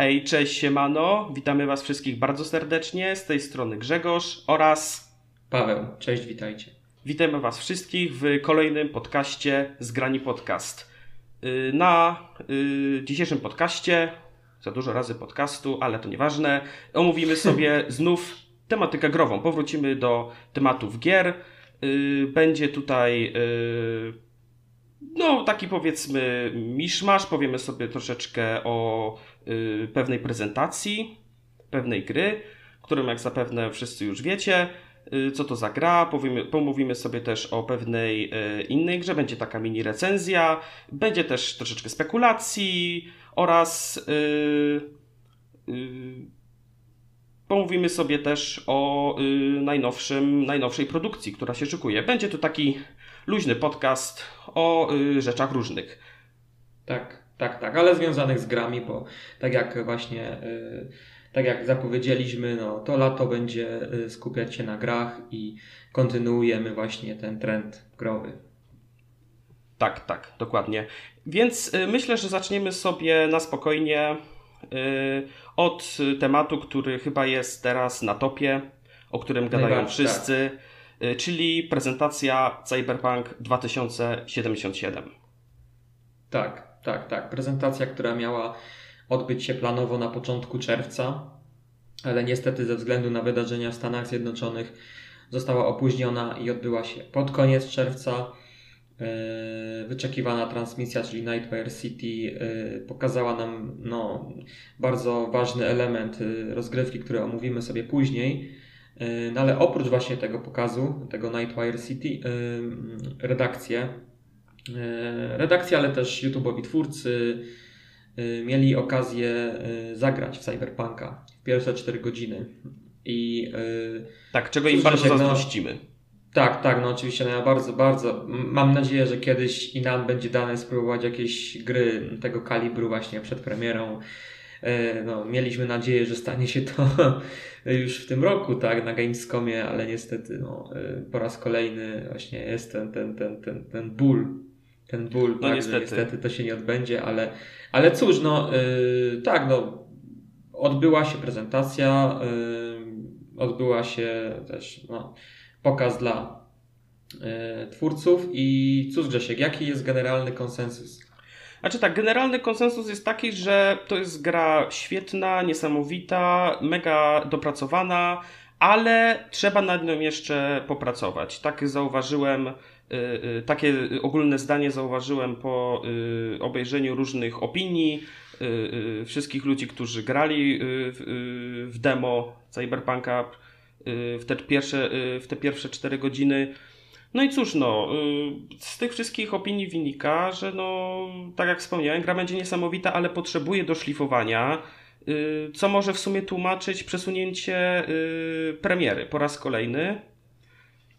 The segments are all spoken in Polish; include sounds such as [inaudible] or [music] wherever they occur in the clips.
Hej, cześć, siemano. Witamy Was wszystkich bardzo serdecznie. Z tej strony Grzegorz oraz Paweł. Cześć, witajcie. Witamy Was wszystkich w kolejnym podcaście Zgrani Podcast. Y, na y, dzisiejszym podcaście, za dużo razy podcastu, ale to nieważne, omówimy [laughs] sobie znów tematykę grową. Powrócimy do tematów gier. Y, będzie tutaj no taki powiedzmy miszmasz, powiemy sobie troszeczkę o pewnej prezentacji, pewnej gry, którą jak zapewne wszyscy już wiecie. Y, co to za gra, powiemy, pomówimy sobie też o pewnej y, innej grze, będzie taka mini recenzja, będzie też troszeczkę spekulacji oraz yy, yy, pomówimy sobie też o yy, najnowszym, najnowszej produkcji, która się szykuje. Będzie to taki luźny podcast o rzeczach różnych. Tak, tak, tak, ale związanych z grami, bo tak jak właśnie tak jak zapowiedzieliśmy, no, to lato będzie y, skupiać się na grach i kontynuujemy właśnie ten trend growy. Tak, tak, dokładnie. Więc y, myślę, że zaczniemy sobie na spokojnie y, od tematu, który chyba jest teraz na topie, o którym gadają wszyscy, tak. czyli prezentacja Cyberpunk 2077. Tak, tak, tak. Prezentacja, która miała odbyć się planowo na początku czerwca, ale niestety ze względu na wydarzenia w Stanach Zjednoczonych została opóźniona i odbyła się pod koniec czerwca. E, wyczekiwana transmisja, czyli Nightmare City, e, pokazała nam no, bardzo ważny element e, rozgrywki, który omówimy sobie później. No ale oprócz właśnie tego pokazu, tego Nightmare City, redakcje, redakcje, ale też YouTube'owi twórcy, Y, mieli okazję y, zagrać w Cyberpunka w pierwsze 4 godziny. I, tak, czego im bardzo zazdrościmy. Tak, tak, no oczywiście no ja bardzo, bardzo mam nadzieję, że kiedyś i nam będzie dane spróbować jakieś gry tego kalibru właśnie przed premierą. No, mieliśmy nadzieję, że stanie się to [laughs] już w tym roku, tak, na Gamescomie, ale niestety no, po raz kolejny właśnie jest ten, ten, ten, ten, ten ból ten ból, no tak, niestety. niestety to się nie odbędzie, ale, ale cóż, no yy, tak, no odbyła się prezentacja, yy, odbyła się też no, pokaz dla yy, twórców i cóż Grzesiek, jaki jest generalny konsensus? Znaczy tak, generalny konsensus jest taki, że to jest gra świetna, niesamowita, mega dopracowana, ale trzeba nad nią jeszcze popracować. Tak zauważyłem takie ogólne zdanie zauważyłem po y, obejrzeniu różnych opinii wszystkich ludzi, którzy grali w demo Cyberpunka w te pierwsze, w te pierwsze 4 godziny. No i cóż, no, z tych wszystkich opinii wynika, że no, tak jak wspomniałem, gra będzie niesamowita, ale potrzebuje doszlifowania, co może w sumie tłumaczyć przesunięcie premiery po raz kolejny.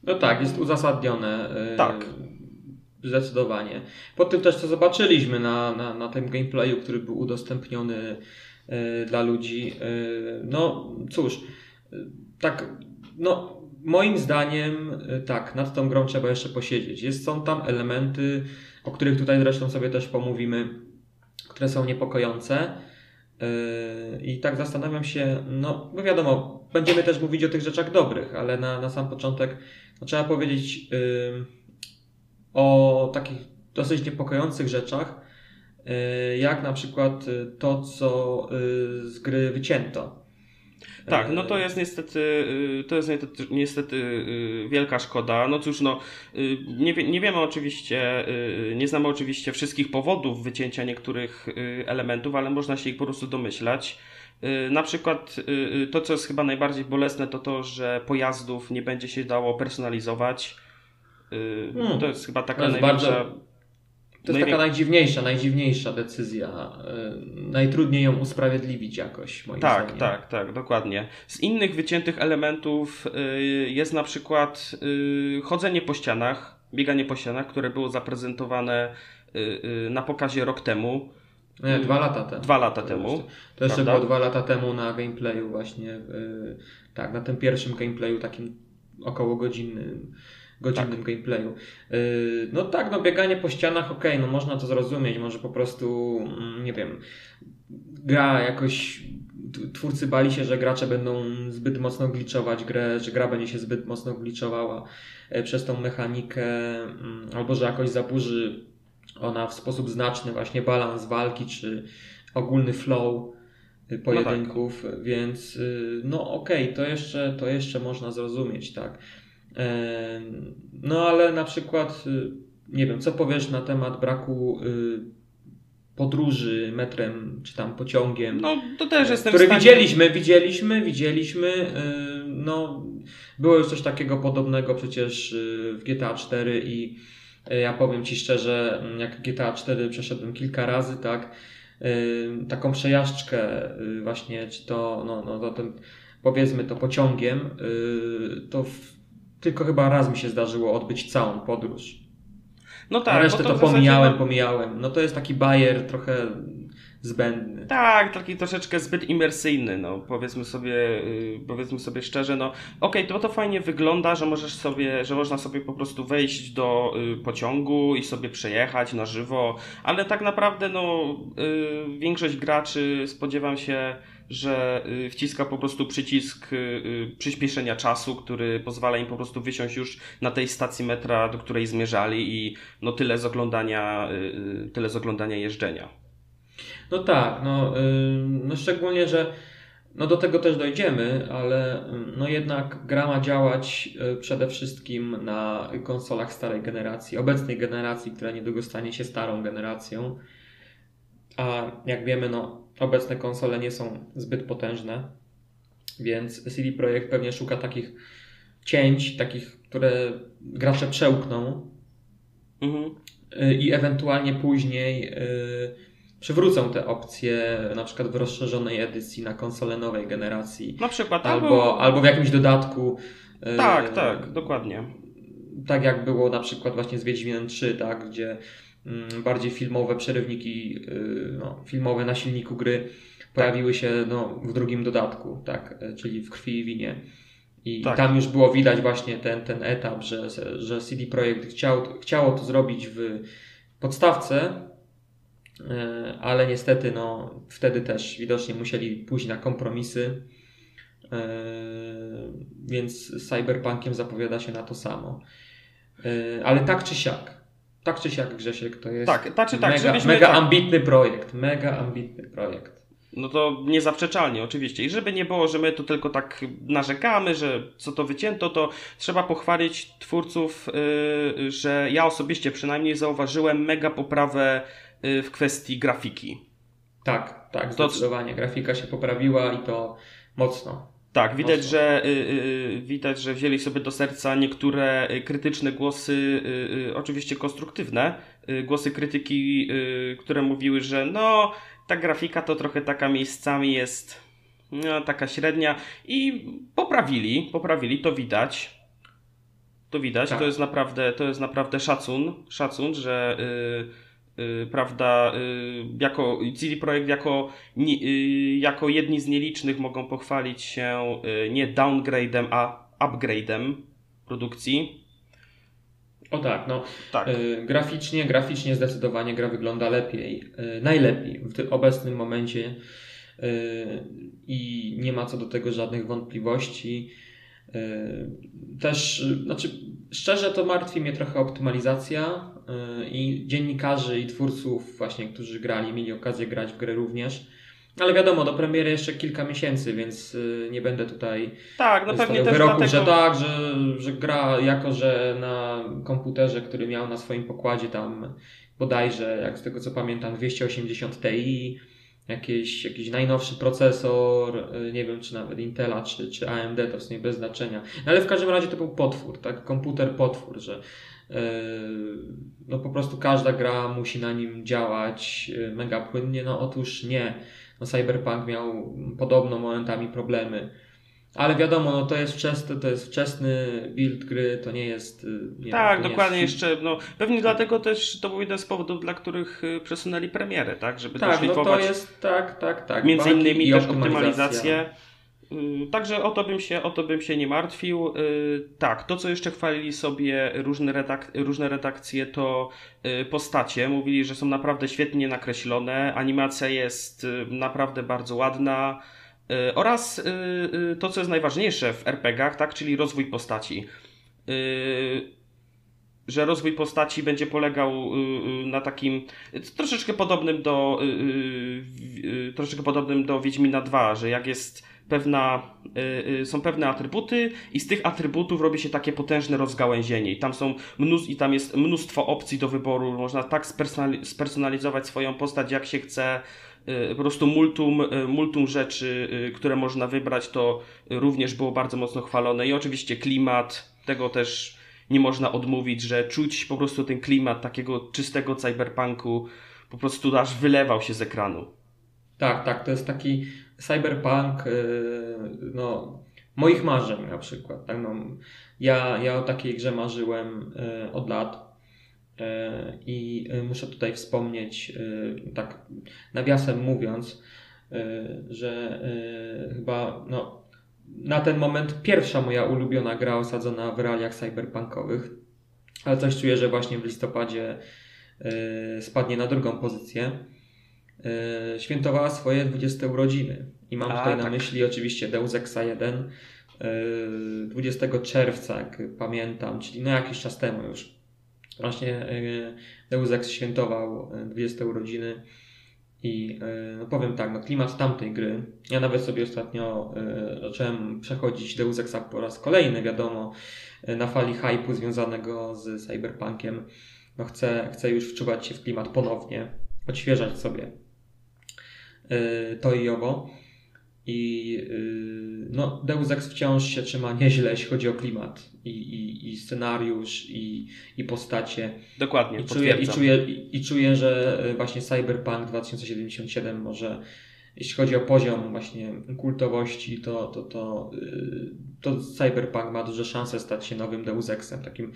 No tak, jest uzasadnione. Y, tak. Zdecydowanie. Po tym też, co zobaczyliśmy na, na, na tym gameplayu, który był udostępniony y, dla ludzi. Y, no cóż, tak, no moim zdaniem tak, nad tą grą trzeba jeszcze posiedzieć. Jest, są tam elementy, o których tutaj zresztą sobie też pomówimy, które są niepokojące. I tak zastanawiam się, no bo wiadomo, będziemy też mówić o tych rzeczach dobrych, ale na, na sam początek no, trzeba powiedzieć yy, o takich dosyć niepokojących rzeczach, yy, jak na przykład y, to, co yy, z gry wycięto. Tak, no to jest niestety, y, to jest niestety, y, wielka szkoda. No cóż, no, nie, nie wiemy oczywiście, nie znamy oczywiście wszystkich powodów wycięcia niektórych elementów, ale można się ich po prostu domyślać. Y, na przykład y, y, to, co jest chyba najbardziej bolesne, to to, że pojazdów nie będzie się dało personalizować. Hmm. To jest chyba taka to jest największa... Bardzo... To jest taka najdziwniejsza, najdziwniejsza decyzja. Najtrudniej ją usprawiedliwić jakoś, moim tak, zdaniem. Tak, tak, dokładnie. Z innych wyciętych elementów jest na przykład chodzenie po ścianach, bieganie po ścianach, które było zaprezentowane na pokazie rok temu. Nie, dwa lata temu. Dwa lata temu. To jeszcze było dwa lata temu na gameplayu właśnie, yy, tak, na tym pierwszym gameplayu takim około godzinnym, godzinnym tak. gameplayu. Yy, no tak, no bieganie po ścianach, okej, okay, no można to zrozumieć, może po prostu, mm, nie wiem, gra jakoś twórcy bali się, że gracze będą zbyt mocno gliczować grę, że gra będzie się zbyt mocno gliczowała e, przez tą mechanikę, mm, albo że jakoś zaburzy ona w sposób znaczny właśnie balans walki, czy ogólny flow e, pojedynków, no tak. więc no okej, okay, to, jeszcze, to jeszcze można zrozumieć, tak. No ale na przykład, nie wiem, co powiesz na temat braku podróży metrem czy tam pociągiem. No to też jestem Które stanie... widzieliśmy, widzieliśmy, widzieliśmy. Y, no, było już coś takiego podobnego przecież y, w GTA 4 i y, ja powiem Ci szczerze, jak GTA 4 przeszedłem kilka razy, tak, taką przejażdżkę właśnie, czy to, no, no to ten, powiedzmy to pociągiem, to w, tylko chyba raz mi się zdarzyło odbyć całą podróż. No tak. A resztę to, to pomijałem, no... pomijałem. No to jest taki bajer trochę zbędny. Tak, taki troszeczkę zbyt imersyjny, no powiedzmy sobie, yy, powiedzmy sobie szczerze, no okej, okay, to to fajnie wygląda, że możesz sobie, że można sobie po prostu wejść do yy, pociągu i sobie przejechać na żywo, ale tak naprawdę no yy, większość graczy spodziewam się że y, wciska po prostu przycisk y, y, przyspieszenia czasu, który pozwala im po prostu wysiąść już na tej stacji metra, do której zmierzali i no tyle z oglądania, tyle z oglądania jeżdżenia. No tak, no, no szczególnie, że no do tego też dojdziemy, ale no jednak gra ma działać przede wszystkim na konsolach starej generacji, obecnej generacji, która niedługo stanie się starą generacją. A jak wiemy, no Obecne konsole nie są zbyt potężne, więc CD Projekt pewnie szuka takich cięć, takich, które gracze przełkną mhm. Y, i ewentualnie później yy, przywrócą te opcje, na przykład w rozszerzonej edycji na konsole nowej generacji. Na przykład, albo, albo, albo w jakimś dodatku. Yy, tak, tak, dokładnie. Tak jak było na przykład właśnie z Wiedźminem 3, tak, gdzie Mm, bardziej filmowe przerywniki, y, no, filmowe na silniku gry pojawiły się no, w drugim dodatku, tak, e, czyli w krwi i winie. I tak. tam już było widać właśnie ten, ten etap, że, że CD Projekt chciał, chciało to zrobić w podstawce, e, ale niestety no, wtedy też widocznie musieli pójść na kompromisy, e, więc Cyberpunkiem zapowiada się na to samo. Ale tak czy siak, tak czy siak Grzesiek, to jest tak, tak, czy tak, mega, mega tak. ambitny projekt, mega ambitny projekt. No to niezaprzeczalnie, oczywiście. I żeby nie było, że my tu tylko tak narzekamy, że co to wycięto, to trzeba pochwalić twórców, yy, że ja osobiście przynajmniej zauważyłem mega poprawę w kwestii grafiki. Tak, tak, zdecydowanie. Grafika się poprawiła i to mocno. Tak, widać że, y, y, widać, że wzięli sobie do serca niektóre y, krytyczne głosy, y, y, oczywiście konstruktywne, y, głosy krytyki, które mówiły, że no, ta grafika to trochę taka miejscami jest no, taka średnia i poprawili, poprawili, to widać. To widać, tak. to jest naprawdę, to jest naprawdę szacun, szacun, że Y, prawda, y, jako CD Projekt jako, y, jako jedni z nielicznych mogą pochwalić się nie downgrade'em, a upgrade'em produkcji. O tak, no tak. graficznie, graficznie zdecydowanie gra wygląda lepiej, najlepiej w tym obecnym momencie i nie ma co do tego żadnych wątpliwości. Też, znaczy, szczerze to martwi mnie trochę optymalizacja Y, i dziennikarzy i twórców właśnie, którzy grali, mieli okazję grać w grę również. Ale wiadomo, do premiery jeszcze kilka miesięcy, więc nie będę tutaj tak, no pewnie też wyroku, dlatego... że tak, że, że gra jako, że na komputerze, który miał na swoim pokładzie tam bodajże, jak z tego co pamiętam, 280 Ti, jakiś, jakiś najnowszy procesor, y, nie wiem czy nawet Intela czy, czy AMD, to w sumie bez znaczenia. No ale w każdym razie to był potwór, tak? Komputer potwór, że no po prostu każda gra musi na nim działać e, mega płynnie. No otóż nie. No Cyberpunk miał podobno momentami problemy. Ale wiadomo, no to jest wczesny, to jest wczesny build gry, to nie jest. E, nie tak, dokładnie jest... jeszcze. No, pewnie dlatego też to był jeden z powodów, dla których e, przesunęli premierę, tak? Żeby tak, no to jest tak, tak, tak. Między innymi też optymalizację. Y, także o to bym się, o to bym się nie martwił. Y, tak, to co jeszcze chwalili sobie różne, redak różne redakcje, to y, postacie. Mówili, że są naprawdę świetnie nakreślone. Animacja jest naprawdę bardzo ładna. Oraz to, co jest najważniejsze w RPGach, tak, czyli rozwój postaci. Że rozwój postaci będzie polegał na takim troszeczkę podobnym do troszeczkę podobnym do Wiedźmina 2, że jak jest pewna, są pewne atrybuty i z tych atrybutów robi się takie potężne rozgałęzienie. I tam są mnóstwo, i tam jest mnóstwo opcji do wyboru, można tak spersonalizować swoją postać jak się chce, po prostu multum, multum rzeczy, które można wybrać, to również było bardzo mocno chwalone i oczywiście klimat, tego też nie można odmówić, że czuć po prostu ten klimat takiego czystego cyberpunku, po prostu aż wylewał się z ekranu. Tak, tak, to jest taki cyberpunk no, moich marzeń na przykład. Tak? No, ja, ja o takiej grze marzyłem od lat. Y, I muszę tutaj wspomnieć, tak nawiasem mówiąc, że chyba no, na ten moment pierwsza moja ulubiona gra osadzona w realiach cyberpunkowych, ale coś czuję, że właśnie w listopadzie spadnie na drugą pozycję. E, świętowała swoje 20 urodziny. I mam A, tutaj tak. na myśli oczywiście Deus Exa 1 20 e, czerwca, jak pamiętam, czyli no jakiś czas temu już. Właśnie e, Deus Ex świętował 20 urodziny i no powiem tak, no klimat tamtej gry. Ja nawet sobie ostatnio zacząłem przechodzić Deus Exa po raz kolejny, wiadomo, na fali hypu związanego z cyberpunkiem. No chcę, chcę już wczuwać się w klimat ponownie, odświeżać sobie to i owo. I y, no, Deus Ex wciąż się trzyma nieźle, jeśli chodzi o klimat i, i, i scenariusz i, i postacie. Dokładnie, I czuję, i, czuję, i, czuję, że właśnie Cyberpunk 2077 może jeśli chodzi o poziom właśnie kultowości, to, to, to, y, to Cyberpunk ma duże szanse stać się nowym Deus Exem, takim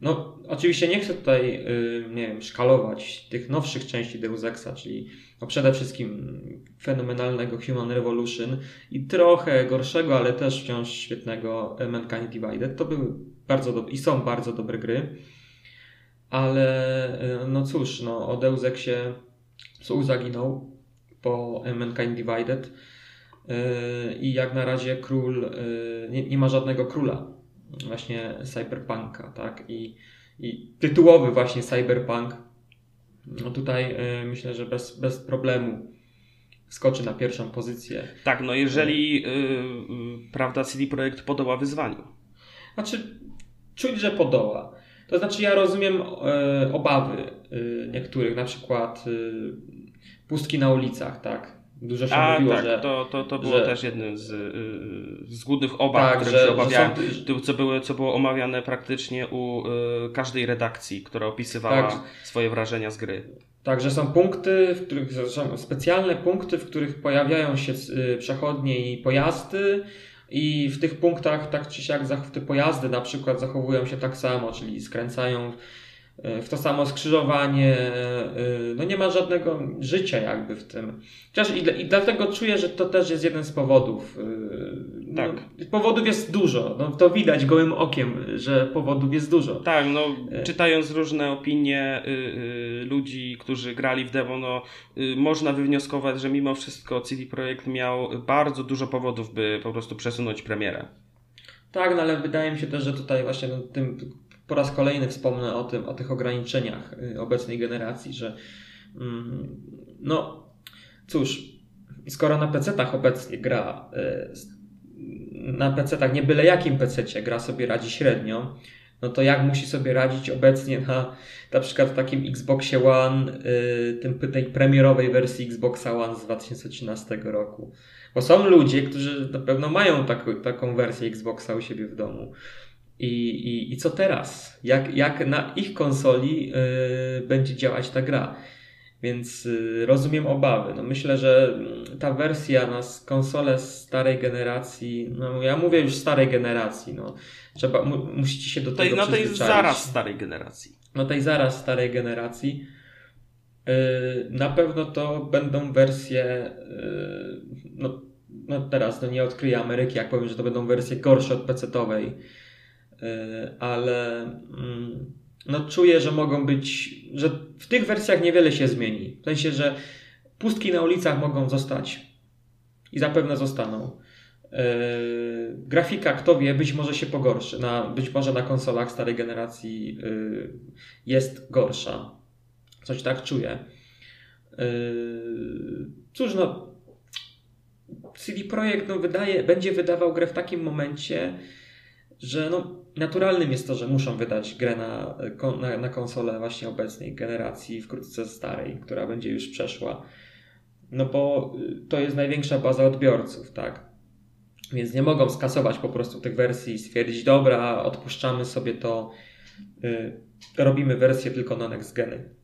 no, oczywiście nie chcę tutaj, nie wiem, szkalować tych nowszych części Deus Exa, czyli no przede wszystkim fenomenalnego Human Revolution i trochę gorszego, ale też wciąż świetnego Mankind Divided. To były bardzo dobre i są bardzo dobre gry. Ale no cóż, no, o Deus Exie Soul zaginął po Mankind Divided yy, i jak na razie król, nie, nie ma żadnego króla właśnie cyberpunka, tak? I, i tytułowy właśnie cyberpunk no tutaj y, myślę, że bez, bez problemu skoczy na pierwszą pozycję. Tak, no jeżeli y, y, prawda CD Projekt podoła wyzwaniu. Znaczy, czuć, że podoła. To znaczy, ja rozumiem obawy niektórych, na przykład pustki na ulicach, tak. Dużo się A, mówiło, tak, że... to, to, to było że... też jednym z, y, z głównych obaw, tak, które że, się obawiałem, są... co, było, co było omawiane praktycznie u y, każdej redakcji, która opisywała tak. swoje wrażenia z gry. Tak, że są punkty, w których są specjalne punkty, w których pojawiają się y, przechodnie i pojazdy, i w tych punktach tak czy siak te pojazdy na przykład zachowują się tak samo, czyli skręcają w to samo skrzyżowanie, y, no nie ma żadnego życia jakby w tym. Chociaż i, i dlatego czuję, że to też jest jeden z powodów. No, tak. Powodów jest dużo. No, to widać gołym okiem, że powodów jest dużo. Tak, no e. czytając różne opinie y, y, ludzi, którzy grali w demo, no y, można wywnioskować, że mimo wszystko CD Projekt miał bardzo dużo powodów, by po prostu przesunąć premierę. Tak, no ale wydaje mi się też, że tutaj właśnie no, tym po raz kolejny wspomnę o tym, o tych ograniczeniach y, obecnej generacji, że mm, no cóż, skoro na PC-tach obecnie gra y, na PC-tach, nie byle jakim PC-cie gra sobie radzi średnio, no to jak musi sobie radzić obecnie na na przykład w takim Xboxie One, y, tym, tej premierowej wersji Xboxa One z 2013 roku. Bo są ludzie, którzy na pewno mają taką, taką wersję Xboxa u siebie w domu. I, i, i co teraz? Jak, jak na ich konsoli yy, będzie działać ta gra? Więc yy, rozumiem obawy. No myślę, że ta wersja na konsolę starej generacji, no ja mówię już starej generacji, no trzeba, mu, musicie się do tej, tego no przyzwyczaić. No tej zaraz starej generacji. No tej zaraz starej generacji. Yy, na pewno to będą wersje, yy, no no teraz no nie odkryję Ameryki, jak powiem, że to będą wersje gorsze od PC-towej, yy, ale mm, no czuję, że mogą być, że w tych wersjach niewiele się zmieni. W sensie, że pustki na ulicach mogą zostać i zapewne zostaną. Yy, grafika, kto wie, być może się pogorszy. Na, być może na konsolach starej generacji yy, jest gorsza. Coś tak czuję. Yy, cóż, no. CD Projekt no, wydaje, będzie wydawał grę w takim momencie, że no, naturalnym jest to, że muszą wydać grę na, na, na konsolę właśnie obecnej generacji, wkrótce starej, która będzie już przeszła. No bo to jest największa baza odbiorców, tak? Więc nie mogą skasować po prostu tych wersji i stwierdzić, dobra, odpuszczamy sobie to, yy, robimy wersję tylko na next geny.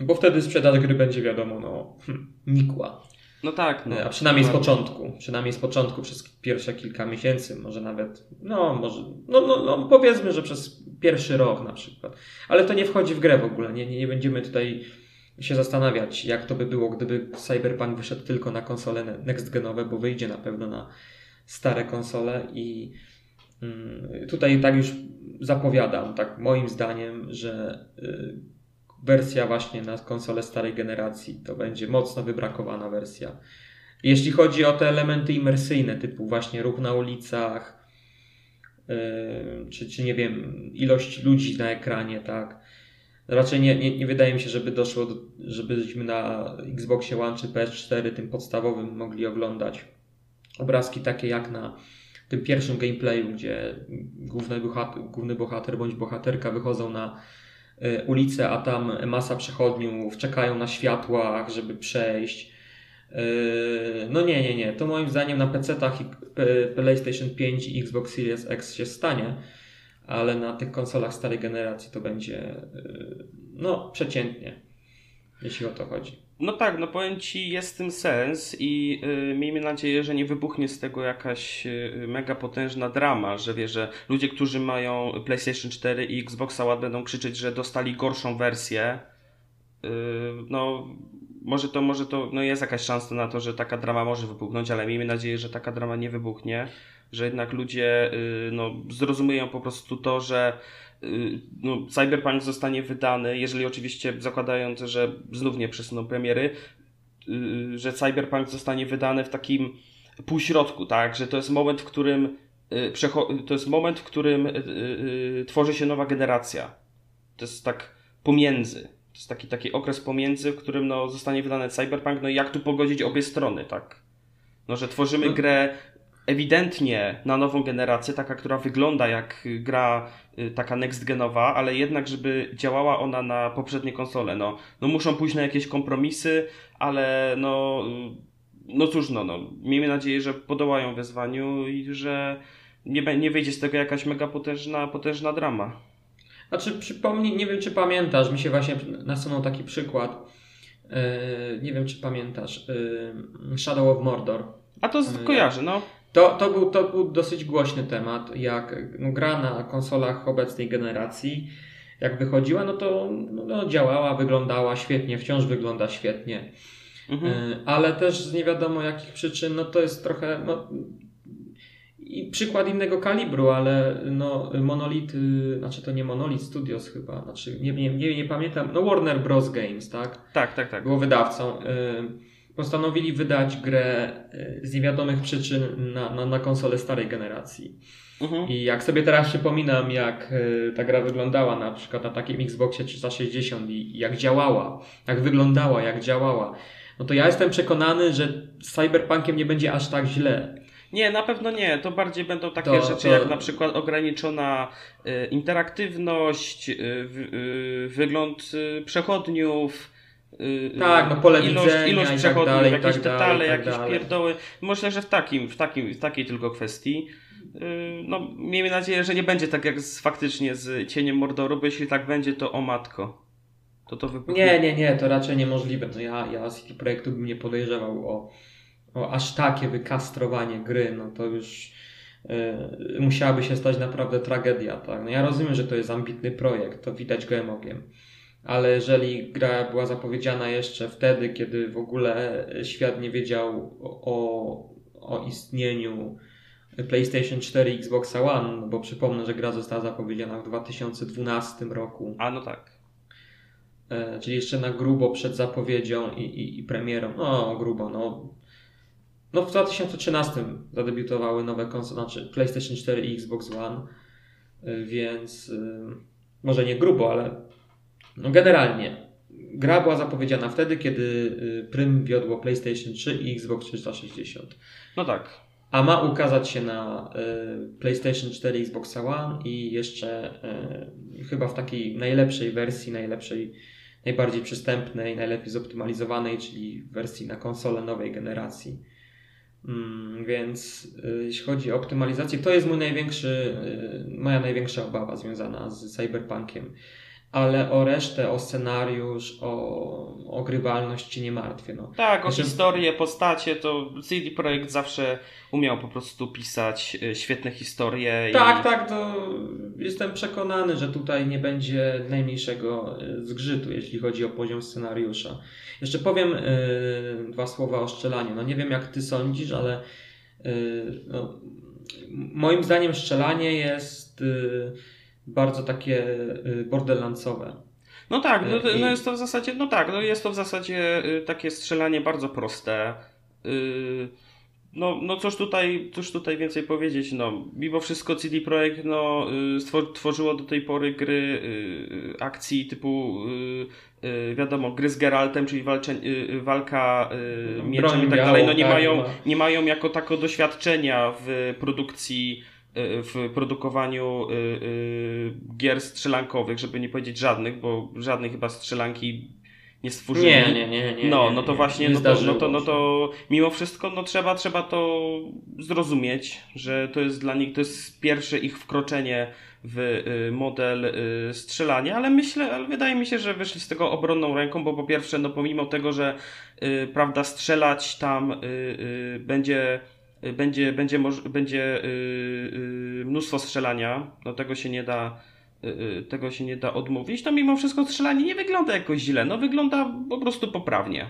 Bo wtedy sprzedaż gry będzie wiadomo, no, hm, nikła. No tak. No. A przynajmniej z początku. Przynajmniej z początku, przez pierwsze kilka miesięcy, może nawet, no może, no, no, no powiedzmy, że przez pierwszy rok na przykład. Ale to nie wchodzi w grę w ogóle. Nie, nie, nie będziemy tutaj się zastanawiać, jak to by było, gdyby Cyberpunk wyszedł tylko na konsole next-genowe, bo wyjdzie na pewno na stare konsole i mm, tutaj tak już zapowiadam, tak moim zdaniem, że y, wersja właśnie na konsole starej generacji to będzie mocno wybrakowana wersja. Jeśli chodzi o te elementy imersyjne, typu właśnie ruch na ulicach, yy, czy, czy nie wiem, ilość ludzi na ekranie, tak. Raczej nie, nie, nie wydaje mi się, żeby doszło, do, żebyśmy na Xboxie One czy PS4 tym podstawowym mogli oglądać obrazki takie jak na tym pierwszym gameplayu, gdzie główny bohater, główny bohater bądź bohaterka wychodzą na Y, ulice, a tam masa przechodniów czekają na światłach, żeby przejść. Y, no nie, nie, nie. To moim zdaniem na PC-tach PlayStation 5 i Xbox Series X się stanie, ale na tych konsolach starej generacji to będzie y, no przeciętnie, jeśli o to chodzi. No tak, no powiem Ci, jest tym sens i yy, miejmy nadzieję, że nie wybuchnie z tego jakaś yy, mega potężna drama, że wie, że ludzie, którzy mają PlayStation 4 i Xbox One będą krzyczeć, że dostali gorszą wersję. Yy, no, może to, może to, no jest jakaś szansa na to, że taka drama może wybuchnąć, ale miejmy nadzieję, że taka drama nie wybuchnie, że jednak ludzie, y, no, zrozumieją po prostu to, że no, Cyberpunk zostanie wydany, jeżeli oczywiście zakładając, że znów nie przesuną premiery, y, że Cyberpunk zostanie wydany w takim półśrodku, tak, że to jest moment, w którym y, to jest moment, w którym tworzy się nowa generacja. To jest tak pomiędzy. To jest taki, taki okres pomiędzy, w którym no, zostanie wydany Cyberpunk, no i jak tu pogodzić obie strony, tak? No, że tworzymy no. grę ewidentnie na nową generację, taka, która wygląda jak gra y, taka next-genowa, ale jednak, żeby działała ona na poprzednie konsole. No, no muszą pójść na jakieś kompromisy, ale no, y, no cóż, no, no, miejmy nadzieję, że podołają wyzwaniu i że nie, nie wyjdzie z tego jakaś mega potężna, potężna drama. Znaczy, przypomnij, nie wiem czy pamiętasz, mi się właśnie nasunął taki przykład. Yy, nie wiem czy pamiętasz. Yy, Shadow of Mordor. A to z, kojarzę, no. To, to, był, to był dosyć głośny temat, jak no, gra na konsolach obecnej generacji, jak wychodziła, no to no, no, działała, wyglądała świetnie, wciąż wygląda świetnie. Mhm. Y, ale też z nie wiadomo jakich przyczyn, no to jest trochę no, i przykład innego kalibru, ale no, Monolith, znaczy to nie Monolith Studios chyba, znaczy nie, nie, nie, nie pamiętam, no Warner Bros. Games, tak? Tak, tak, tak. Było wydawcą. Y postanowili wydać grę e, z niewiadomych przyczyn na, na, na konsolę starej generacji. Mhm. I jak sobie teraz przypominam, jak e, ta gra wyglądała na przykład na takim Xboxie 360 i jak działała, jak wyglądała, jak działała, no to ja jestem przekonany, że z Cyberpunkiem nie będzie aż tak źle. Nie, na pewno nie. To bardziej będą takie to, rzeczy to... jak na przykład ograniczona y, interaktywność, wygląd przechodniów, tak, no pole ilość, widzenia ilość tak przechodów, dalej, jakieś tak detale, dalej, jakieś dalej. pierdoły. Myślę, że w, takim, w, takim, w takiej tylko kwestii. Yy, no, miejmy nadzieję, że nie będzie tak jak z, faktycznie z Cieniem Mordoru, bo jeśli tak będzie, to o matko. To to wybuchnie. Nie, nie, nie, to raczej niemożliwe. No ja, ja z City Projektu bym nie podejrzewał o, o aż takie wykastrowanie gry, no to już yy, musiałaby się stać naprawdę tragedia. Tak? No ja rozumiem, że to jest ambitny projekt, to widać gołym okiem ale jeżeli gra była zapowiedziana jeszcze wtedy, kiedy w ogóle świat nie wiedział o, o istnieniu PlayStation 4 i Xbox One, no bo przypomnę, że gra została zapowiedziana w 2012 roku. A no tak. E, czyli jeszcze na grubo przed zapowiedzią i, i, i premierą. No, grubo, no. No w 2013 zadebiutowały nowe konsole, znaczy PlayStation 4 i Xbox One, e, więc e, może nie grubo, ale no generalnie gra była zapowiedziana wtedy, kiedy prym wiodło PlayStation 3 i Xbox 360. No tak. A ma ukazać się na PlayStation 4 Xbox One i jeszcze chyba w takiej najlepszej wersji, najlepszej najbardziej przystępnej, najlepiej zoptymalizowanej, czyli wersji na konsolę nowej generacji. Mm, więc y, jeśli chodzi o optymalizację, to jest mój największy, y, moja największa obawa związana z Cyberpunkiem. Ale o resztę, o scenariusz, o, o grywalność ci nie martwię. No. Tak, o znaczy... historię, postacie, to CD Projekt zawsze umiał po prostu pisać y, świetne historie. Tak, i... tak, to jestem przekonany, że tutaj nie będzie najmniejszego y, zgrzytu, jeśli chodzi o poziom scenariusza. Jeszcze powiem yy, dwa słowa o strzelaniu. No nie wiem jak ty sądzisz, ale yy, no, moim zdaniem strzelanie jest yy, bardzo takie borderlandsowe. No tak, no, no, jest to w zasadzie, no tak, no jest to w zasadzie takie strzelanie bardzo proste. No, no cóż tutaj, cóż tutaj więcej powiedzieć, no mimo wszystko CD Projekt no, y, tworzyło do tej pory gry y, akcji typu y, wiadomo, gry z Geraltem, czyli walcze, walka mieczem i tak dalej, no nie, tak, mają, no. nie mają jako tako doświadczenia w produkcji w produkowaniu gier strzelankowych, żeby nie powiedzieć żadnych, bo żadnej chyba strzelanki nie stworzyli. Nie, nie, nie, nie. No, no to właśnie, no to, no to, no to mimo wszystko, no trzeba, trzeba to zrozumieć, że to jest dla nich, to jest pierwsze ich wkroczenie w y, model y, strzelania, ale myślę, ale wydaje mi się, że wyszli z tego obronną ręką, bo po pierwsze, no pomimo tego, że y, prawda, strzelać tam będzie będzie, będzie, będzie mnóstwo strzelania, no tego się nie da Y, y, tego się nie da odmówić, to mimo wszystko strzelanie nie wygląda jakoś źle, no wygląda po prostu poprawnie.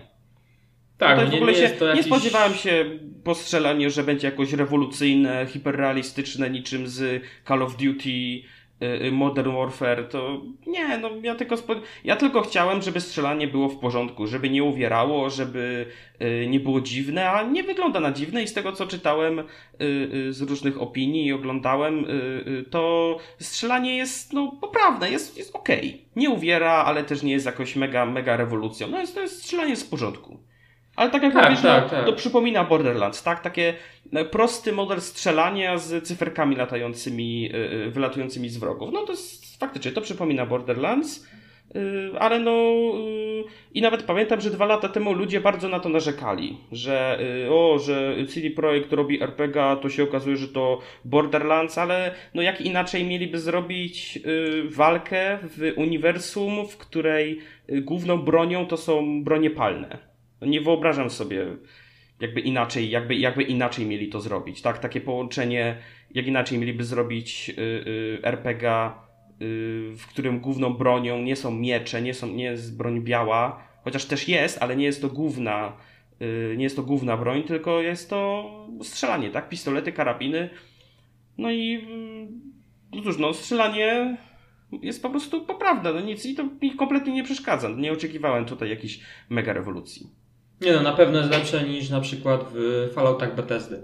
Tak, no nie, w ogóle się, jakiś... nie spodziewałem się po strzelaniu, że będzie jakoś rewolucyjne, hiperrealistyczne, niczym z Call of Duty Y, y, Modern Warfare, to nie, no ja tylko, ja tylko chciałem, żeby strzelanie było w porządku, żeby nie uwierało, żeby y, nie było dziwne, a nie wygląda na dziwne i z tego co czytałem z różnych opinii i oglądałem, to strzelanie jest no poprawne, jest, jest okej. Okay. Nie uwiera, ale też nie jest jakoś mega, mega rewolucją. No jest, to jest strzelanie z porządku. Ale tak jak tak, mówisz, tak, no, tak. to przypomina Borderlands, tak? Takie e, prosty model strzelania z cyferkami latającymi, e, e, wylatującymi z wrogów. No to jest faktycznie, to przypomina Borderlands, ale no i nawet pamiętam, że dwa lata temu ludzie bardzo na to narzekali, że o, że CD Projekt robi RPG, to się okazuje, że to Borderlands, ale no jak inaczej mieliby zrobić walkę w uniwersum, w której główną bronią to są bronie palne. No nie wyobrażam sobie jakby inaczej, jakby, jakby inaczej mieli to zrobić, tak? Takie połączenie, jak inaczej mieliby zrobić yy, yy, RPG, yy, w którym główną bronią nie są miecze, nie, są, nie jest broń biała, chociaż też jest, ale nie jest to główna, y, nie jest to główna broń, tylko jest to strzelanie, tak? Pistolety, karabiny. No i no cóż, no strzelanie jest po prostu poprawne, no nic i to mi kompletnie nie przeszkadza. Nie oczekiwałem tutaj jakiejś mega rewolucji. Nie no, na pewno jest lepsze niż na przykład w Falloutach Bethesdy.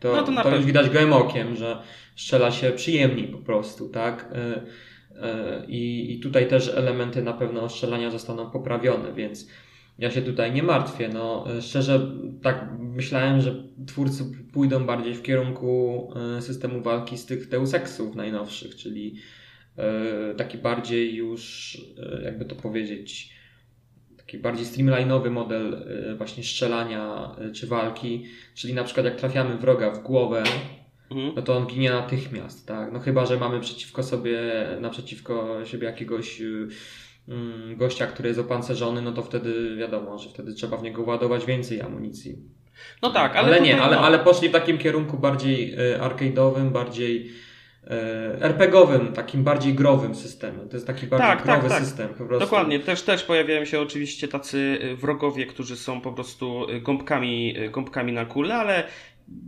To, no to, to już widać gołym okiem, że strzela się przyjemniej po prostu, tak? E, e, I, I tutaj też elementy na pewno strzelania zostaną poprawione, więc ja się tutaj nie martwię. No, e, szczerze, tak myślałem, że twórcy pójdą bardziej w kierunku systemu walki z tych Deus Exów najnowszych, czyli taki bardziej już, jakby to powiedzieć, taki bardziej streamline'owy model y, właśnie strzelania y, czy walki, czyli na przykład jak trafiamy wroga w głowę, mhm. no to on ginie natychmiast, tak? No chyba, że mamy przeciwko sobie, naprzeciwko siebie jakiegoś y, mm, gościa, który jest opancerzony, no to wtedy wiadomo, że wtedy trzeba w niego ładować więcej amunicji. No tak, ale, ale nie, ale, ale poszli w takim kierunku bardziej arcade'owym, bardziej E, RPGowym, takim bardziej growym systemem. To jest taki bardziej tak, growy tak, tak. system po prostu. Dokładnie, też, też pojawiają się oczywiście tacy wrogowie, którzy są po prostu gąbkami, gąbkami na kule, ale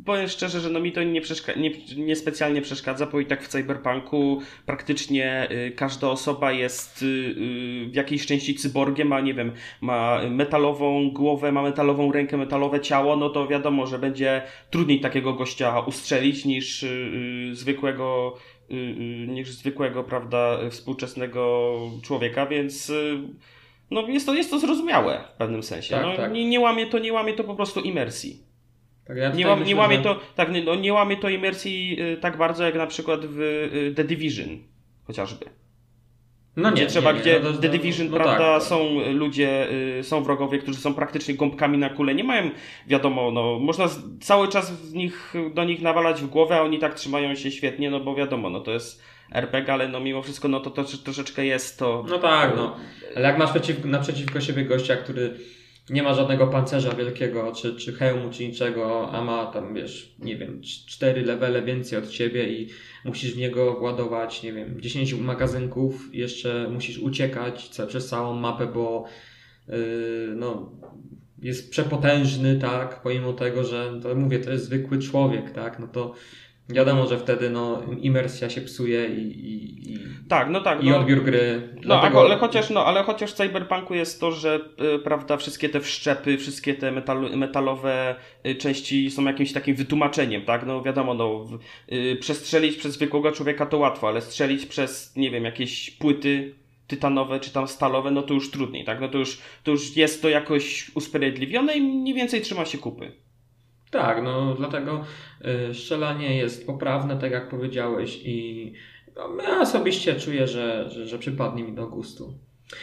powiem szczerze, że no mi to nie, przeszka- nie, nie specjalnie przeszkadza, bo i tak w cyberpunku praktycznie y, każda osoba jest y, y, w jakiejś części cyborgiem, a nie wiem, ma metalową głowę, ma metalową rękę, metalowe ciało, no to wiadomo, że będzie trudniej takiego gościa ustrzelić niż y, y, zwykłego y, niż zwykłego, prawda, współczesnego człowieka, więc no jest to, jest to zrozumiałe w pewnym sensie. Tak, no, tak. Nie, nie łamie to, nie łamie to po prostu imersji. Tak, ja Nie, łam, nie łamie że- to, tak, no, nie łamie to imersji y, tak bardzo jak na przykład w y, The Division chociażby. No gdzie nie, trzeba, nie, nie, gdzie no to- The Division, no prawda, tak, są ludzie, y, są wrogowie, którzy są praktycznie gąbkami na kulę. Nie mają, wiadomo, no, można z, cały czas w nich, do nich nawalać w głowę, a oni tak trzymają się świetnie, no bo wiadomo, no to jest RPG, ale no mimo wszystko, no to, to troszeczkę jest to... No tak, no. Ale jak masz przeciw, naprzeciwko siebie gościa, który nie ma żadnego pancerza wielkiego, czy, czy hełmu, czy niczego, a ma tam, wiesz, nie wiem, cz- cztery levele więcej od ciebie i musisz w niego władować, nie wiem, 10 magazynków, jeszcze musisz uciekać przez całą mapę, bo yy, no, jest przepotężny, tak, pomimo tego, że, to mówię, to jest zwykły człowiek, tak, no to wiadomo, że wtedy, no, imersja się psuje i, i, i, Tak, no tak. i no. odbiór gry. No, Dlatego- ale chociaż, no, ale chociaż w Cyberpunku jest to, że y, prawda, wszystkie te wszczepy, wszystkie te metal, metalowe y, części są jakimś takim wytłumaczeniem, tak? No wiadomo, no, y, przestrzelić przez zwykłego człowieka to łatwo, ale strzelić przez, nie wiem, jakieś płyty tytanowe czy tam stalowe, no to już trudniej, tak? No to już, to już jest to jakoś usprawiedliwione i mniej więcej trzyma się kupy. Tak, no dlatego y, strzelanie jest poprawne, tak jak powiedziałeś i no, ja osobiście czuję, że, że, że przypadnie mi do gustu.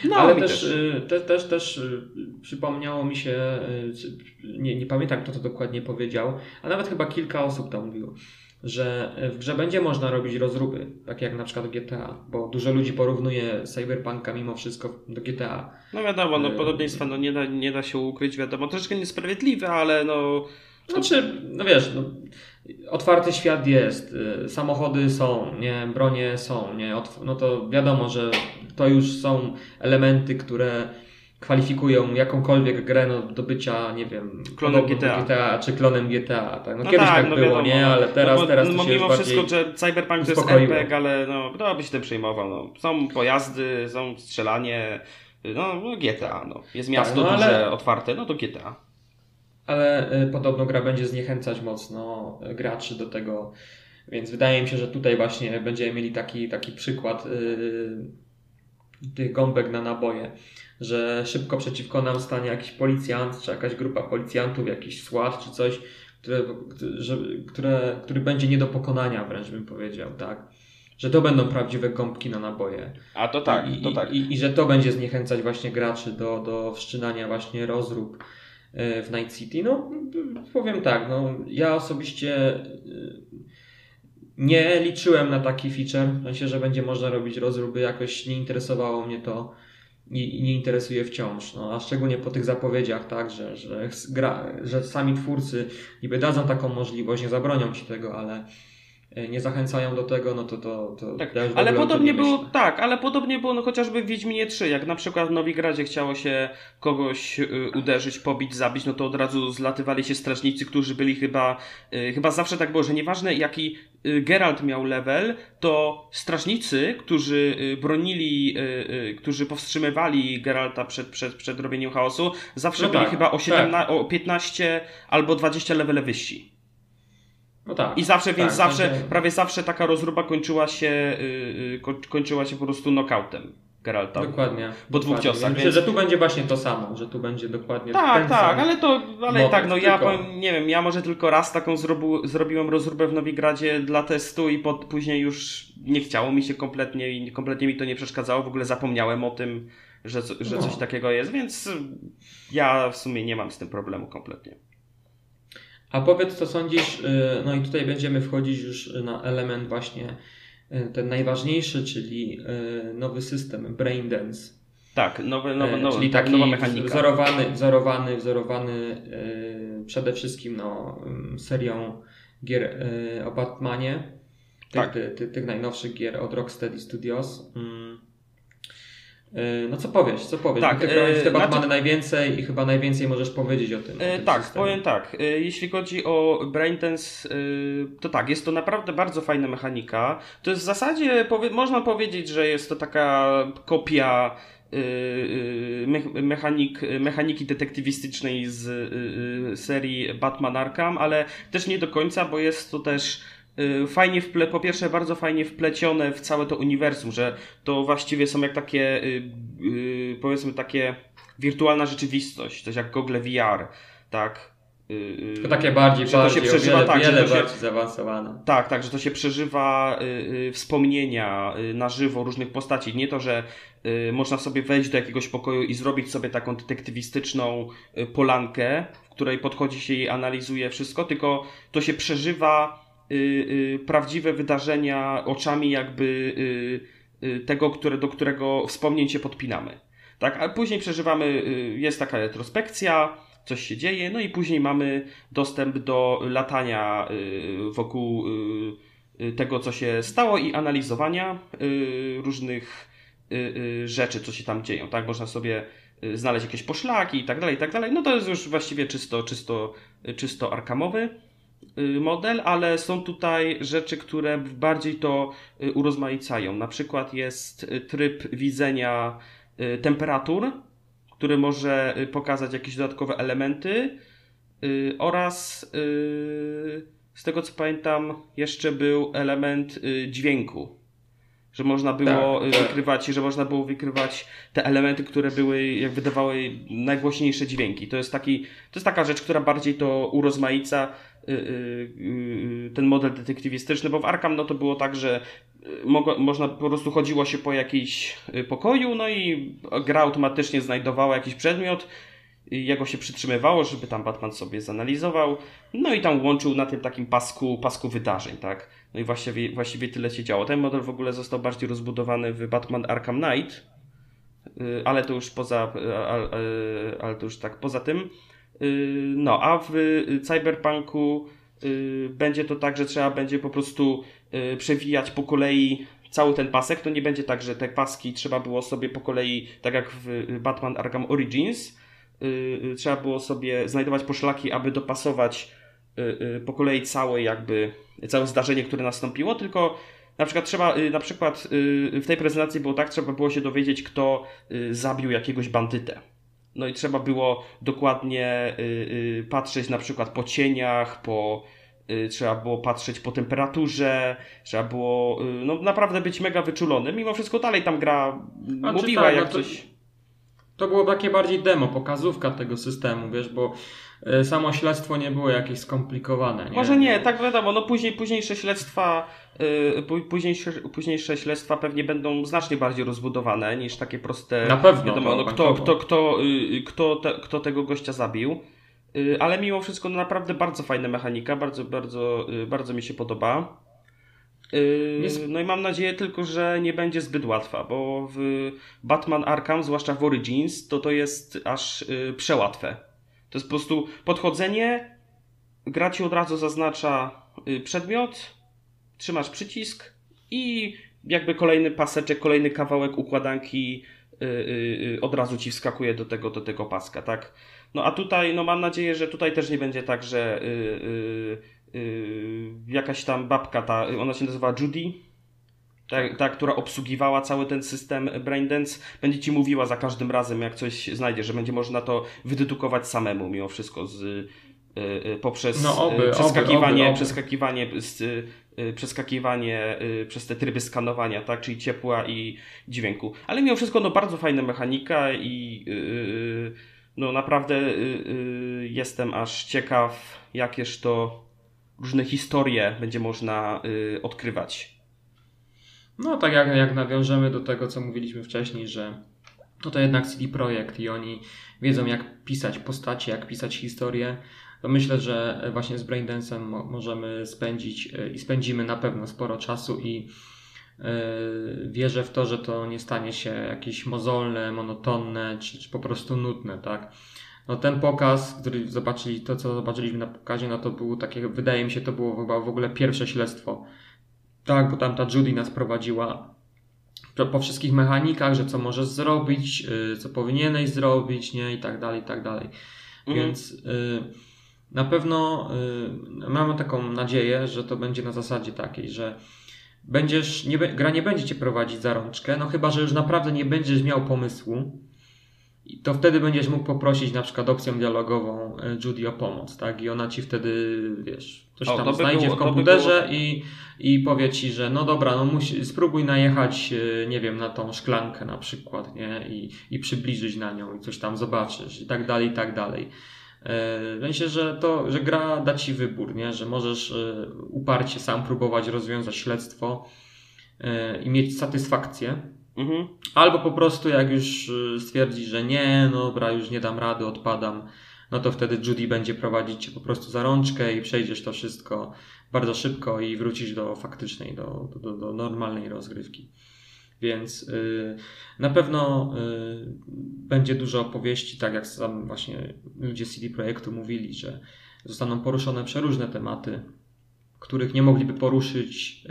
No, Ale mi też, y, te, też, też y, przypomniało mi się, nie, nie pamiętam kto to dokładnie powiedział, a nawet chyba kilka osób to mówiło, że w grze będzie można robić rozruby, tak jak na przykład GTA, bo dużo ludzi porównuje Cyberpunka mimo wszystko do GTA. No wiadomo, no podobieństwa no, nie, da, nie da się ukryć, wiadomo, troszeczkę niesprawiedliwe, ale no... Znaczy, no wiesz, no, otwarty świat jest, y, samochody są, nie, bronie są, nie, no to wiadomo, że to już są elementy, które kwalifikują jakąkolwiek grę no, do bycia, nie wiem, Klonem GTA. GTA czy klonem GTA. Tak? No, No kiedyś tak, no było, wiadomo, nie, no. ale teraz, no, bo, teraz to no, się mimo wszystko, że Cyberpunk to jest. RPG, ale no, kto by się tym przejmował? No. Są pojazdy, są strzelanie, no, no GTA, no. Jest miasto no, ale- duże, otwarte, no to GTA. Ale y, podobno gra będzie zniechęcać mocno y, graczy do tego, więc wydaje mi się, że tutaj właśnie będziemy mieli taki, taki przykład y, tych gąbek na naboje, że szybko przeciwko nam stanie jakiś policjant, czy jakaś grupa policjantów, jakiś SWAT, czy coś, które, że, które, który będzie nie do pokonania wręcz bym powiedział, tak? Że to będą prawdziwe gąbki na naboje. A to tak, I, to tak. I, i, I że to będzie zniechęcać właśnie graczy do, do wszczynania właśnie rozrób w Night City. No, powiem tak, no, ja osobiście e, nie liczyłem na taki feature, w sensie, że będzie można robić rozróby, jakoś nie interesowało mnie to i, nie interesuje wciąż, no, a szczególnie po tych zapowiedziach, tak, że, że, gra, że sami twórcy niby dadzą taką możliwość, nie zabronią ci tego, ale e, nie zachęcają do tego, no to to, to Tak, ja ale podobnie nie było, myślę. tak, ale podobnie było no, chociażby w Wiedźminie 3, jak na przykład w Nowigradzie chciało się kogoś y, uderzyć, pobić, zabić, no to od razu zlatywali się strażnicy, którzy byli chyba, y, chyba zawsze tak było, że nieważne jaki y, Geralt miał level, to strażnicy, którzy bronili, którzy powstrzymywali Geralta przed, przed, przed robieniem chaosu, zawsze No byli tak, chyba o, tak. 17, o 15 albo 20 levele wyżsi. No tak. I zawsze, więc tak, zawsze, prawie zawsze taka rozruba kończyła się, yy, ko- kończyła się po prostu knockoutem Geralta. Dokładnie. Po dwóch dokładnie. ciosach, Myślę, więc- że tu będzie właśnie to samo, że tu będzie dokładnie Tak, tak, ale to, ale tak, no ja tylko- powiem, nie wiem, ja może tylko raz taką zrobu, zrobiłem rozróbę w Nowigradzie dla testu i pod, później już nie chciało mi się kompletnie i kompletnie mi to nie przeszkadzało, w ogóle zapomniałem o tym, że, że No. coś takiego jest, więc ja w sumie nie mam z tym problemu kompletnie. A powiedz, co sądzisz, y, no i tutaj będziemy wchodzić już na element właśnie y, ten najważniejszy, czyli y, nowy system Braindance. Tak, nowe, E, nowe, czyli tak, taki nowa mechanika. wzorowany, wzorowany, wzorowany przede wszystkim no, serią gier o Batmanie, tych, Tak. ty, ty, tych najnowszych gier od Rocksteady Studios. Yy, no co powiesz, co powiesz? Tak, Ty grałeś w te Batmany znaczy- najwięcej i chyba najwięcej możesz powiedzieć o tym. o E, tym tak, systemie. powiem tak. E, jeśli chodzi o Braindance, e, to tak, jest to naprawdę bardzo fajna mechanika. To jest w zasadzie, można powiedzieć, że jest to taka kopia e, e, me- mechanik, mechaniki detektywistycznej z e, e, serii Batman Arkham, ale też nie do końca, bo jest to też e, fajnie wple, po pierwsze bardzo fajnie wplecione w całe to uniwersum, że to właściwie są jak takie e, e, powiedzmy takie wirtualna rzeczywistość, coś jak Google VR, tak? Y, y, To takie bardziej, że to bardziej się przeżywa o wiele, tak, wiele się- bardziej zaawansowane. Tak, tak, że to się przeżywa y, y, wspomnienia y, na żywo różnych postaci. Nie to, że y, można sobie wejść do jakiegoś pokoju i zrobić sobie taką detektywistyczną y, polankę, w której podchodzi się i analizuje wszystko, tylko to się przeżywa y, y, prawdziwe wydarzenia oczami jakby y, y, tego, które, do którego wspomnień się podpinamy. Tak, a później przeżywamy, y, jest taka retrospekcja, coś się dzieje, no i później mamy dostęp do latania y, wokół y, y, tego, co się stało i analizowania y, różnych y, y, rzeczy, co się tam dzieją, tak? Można sobie y, znaleźć jakieś poszlaki i tak dalej, i tak dalej. No to jest już właściwie czysto, czysto, czysto arkamowy y, model, ale są tutaj rzeczy, które bardziej to y, urozmaicają. Na przykład jest y, tryb widzenia y, temperatur, który może y, pokazać jakieś dodatkowe elementy y, oraz y, z tego co pamiętam jeszcze był element y, dźwięku. Że można było Tak, y, tak. wykrywać, że można było wykrywać te elementy, które były, jak wydawały najgłośniejsze dźwięki. To jest taki, to jest taka rzecz, która bardziej to urozmaica y, y, y, ten model detektywistyczny, bo w Arkham no to było tak, że y, można po prostu chodziło się po jakiejś y, pokoju, no i gra automatycznie znajdowała jakiś przedmiot, y, jego się przytrzymywało, żeby tam Batman sobie zanalizował, no i tam łączył na tym takim pasku, pasku wydarzeń, tak? No i właściwie, właściwie tyle się działo. Ten model w ogóle został bardziej rozbudowany w Batman Arkham Knight, y, ale to już poza, y, ale to już tak poza tym. Y, No, a w y, Cyberpunku y, będzie to tak, że trzeba będzie po prostu przewijać po kolei cały ten pasek. To nie będzie tak, że te paski trzeba było sobie po kolei, tak jak w Batman Arkham Origins, trzeba było sobie znajdować poszlaki, aby dopasować po kolei całe jakby, całe zdarzenie, które nastąpiło, tylko na przykład trzeba, na przykład w tej prezentacji było tak, trzeba było się dowiedzieć, kto zabił jakiegoś bandytę. No i trzeba było dokładnie y, y, patrzeć na przykład po cieniach, po, y, trzeba było patrzeć po temperaturze, trzeba było no, naprawdę być mega wyczulonym. Mimo wszystko dalej tam gra Znaczy mówiła tak, jak no to- coś. To było takie bardziej demo, pokazówka tego systemu, wiesz, bo y, samo śledztwo nie było jakieś skomplikowane. Nie? Może nie, tak wiadomo, no później, późniejsze śledztwa, yy, pó- późniejsze, późniejsze śledztwa pewnie będą znacznie bardziej rozbudowane niż takie proste. Na pewno, Wiadomo, no, kto, kto, kto, yy, kto, te, kto tego gościa zabił. Yy, ale mimo wszystko no, naprawdę bardzo fajna mechanika, bardzo, bardzo, yy, bardzo mi się podoba. Yy, No i mam nadzieję tylko, że nie będzie zbyt łatwa, bo w Batman Arkham, zwłaszcza w Origins, to to jest aż yy, przełatwe. To jest po prostu podchodzenie, gra ci od razu zaznacza y, przedmiot, trzymasz przycisk i jakby kolejny paseczek, kolejny kawałek układanki od razu ci wskakuje do tego, do tego paska, tak? No a tutaj, no mam nadzieję, że tutaj też nie będzie tak, że y, y, y, jakaś tam babka, ta, ona się nazywa Judy, ta, ta, która obsługiwała cały ten system Braindance, będzie ci mówiła za każdym razem, jak coś znajdzie, że będzie można to wydedukować samemu mimo wszystko z, y, y, poprzez No, oby, y, przeskakiwanie, oby, oby. przeskakiwanie, z, y, y, przeskakiwanie y, przez te tryby skanowania, tak, czyli ciepła i dźwięku. Ale mimo wszystko no, bardzo fajna mechanika i y, y, no naprawdę y, y, jestem aż ciekaw, jakież to różne historie będzie można y, odkrywać. No tak jak, jak nawiążemy do tego, co mówiliśmy wcześniej, że no to jednak CD Projekt i oni wiedzą jak pisać postacie, jak pisać historię, to myślę, że właśnie z Braindance'em mo- możemy spędzić e, i spędzimy na pewno sporo czasu i e, wierzę w to, że to nie stanie się jakieś mozolne, monotonne czy, czy po prostu nudne, tak? No ten pokaz, który zobaczyli, to co zobaczyliśmy na pokazie, no to było takie, wydaje mi się, to było chyba w ogóle pierwsze śledztwo tak, bo tam ta Judy nas prowadziła po wszystkich mechanikach, że co możesz zrobić, y, co powinieneś zrobić, nie, i tak dalej, i tak dalej. Mhm. Więc y, na pewno y, mamy taką nadzieję, że to będzie na zasadzie takiej, że będziesz, nie, gra nie będzie cię prowadzić za rączkę, no chyba, że już naprawdę nie będziesz miał pomysłu, to wtedy będziesz mógł poprosić na przykład opcją dialogową e, Judy o pomoc, tak? I ona ci wtedy, wiesz, coś O, tam by znajdzie było- w to by komputerze i, i powie ci, że no dobra, no musi, spróbuj najechać, e, nie wiem, na tą szklankę na przykład, nie? I, I przybliżyć na nią i coś tam zobaczysz i tak dalej, i tak dalej. E, W sensie, że to, że gra da ci wybór, nie? Że możesz uparcie sam próbować rozwiązać śledztwo i mieć satysfakcję, Mhm. Albo po prostu jak już y, stwierdzi, że nie, no dobra, już nie dam rady, odpadam, no to wtedy Judy będzie prowadzić cię po prostu za rączkę i przejdziesz to wszystko bardzo szybko i wrócisz do faktycznej, do, do, do normalnej rozgrywki. Więc y, na pewno y, będzie dużo opowieści, tak jak sam właśnie ludzie CD Projektu mówili, że zostaną poruszone przeróżne tematy, których nie mogliby poruszyć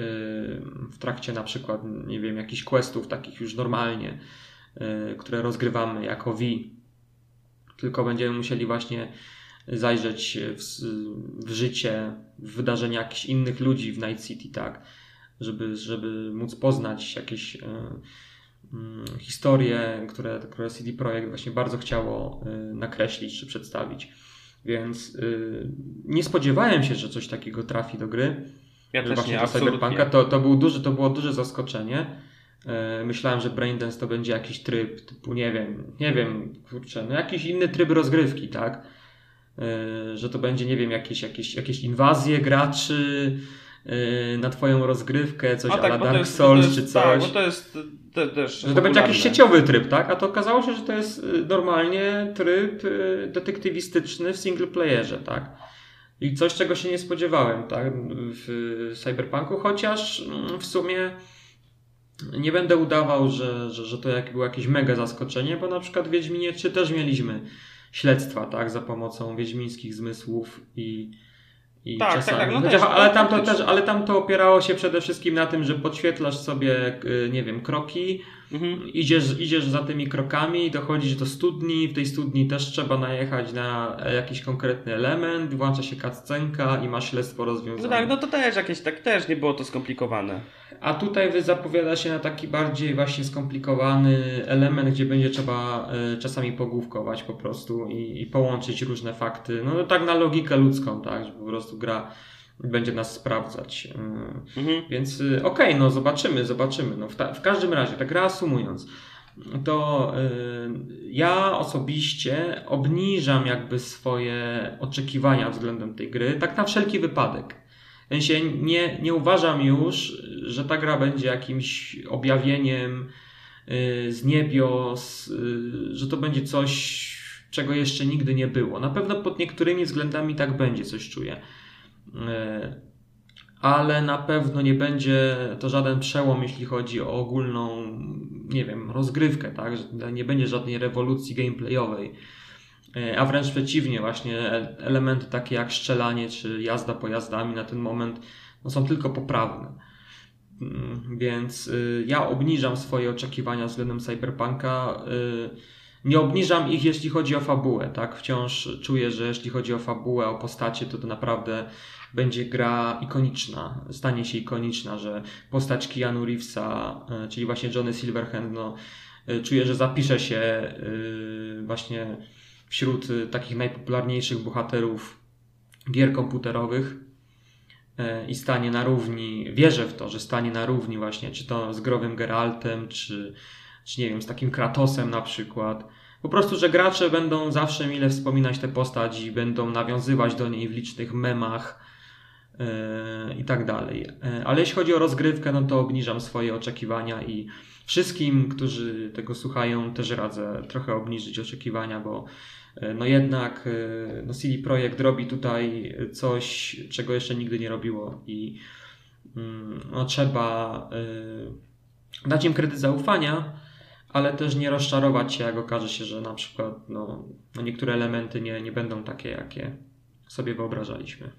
w trakcie na przykład, nie wiem, jakichś questów takich już normalnie, y, które rozgrywamy jako V. Tylko będziemy musieli właśnie zajrzeć w, w życie, w wydarzenia jakichś innych ludzi w Night City, tak, żeby, żeby móc poznać jakieś y, mm, historie, które, które CD Projekt właśnie bardzo chciało y, nakreślić czy przedstawić. Więc y, nie spodziewałem się, że coś takiego trafi do gry. Ja też właśnie nie, do Cyberpunka. To, to, był duży, to było duże zaskoczenie. E, Myślałem, że Braindance to będzie jakiś tryb typu, nie wiem, nie wiem, kurczę, no jakiś inny tryb rozgrywki, tak? E, Że to będzie, nie wiem, jakieś, jakieś, jakieś inwazje graczy na twoją rozgrywkę, coś A tak, Dark jest, Souls jest, czy coś. Tak, bo to jest te, też Że to będzie jakiś sieciowy tryb, tak? A to okazało się, że to jest y, normalnie tryb y, detektywistyczny w single playerze, tak? I coś, czego się nie spodziewałem, tak? W Cyberpunku, chociaż mm, w sumie nie będę udawał, że, że, że to jak było jakieś mega zaskoczenie, bo na przykład w Wiedźminie 3 też mieliśmy śledztwa, tak? Za pomocą wiedźmińskich zmysłów i, i Tak, tak, czasami. tak, no Chociaż, też, ale, ale tam to też, ale tam to opierało się przede wszystkim na tym, że podświetlasz sobie, y, nie wiem, kroki, Mhm. Idziesz, idziesz za tymi krokami, dochodzisz do studni, w tej studni też trzeba najechać na jakiś konkretny element, włącza się cutscenka i masz śledztwo No rozwiązane. tak, no to też jakieś tak też nie było to skomplikowane. A tutaj wy zapowiada się na taki bardziej właśnie skomplikowany element, gdzie będzie trzeba e, czasami pogłówkować po prostu i, i połączyć różne fakty. No tak na logikę ludzką, tak, że po prostu gra będzie nas sprawdzać. E, Mhm. Więc y, okej, no zobaczymy, zobaczymy. No, w, ta, w każdym razie, tak reasumując, to y, ja osobiście obniżam jakby swoje oczekiwania względem tej gry, tak na wszelki wypadek. W sensie nie, nie uważam już, że ta gra będzie jakimś objawieniem y, z niebios, y, że to będzie coś, czego jeszcze nigdy nie było. Na pewno pod niektórymi względami tak będzie, coś czuję. Y, ale na pewno nie będzie to żaden przełom, jeśli chodzi o ogólną, nie wiem, rozgrywkę, tak? Nie będzie żadnej rewolucji gameplayowej. E, A wręcz przeciwnie, właśnie e- elementy takie jak strzelanie czy jazda pojazdami na ten moment no, są tylko poprawne. Mm, Więc y, ja obniżam swoje oczekiwania względem Cyberpunka. y, Nie obniżam ich, jeśli chodzi o fabułę, tak? Wciąż czuję, że jeśli chodzi o fabułę, o postacie, to to naprawdę będzie gra ikoniczna, stanie się ikoniczna, że postać Keanu Reevesa, e, czyli właśnie Johnny Silverhand, no, e, czuję, że zapisze się e, właśnie wśród takich najpopularniejszych bohaterów gier komputerowych i stanie na równi, wierzę w to, że stanie na równi właśnie, czy to z growym Geraltem, czy, czy nie wiem, z takim Kratosem na przykład. Po prostu, że gracze będą zawsze mile wspominać tę postać i będą nawiązywać do niej w licznych memach i tak dalej. E, Ale jeśli chodzi o rozgrywkę, no to obniżam swoje oczekiwania i wszystkim, którzy tego słuchają, też radzę trochę obniżyć oczekiwania, bo e, no jednak e, no CD Projekt robi tutaj coś, czego jeszcze nigdy nie robiło i mm, no, trzeba e, dać im kredyt zaufania, ale też nie rozczarować się, jak okaże się, że na przykład no, no niektóre elementy nie, nie będą takie, jakie sobie wyobrażaliśmy.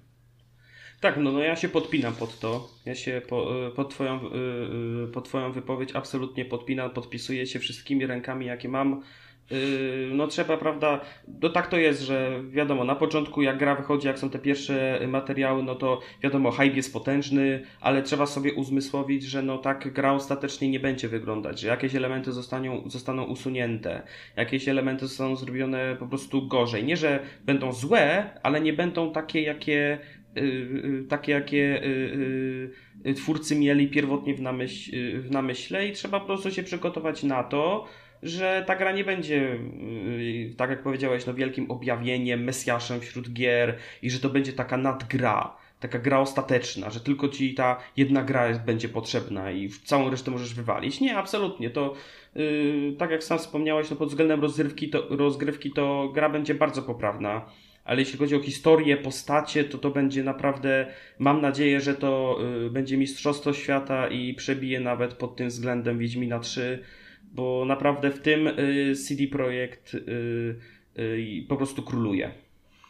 Tak, no, no ja się podpinam pod to. Ja się po, y, pod, twoją, y, pod Twoją wypowiedź absolutnie podpinam, podpisuję się wszystkimi rękami, jakie mam. No trzeba, prawda, no tak to jest, że wiadomo, na początku jak gra wychodzi, jak są te pierwsze materiały, no to wiadomo, hype jest potężny, ale trzeba sobie uzmysłowić, że no tak gra ostatecznie nie będzie wyglądać, że jakieś elementy zostaną, zostaną usunięte, jakieś elementy zostaną zrobione po prostu gorzej. Nie, że będą złe, ale nie będą takie, jakie takie, jakie yy, twórcy mieli pierwotnie w, namyśl, w namyśle i trzeba po prostu się przygotować na to, że ta gra nie będzie, tak jak powiedziałeś, no wielkim objawieniem, mesjaszem wśród gier i że to będzie taka nadgra, taka gra ostateczna, że tylko ci ta jedna gra jest, będzie potrzebna i całą resztę możesz wywalić. Nie, absolutnie. To yy, tak jak sam wspomniałeś, no pod względem rozgrywki to, rozgrywki to gra będzie bardzo poprawna ale jeśli chodzi o historię, postacie, to to będzie naprawdę, mam nadzieję, że to y, będzie Mistrzostwo Świata i przebije nawet pod tym względem Wiedźmina 3, bo naprawdę w tym y, CD Projekt y, po prostu króluje.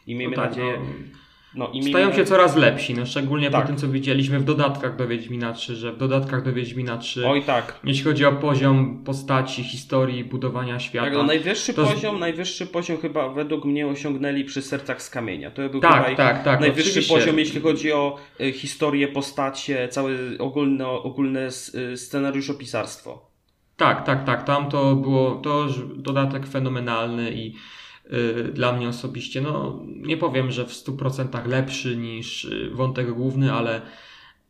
I miejmy no tak, nadzieję... No no, i Stają się coraz lepsi, no szczególnie tak. po tym, co widzieliśmy w dodatkach do Wiedźmina 3, że w dodatkach do Wiedźmina 3, Oj, tak. jeśli chodzi o poziom postaci, historii, budowania świata. Tak, no, najwyższy to... poziom, najwyższy poziom chyba według mnie osiągnęli przy Sercach z Kamienia. To był tak, chyba tak, tak, najwyższy oczywiście. poziom, jeśli chodzi o y, historię, postacie, całe ogólne, ogólne y, scenariuszopisarstwo. Tak, tak, tak. Tam to było to dodatek fenomenalny i dla mnie osobiście, no nie powiem, że w 100% lepszy niż y, wątek główny, ale,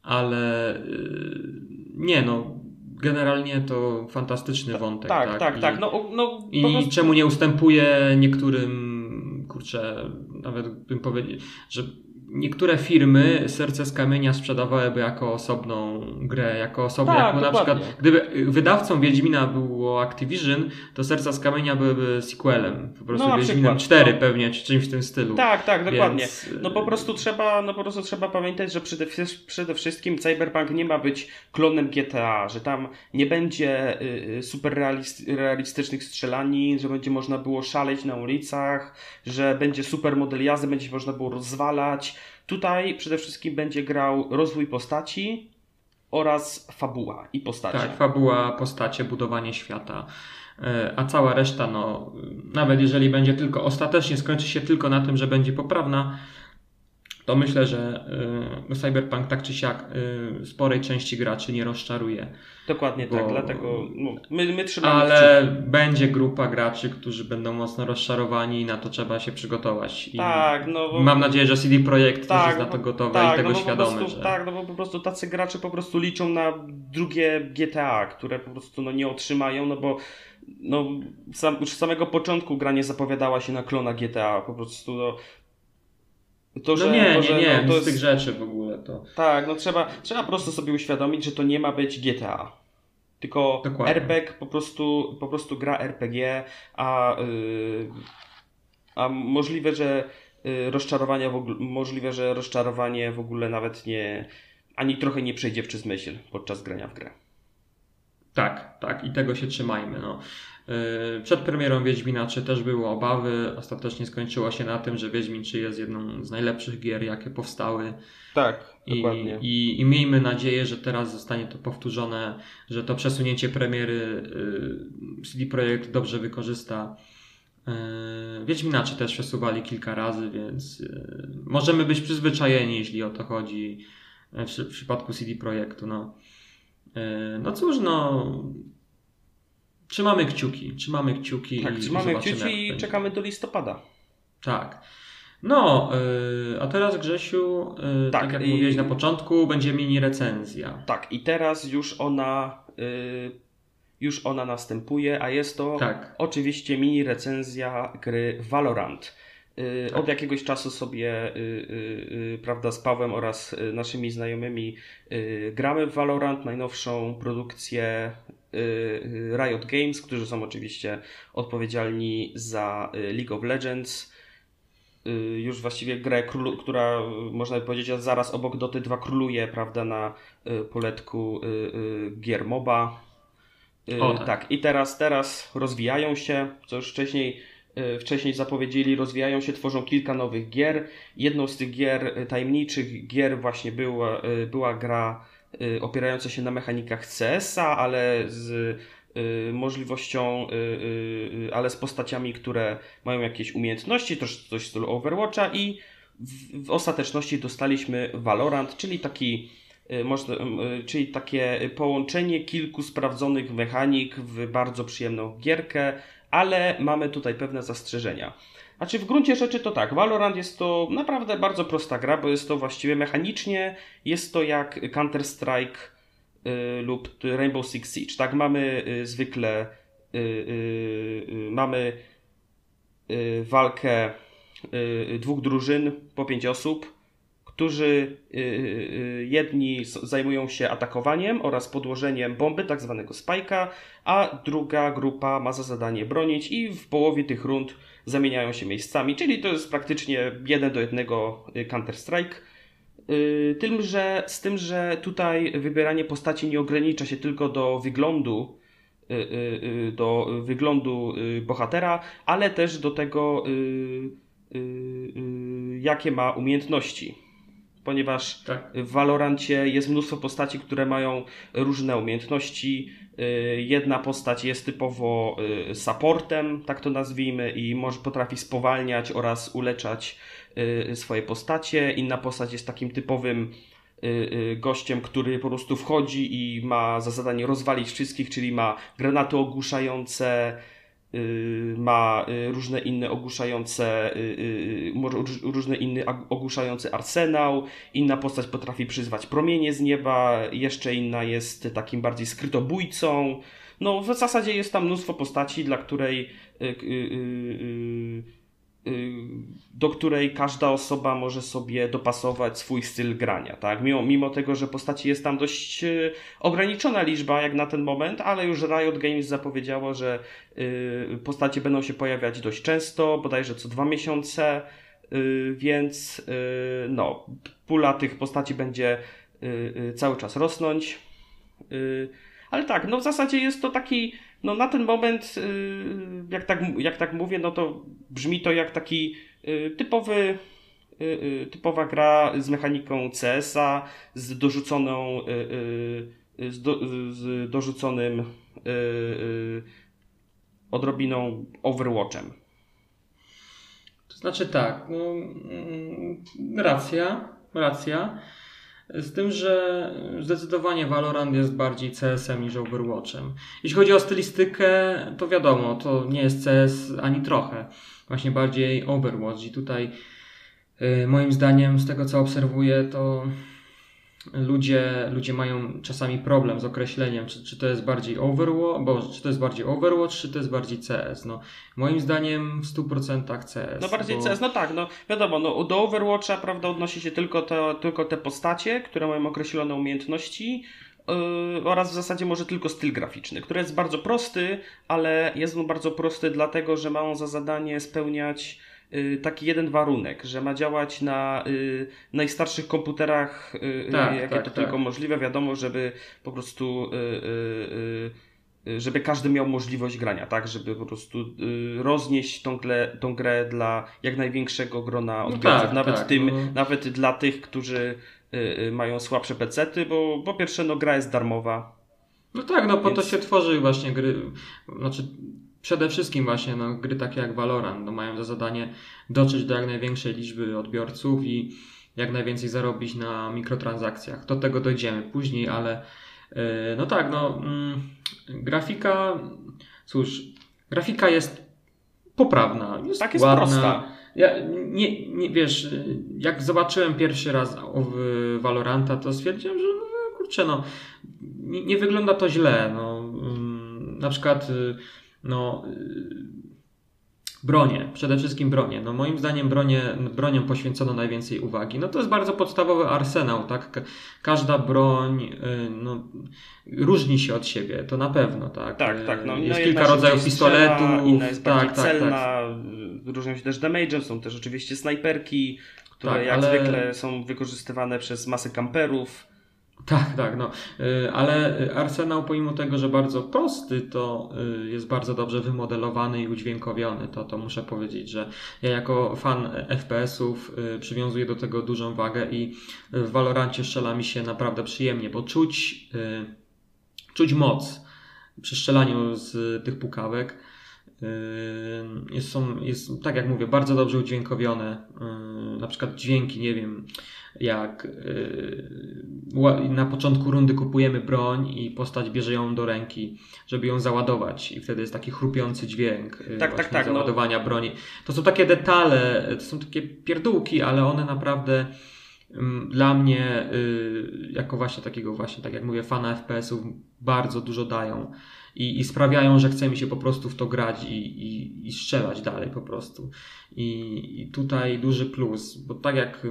ale y, nie no, generalnie to fantastyczny wątek. Tak, tak, tak. I, tak. No, no, I prostu... czemu nie ustępuje niektórym, kurczę, nawet bym powiedział, że niektóre firmy Serce z Kamienia sprzedawałyby jako osobną grę, jako osobną, tak, jako na przykład gdyby wydawcą Wiedźmina było Activision, to Serca z Kamienia byłyby sequelem, po prostu no, Wiedźminem 4 no. pewnie, czy czymś w tym stylu. Tak, tak, dokładnie. Więc... No po prostu trzeba, no po prostu trzeba pamiętać, że przede, przede wszystkim Cyberpunk nie ma być klonem GTA, że tam nie będzie y, y, super realistycznych strzelanin, że będzie można było szaleć na ulicach, że będzie super model jazdy, będzie można było rozwalać, Tutaj przede wszystkim będzie grał rozwój postaci oraz fabuła i postacie. Tak, fabuła, postacie, budowanie świata. E, a cała reszta, no, nawet jeżeli będzie tylko, ostatecznie skończy się tylko na tym, że będzie poprawna, to myślę, że y, Cyberpunk tak czy siak y, sporej części graczy nie rozczaruje. Dokładnie bo... tak, dlatego no, my, my trzymamy Ale kciuki. będzie grupa graczy, którzy będą mocno rozczarowani i na to trzeba się przygotować. I tak, no bo... Mam nadzieję, że CD Projekt tak, też jest na to gotowy tak, i tego no świadomy. Prostu, że... Tak, no bo po prostu tacy gracze po prostu liczą na drugie GTA, które po prostu no, nie otrzymają, no bo no, sam, już z samego początku gra nie zapowiadała się na klona GTA, po prostu no, to, że, no nie, to, że, nie, nie, no, to jest... z tych rzeczy w ogóle to. Tak, no trzeba, trzeba po prostu sobie uświadomić, że to nie ma być GTA. Tylko Dokładnie. RPG po prostu, po prostu gra RPG, a, yy, a możliwe, że yy, rozczarowanie w ogóle, możliwe, że rozczarowanie w ogóle nawet nie ani trochę nie przejdzie przez myśl podczas grania w grę. Tak, tak i tego się trzymajmy. No. Yy, przed premierą Wiedźmina 3 też były obawy. Ostatecznie skończyło się na tym, że Wiedźmin 3 jest jedną z najlepszych gier, jakie powstały. Tak, I, dokładnie. I, I miejmy nadzieję, że teraz zostanie to powtórzone, że to przesunięcie premiery yy, CD Projekt dobrze wykorzysta. Yy, Wiedźmina 3 też przesuwali kilka razy, więc możemy być przyzwyczajeni, jeśli o to chodzi w, w przypadku CD Projektu. No. no cóż, no Trzymamy kciuki, trzymamy kciuki. Tak, trzymamy kciuki i czekamy do listopada. Tak. No, yy, a teraz Grzesiu, yy, tak, tak, jak i... mówiłeś na początku, będzie mini recenzja. Tak, i teraz już ona, yy, już ona następuje, a jest to tak. oczywiście mini recenzja gry Valorant. Y, tak. Od jakiegoś czasu sobie, y, y, prawda, z Pawłem oraz naszymi znajomymi gramy w Valorant, najnowszą produkcję Riot Games, którzy są oczywiście odpowiedzialni za League of Legends. Już właściwie grę, która można by powiedzieć zaraz obok Doty 2 króluje, prawda, na poletku gier MOBA. O, tak. tak. i teraz, teraz rozwijają się, co już wcześniej y, wcześniej zapowiedzieli, rozwijają się, tworzą kilka nowych gier. Jedną z tych gier, y, tajemniczych gier właśnie była, y, była gra opierająca się na mechanikach CS-a, ale z możliwością, ale z postaciami, które mają jakieś umiejętności, też coś w stylu Overwatcha i w, ostateczności dostaliśmy Valorant, czyli taki czyli takie połączenie kilku sprawdzonych mechanik w bardzo przyjemną gierkę, ale mamy tutaj pewne zastrzeżenia. Znaczy w gruncie rzeczy to tak, Valorant jest to naprawdę bardzo prosta gra, bo jest to właściwie mechanicznie, jest to jak Counter-Strike y, lub Rainbow Six Siege. Tak, mamy y, zwykle y, y, y mamy y, walkę dwóch drużyn po pięć osób, którzy jedni zajmują się atakowaniem oraz podłożeniem bomby, tak zwanego spajka, a druga grupa ma za zadanie bronić i w połowie tych rund zamieniają się miejscami, czyli to jest praktycznie jeden do jednego Counter-Strike. Tym, że, z tym, że tutaj wybieranie postaci nie ogranicza się tylko do wyglądu, do wyglądu bohatera, ale też do tego, jakie ma umiejętności ponieważ tak. w Valorancie jest mnóstwo postaci, które mają różne umiejętności. Y, jedna postać jest typowo y, supportem, tak to nazwijmy, i może potrafi spowalniać oraz uleczać y, swoje postacie. Inna postać jest takim typowym gościem, który po prostu wchodzi i ma za zadanie rozwalić wszystkich, czyli ma granaty ogłuszające, ma y, różne inne ogłuszające, y, różne inny ogłuszający arsenał, inna postać potrafi przyzwać promienie z nieba, jeszcze inna jest takim bardziej skrytobójcą. No, w zasadzie jest tam mnóstwo postaci, dla której Y, do której każda osoba może sobie dopasować swój styl grania, tak? Mimo, mimo tego, że postaci jest tam dość y, ograniczona liczba jak na ten moment, ale już Riot Games zapowiedziało, że y, postacie będą się pojawiać dość często, bodajże co dwa miesiące, więc no, pula tych postaci będzie cały czas rosnąć. Ale tak, no w zasadzie jest to taki no na ten moment, y, jak tak, jak tak mówię, no to brzmi to jak taki y, typowy, y, typowa gra z mechaniką CS-a, z dorzuconą, z, do, z dorzuconym odrobiną Overwatchem. To znaczy tak, no, mm, racja, racja. Z tym, że zdecydowanie Valorant jest bardziej CS-em niż Overwatchem. Jeśli chodzi o stylistykę, to wiadomo, to nie jest CS ani trochę. Właśnie bardziej Overwatch. I tutaj, yy, moim zdaniem, z tego co obserwuję, to ludzie, ludzie mają czasami problem z określeniem, czy, czy to jest bardziej Overwatch, bo, czy to jest bardziej Overwatch, czy to jest bardziej CS. No, moim zdaniem w 100% CS. No bardziej bo... CS, no tak, no wiadomo, no, do Overwatcha prawda odnosi się tylko, to, tylko te postacie, które mają określone umiejętności, Yy, oraz w zasadzie może tylko styl graficzny, który jest bardzo prosty, ale jest on bardzo prosty dlatego, że ma on za zadanie spełniać taki jeden warunek, że ma działać na y, najstarszych komputerach, y, tak, jakie tak, to tak. tylko możliwe. Wiadomo, żeby po prostu żeby każdy miał możliwość grania, tak? Żeby po prostu roznieść tą, grę, tą grę dla jak największego grona no odbiorców, no nawet tym, no. nawet dla tych, którzy mają słabsze pecety, bo po pierwsze no gra jest darmowa. No tak, no po więc... to się tworzy właśnie gry, znaczy przede wszystkim właśnie no, gry takie jak Valorant no, mają za zadanie dotrzeć do jak największej liczby odbiorców i jak najwięcej zarobić na mikrotransakcjach. Do tego dojdziemy później, ale yy, no tak, no yy, grafika, cóż, grafika jest poprawna, jest tak jest ładna. prosta. Ja, nie, nie, wiesz, jak zobaczyłem pierwszy raz Valoranta, to stwierdziłem, że no, kurczę, no, nie, nie wygląda to źle. No, yy, na przykład y, no, y, bronie, przede wszystkim bronie. No moim zdaniem bronie, broniom poświęcono najwięcej uwagi. No to jest bardzo podstawowy arsenał, tak? Każda broń y, no, różni się od siebie, to na pewno, tak? Tak, tak. No, jest no kilka rodzajów pistoletów. Inna jest tak, tak, celna, tak, tak. różnią się też damage'em, są też oczywiście snajperki, które tak, jak ale... zwykle są wykorzystywane przez masę kamperów. Tak, tak, no. Y, ale Arsenał, pomimo tego, że bardzo prosty, to y, jest bardzo dobrze wymodelowany i udźwiękowiony. To, to muszę powiedzieć, że ja jako fan FPS-ów y, przywiązuję do tego dużą wagę i w Valorancie strzela mi się naprawdę przyjemnie, bo czuć, czuć moc przy strzelaniu z tych pukawek. Jest, są, jest, tak jak mówię, bardzo dobrze udźwiękowione. Na przykład dźwięki, nie wiem, jak yy, na początku rundy kupujemy broń i postać bierze ją do ręki, żeby ją załadować i wtedy jest taki chrupiący dźwięk yy, tak, tak, tak, no. załadowania no. broni. To są takie detale, to są takie pierdółki, ale one naprawdę dla mnie, yy, jako właśnie takiego właśnie, tak jak mówię, fana FPS-ów, bardzo dużo dają i, i sprawiają, że chce mi się po prostu w to grać i, i, i strzelać dalej po prostu. I, I tutaj duży plus, bo tak jak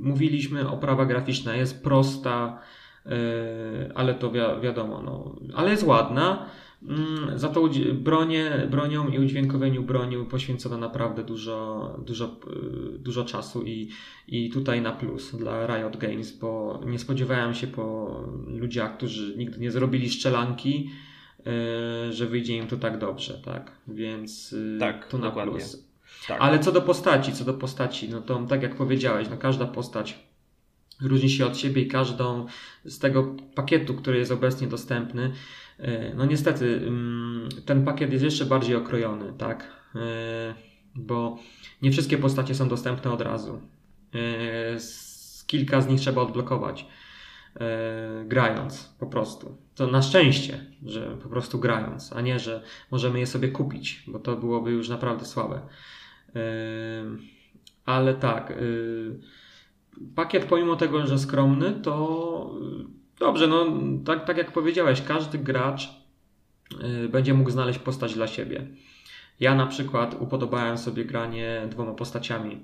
mówiliśmy, oprawa graficzna jest prosta, yy, ale to wi wiadomo, no, ale jest ładna. Mm, za to bronią i udźwiękowieniu broni poświęcono naprawdę dużo, dużo, dużo czasu i, i tutaj na plus dla Riot Games, bo nie spodziewałem się po ludziach, którzy nigdy nie zrobili strzelanki, yy, że wyjdzie im to tak dobrze, tak? Więc tak, tu na dokładnie. plus. Tak. Ale co do postaci, co do postaci, no to tak jak powiedziałeś, no każda postać różni się od siebie i każdą z tego pakietu, który jest obecnie dostępny, e, no niestety mm, ten pakiet jest jeszcze bardziej okrojony, tak? E, bo nie wszystkie postacie są dostępne od razu. E, kilka z nich trzeba odblokować grając po prostu. To na szczęście, że po prostu grając, a nie, że możemy je sobie kupić, bo to byłoby już naprawdę słabe. Ale tak, y, pakiet pomimo tego, że skromny, to y, dobrze, no tak, tak jak powiedziałeś, każdy gracz y, będzie mógł znaleźć postać dla siebie. Ja na przykład upodobałem sobie granie dwoma postaciami.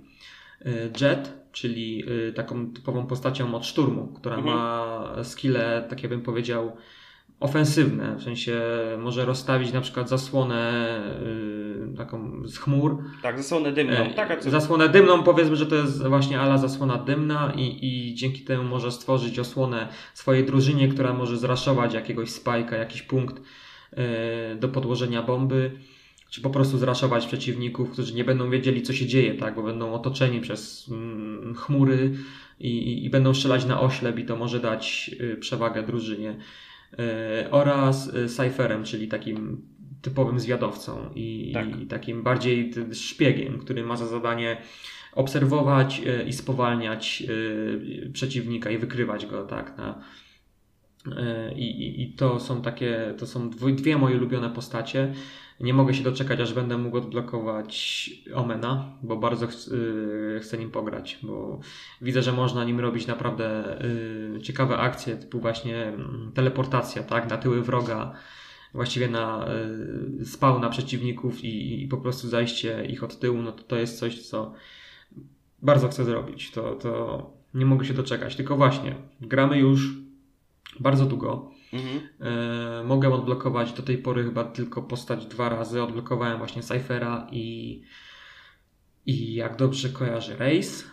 Jet, czyli taką typową postacią od szturmu, która mhm. ma skille, tak bym powiedział, ofensywne, w sensie może rozstawić na przykład zasłonę yy, taką z chmur. Tak, zasłonę dymną. E, tak, zasłonę dymną, powiedzmy, że to jest właśnie ala zasłona dymna i, i dzięki temu może stworzyć osłonę swojej drużynie, która może zraszować jakiegoś spajka, jakiś punkt yy, do podłożenia bomby, czy po prostu zraszować przeciwników, którzy nie będą wiedzieli, co się dzieje, tak, bo będą otoczeni przez mm, chmury i, i, będą strzelać na oślep i to może dać yy, przewagę drużynie. E, oraz e, Cypherem, czyli takim typowym zwiadowcą i, tak. i takim bardziej szpiegiem, który ma za zadanie obserwować e, i spowalniać przeciwnika i wykrywać go tak na, i, I, to są takie, to są dwie moje ulubione postacie. Nie mogę się doczekać, aż będę mógł odblokować Omena, bo bardzo ch yy, chcę nim pograć, bo widzę, że można nim robić naprawdę yy, ciekawe akcje, typu właśnie mm, teleportacja, tak, na tyły wroga, właściwie na yy, spawn na przeciwników i, i, po prostu zajście ich od tyłu, no to, to jest coś, co bardzo chcę zrobić. To, to nie mogę się doczekać. Tylko właśnie, gramy już bardzo długo. Mhm. E, mogę odblokować do tej pory chyba tylko postać dwa razy. Odblokowałem właśnie Cyphera i, i jak dobrze kojarzę, Race.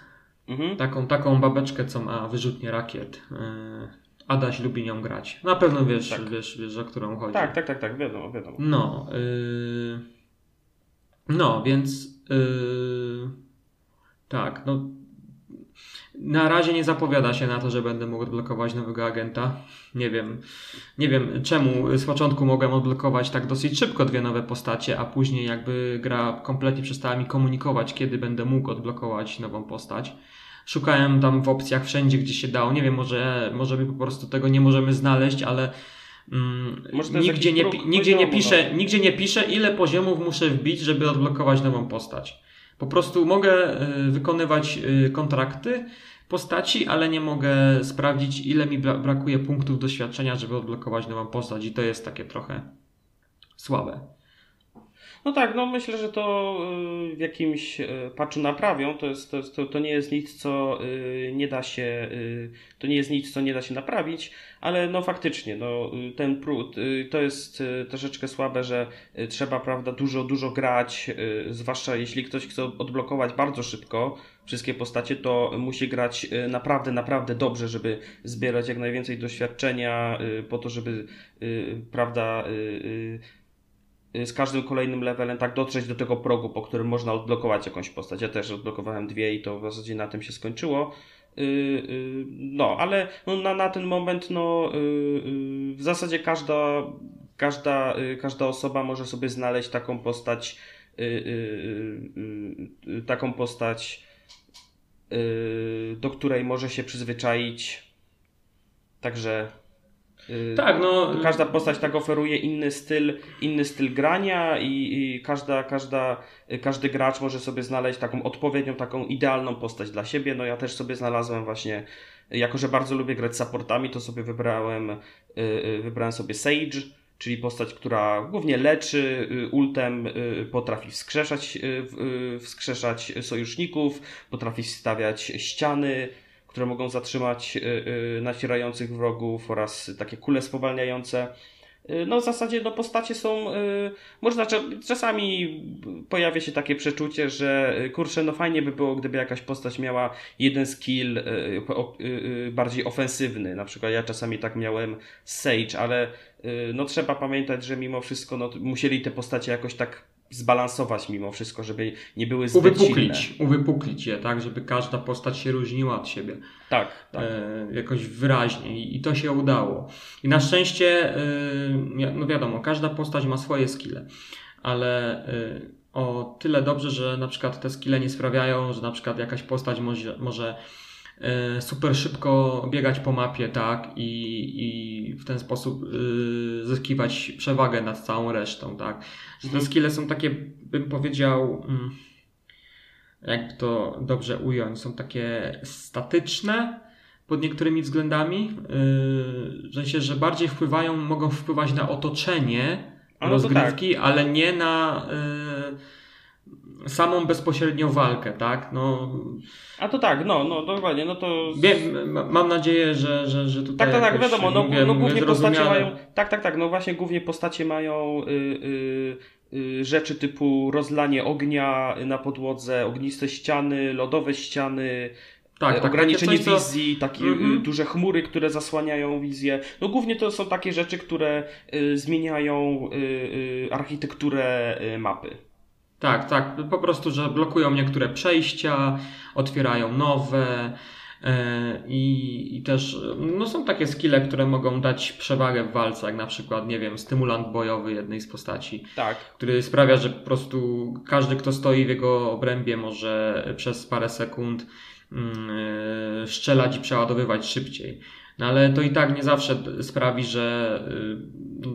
Mhm. Taką, taką babeczkę, co ma wyrzutnie rakiet. E, Adaś lubi nią grać. Na pewno wiesz, tak. wiesz, wiesz o którą chodzi. Tak, tak, tak, tak, wiadomo, wiadomo. No, yy, no więc yy, tak, no na razie nie zapowiada się na to, że będę mógł odblokować nowego agenta. Nie wiem, nie wiem czemu z początku mogłem odblokować tak dosyć szybko dwie nowe postacie, a później jakby gra kompletnie przestała mi komunikować, kiedy będę mógł odblokować nową postać. Szukałem tam w opcjach wszędzie, gdzie się dało. Nie wiem, może, może my po prostu tego nie możemy znaleźć, ale mm, nigdzie, nie, nigdzie, nie pisze, no. nigdzie nie pisze, ile poziomów muszę wbić, żeby odblokować nową postać. Po prostu mogę y, wykonywać y, kontrakty postaci, ale nie mogę sprawdzić, ile mi brakuje punktów doświadczenia, żeby odblokować nową postać, i to jest takie trochę słabe. No tak, no myślę, że to y, w jakimś y, patchu naprawią. To, jest, to, jest, to, to nie jest nic, co y, nie da się, to nie jest nic, co nie da się naprawić, ale no faktycznie, no ten pród, to jest troszeczkę słabe, że trzeba, prawda, dużo, dużo grać, zwłaszcza jeśli ktoś chce odblokować bardzo szybko wszystkie postacie, to musi grać naprawdę, naprawdę dobrze, żeby zbierać jak najwięcej doświadczenia po to, żeby, prawda, z każdym kolejnym levelem tak dotrzeć do tego progu, po którym można odblokować jakąś postać. Ja też odblokowałem dwie i to w zasadzie na tym się skończyło. Y, y, no, ale no, na, na ten moment no, w zasadzie każda, każda, każda osoba może sobie znaleźć taką postać taką postać do której może się przyzwyczaić. Także Y, tak, no. Każda postać tak oferuje inny styl, inny styl grania i, i, każda, każda, każdy gracz może sobie znaleźć taką odpowiednią, taką idealną postać dla siebie. No ja też sobie znalazłem właśnie, jako że bardzo lubię grać supportami, to sobie wybrałem, y, y, wybrałem sobie Sage, czyli postać, która głównie leczy ultem, potrafi wskrzeszać, wskrzeszać sojuszników, potrafi stawiać ściany, które mogą zatrzymać y, y, nacierających wrogów oraz takie kule spowalniające. Y, no w zasadzie no, postacie są, można czasami pojawia się takie przeczucie, że kurczę, no fajnie by było, gdyby jakaś postać miała jeden skill bardziej ofensywny. Na przykład ja czasami tak miałem Sage, ale no trzeba pamiętać, że mimo wszystko no, musieli te postacie jakoś tak zbalansować mimo wszystko, żeby nie były zbyt uwypuklić, silne. Uwypuklić je, tak, żeby każda postać się różniła od siebie. Tak, tak. E, jakoś wyraźnie I, i to się udało. I na szczęście, e, no wiadomo, każda postać ma swoje skille, ale e, o tyle dobrze, że na przykład te skille nie sprawiają, że na przykład jakaś postać może, może super szybko biegać po mapie, tak, i, i w ten sposób y, zyskiwać przewagę nad całą resztą, tak. Że te mhm. skille są takie, bym powiedział, mm, jakby to dobrze ująć, są takie statyczne pod niektórymi względami, y, w sensie, że bardziej wpływają, mogą wpływać na otoczenie rozgrywki, tak. ale nie na samą bezpośrednią walkę, tak? No, A to tak, no, no dokładnie, no to... mam nadzieję, że, że, że tutaj Tak, tak, tak, wiadomo, no, mówię, no głównie postacie mają... Tak, tak, tak, no właśnie głównie postacie mają... Yy, yy, rzeczy typu rozlanie ognia na podłodze, ogniste ściany, lodowe ściany, tak, tak, ograniczenie coś, wizji, takie mm -hmm. duże chmury, które zasłaniają wizję. No głównie to są takie rzeczy, które y, zmieniają y, y, architekturę y, mapy. Tak, tak. Po prostu, że blokują niektóre przejścia, otwierają nowe. E, I, I też no są takie skille, które mogą dać przewagę w walce, jak na przykład, nie wiem, stymulant bojowy jednej z postaci, tak. który sprawia, że po prostu każdy, kto stoi w jego obrębie, może przez parę sekund e, strzelać i przeładowywać szybciej. No ale to i tak nie zawsze sprawi, że y,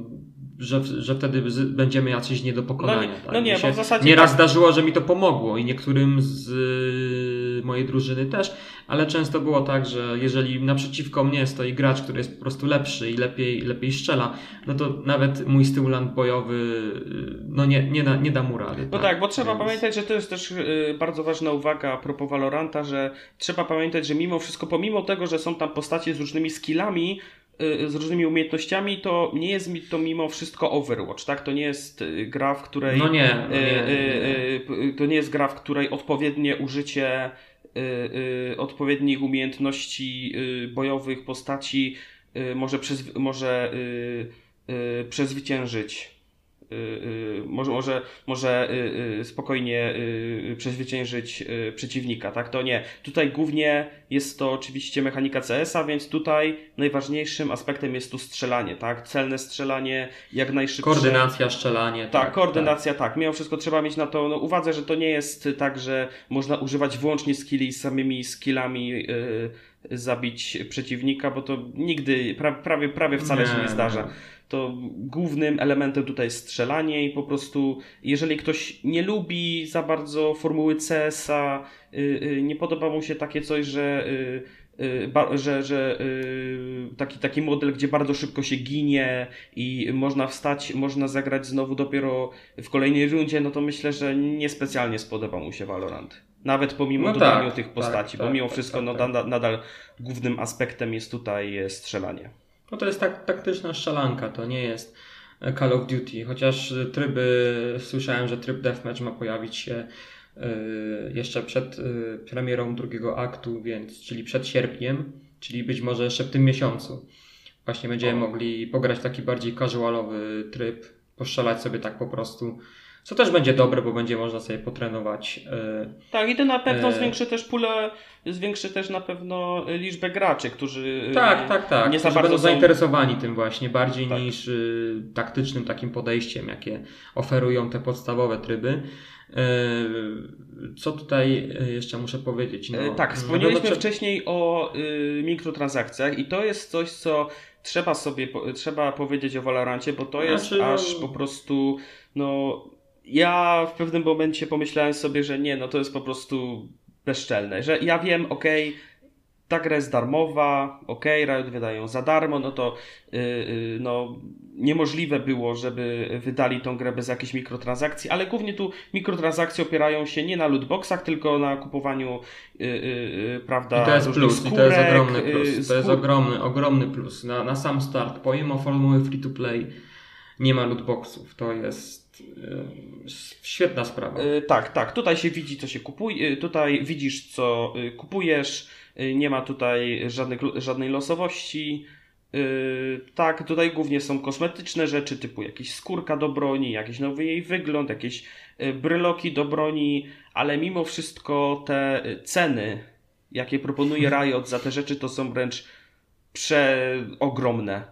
że, że wtedy będziemy jacyś nie do pokonania. No, tak? no nie, bo w zasadzie. Nieraz tak. zdarzyło, że mi to pomogło i niektórym z y, mojej drużyny też, ale często było tak, że jeżeli naprzeciwko mnie stoi gracz, który jest po prostu lepszy i lepiej, lepiej strzela, no to nawet mój stymulant bojowy y, no nie, nie, da, nie da mu rady. No tak, tak bo trzeba Więc... pamiętać, że to jest też y, bardzo ważna uwaga a propos Valoranta, że trzeba pamiętać, że mimo wszystko, pomimo tego, że są tam postacie z różnymi skillami, z różnymi umiejętnościami, to nie jest mi to mimo wszystko Overwatch, tak? To nie jest y, gra, w której. No nie. No nie, nie, nie. To nie jest gra, w której odpowiednie użycie odpowiednich umiejętności bojowych postaci może, przez, może przezwyciężyć Y, y, może, może, może y, spokojnie przezwyciężyć przeciwnika, tak? To nie. Tutaj głównie jest to oczywiście mechanika CS-a, więc tutaj najważniejszym aspektem jest tu strzelanie, tak? Celne strzelanie, jak najszybsze. Koordynacja, strzelanie. Tak, tak koordynacja, tak. tak. Mimo wszystko trzeba mieć na to no, uwadze, że to nie jest tak, że można używać wyłącznie skilli samymi skillami yy, zabić przeciwnika, bo to nigdy, pra, prawie, prawie wcale nie, się nie zdarza. Nie to głównym elementem tutaj jest strzelanie i po prostu jeżeli ktoś nie lubi za bardzo formuły CS-a, yy, yy, nie podoba mu się takie coś, że y, że, że y, taki, taki model, gdzie bardzo szybko się ginie i można wstać, można zagrać znowu dopiero w kolejnej rundzie, no to myślę, że niespecjalnie spodobał mu się Valorant. Nawet pomimo No dodania tak, tych tak, postaci, bo tak, mimo tak, wszystko tak, no, tak. nada- nadal głównym aspektem jest tutaj e, strzelanie. No to jest tak, taktyczna strzelanka, to nie jest e, Call of Duty, chociaż e, tryby, słyszałem, że tryb Deathmatch ma pojawić się e, jeszcze przed premierą drugiego aktu, więc, czyli przed sierpniem, czyli być może jeszcze w tym miesiącu. Właśnie będziemy mogli pograć taki bardziej casualowy tryb, postrzelać sobie tak po prostu, co też będzie dobre, bo będzie można sobie potrenować. e, Tak, i to na pewno E. zwiększy też pulę, zwiększy też na pewno liczbę graczy, którzy e, Tak, tak, tak. nie za bardzo będą są- zainteresowani tym właśnie, bardziej Tak. niż taktycznym takim podejściem, jakie oferują te podstawowe tryby. Co tutaj jeszcze muszę powiedzieć? No, Tak, wspomnieliśmy wcześniej o y, mikrotransakcjach i to jest coś, co trzeba sobie trzeba powiedzieć o Valorancie, bo to jest Znaczy, no- aż po prostu, no ja w pewnym momencie pomyślałem sobie, że nie, no to jest po prostu bezczelne, że ja wiem, okej, ta gra jest darmowa, okej, Riot wydają za darmo, no to y, y, no, niemożliwe było, żeby wydali tą grę bez jakichś mikrotransakcji, ale głównie tu mikrotransakcje opierają się nie na lootboxach, tylko na kupowaniu y, y, y, prawda, I to jest plus, i to jest skórek, ogromny y, plus. To jest ogromny, ogromny plus. Na, na sam start, pomimo formuły free to play, nie ma lootboxów. To jest y, świetna sprawa. Y, Tak, tak. Tutaj się widzi, co się kupuje. y, Tutaj widzisz, co kupujesz. Nie ma tutaj żadnych, żadnej losowości. Tak, tutaj głównie są kosmetyczne rzeczy, typu jakieś skórka do broni, jakiś nowy jej wygląd, jakieś bryloki do broni, ale mimo wszystko te ceny, jakie proponuje Riot za te rzeczy, to są wręcz przeogromne.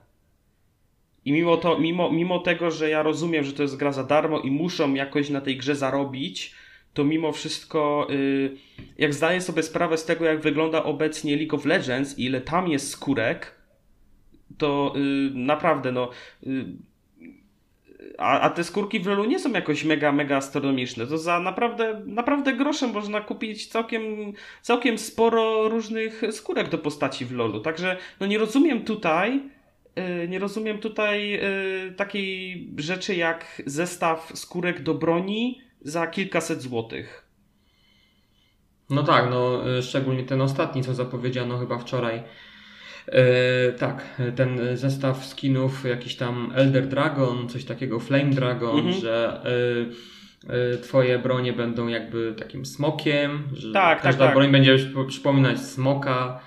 I mimo, to, mimo, mimo tego, że ja rozumiem, że to jest gra za darmo i muszą jakoś na tej grze zarobić, to mimo wszystko, y, jak zdaję sobie sprawę z tego, jak wygląda obecnie League of Legends i ile tam jest skórek, to y, naprawdę, no. y, a, a te skórki w LoLu nie są jakoś mega, mega astronomiczne. To za naprawdę, naprawdę grosze można kupić całkiem, całkiem sporo różnych skórek do postaci w LoLu. Także no nie rozumiem tutaj, nie rozumiem tutaj y, takiej rzeczy jak zestaw skórek do broni za kilkaset złotych. No tak, no y, szczególnie ten ostatni, co zapowiedziano chyba wczoraj. E, tak, ten zestaw skinów, jakiś tam Elder Dragon, coś takiego, Flame Dragon, Mhm. że y, y, twoje bronie będą jakby takim smokiem, że Tak, tak, każda tak. broń będzie przypo- przypominać smoka.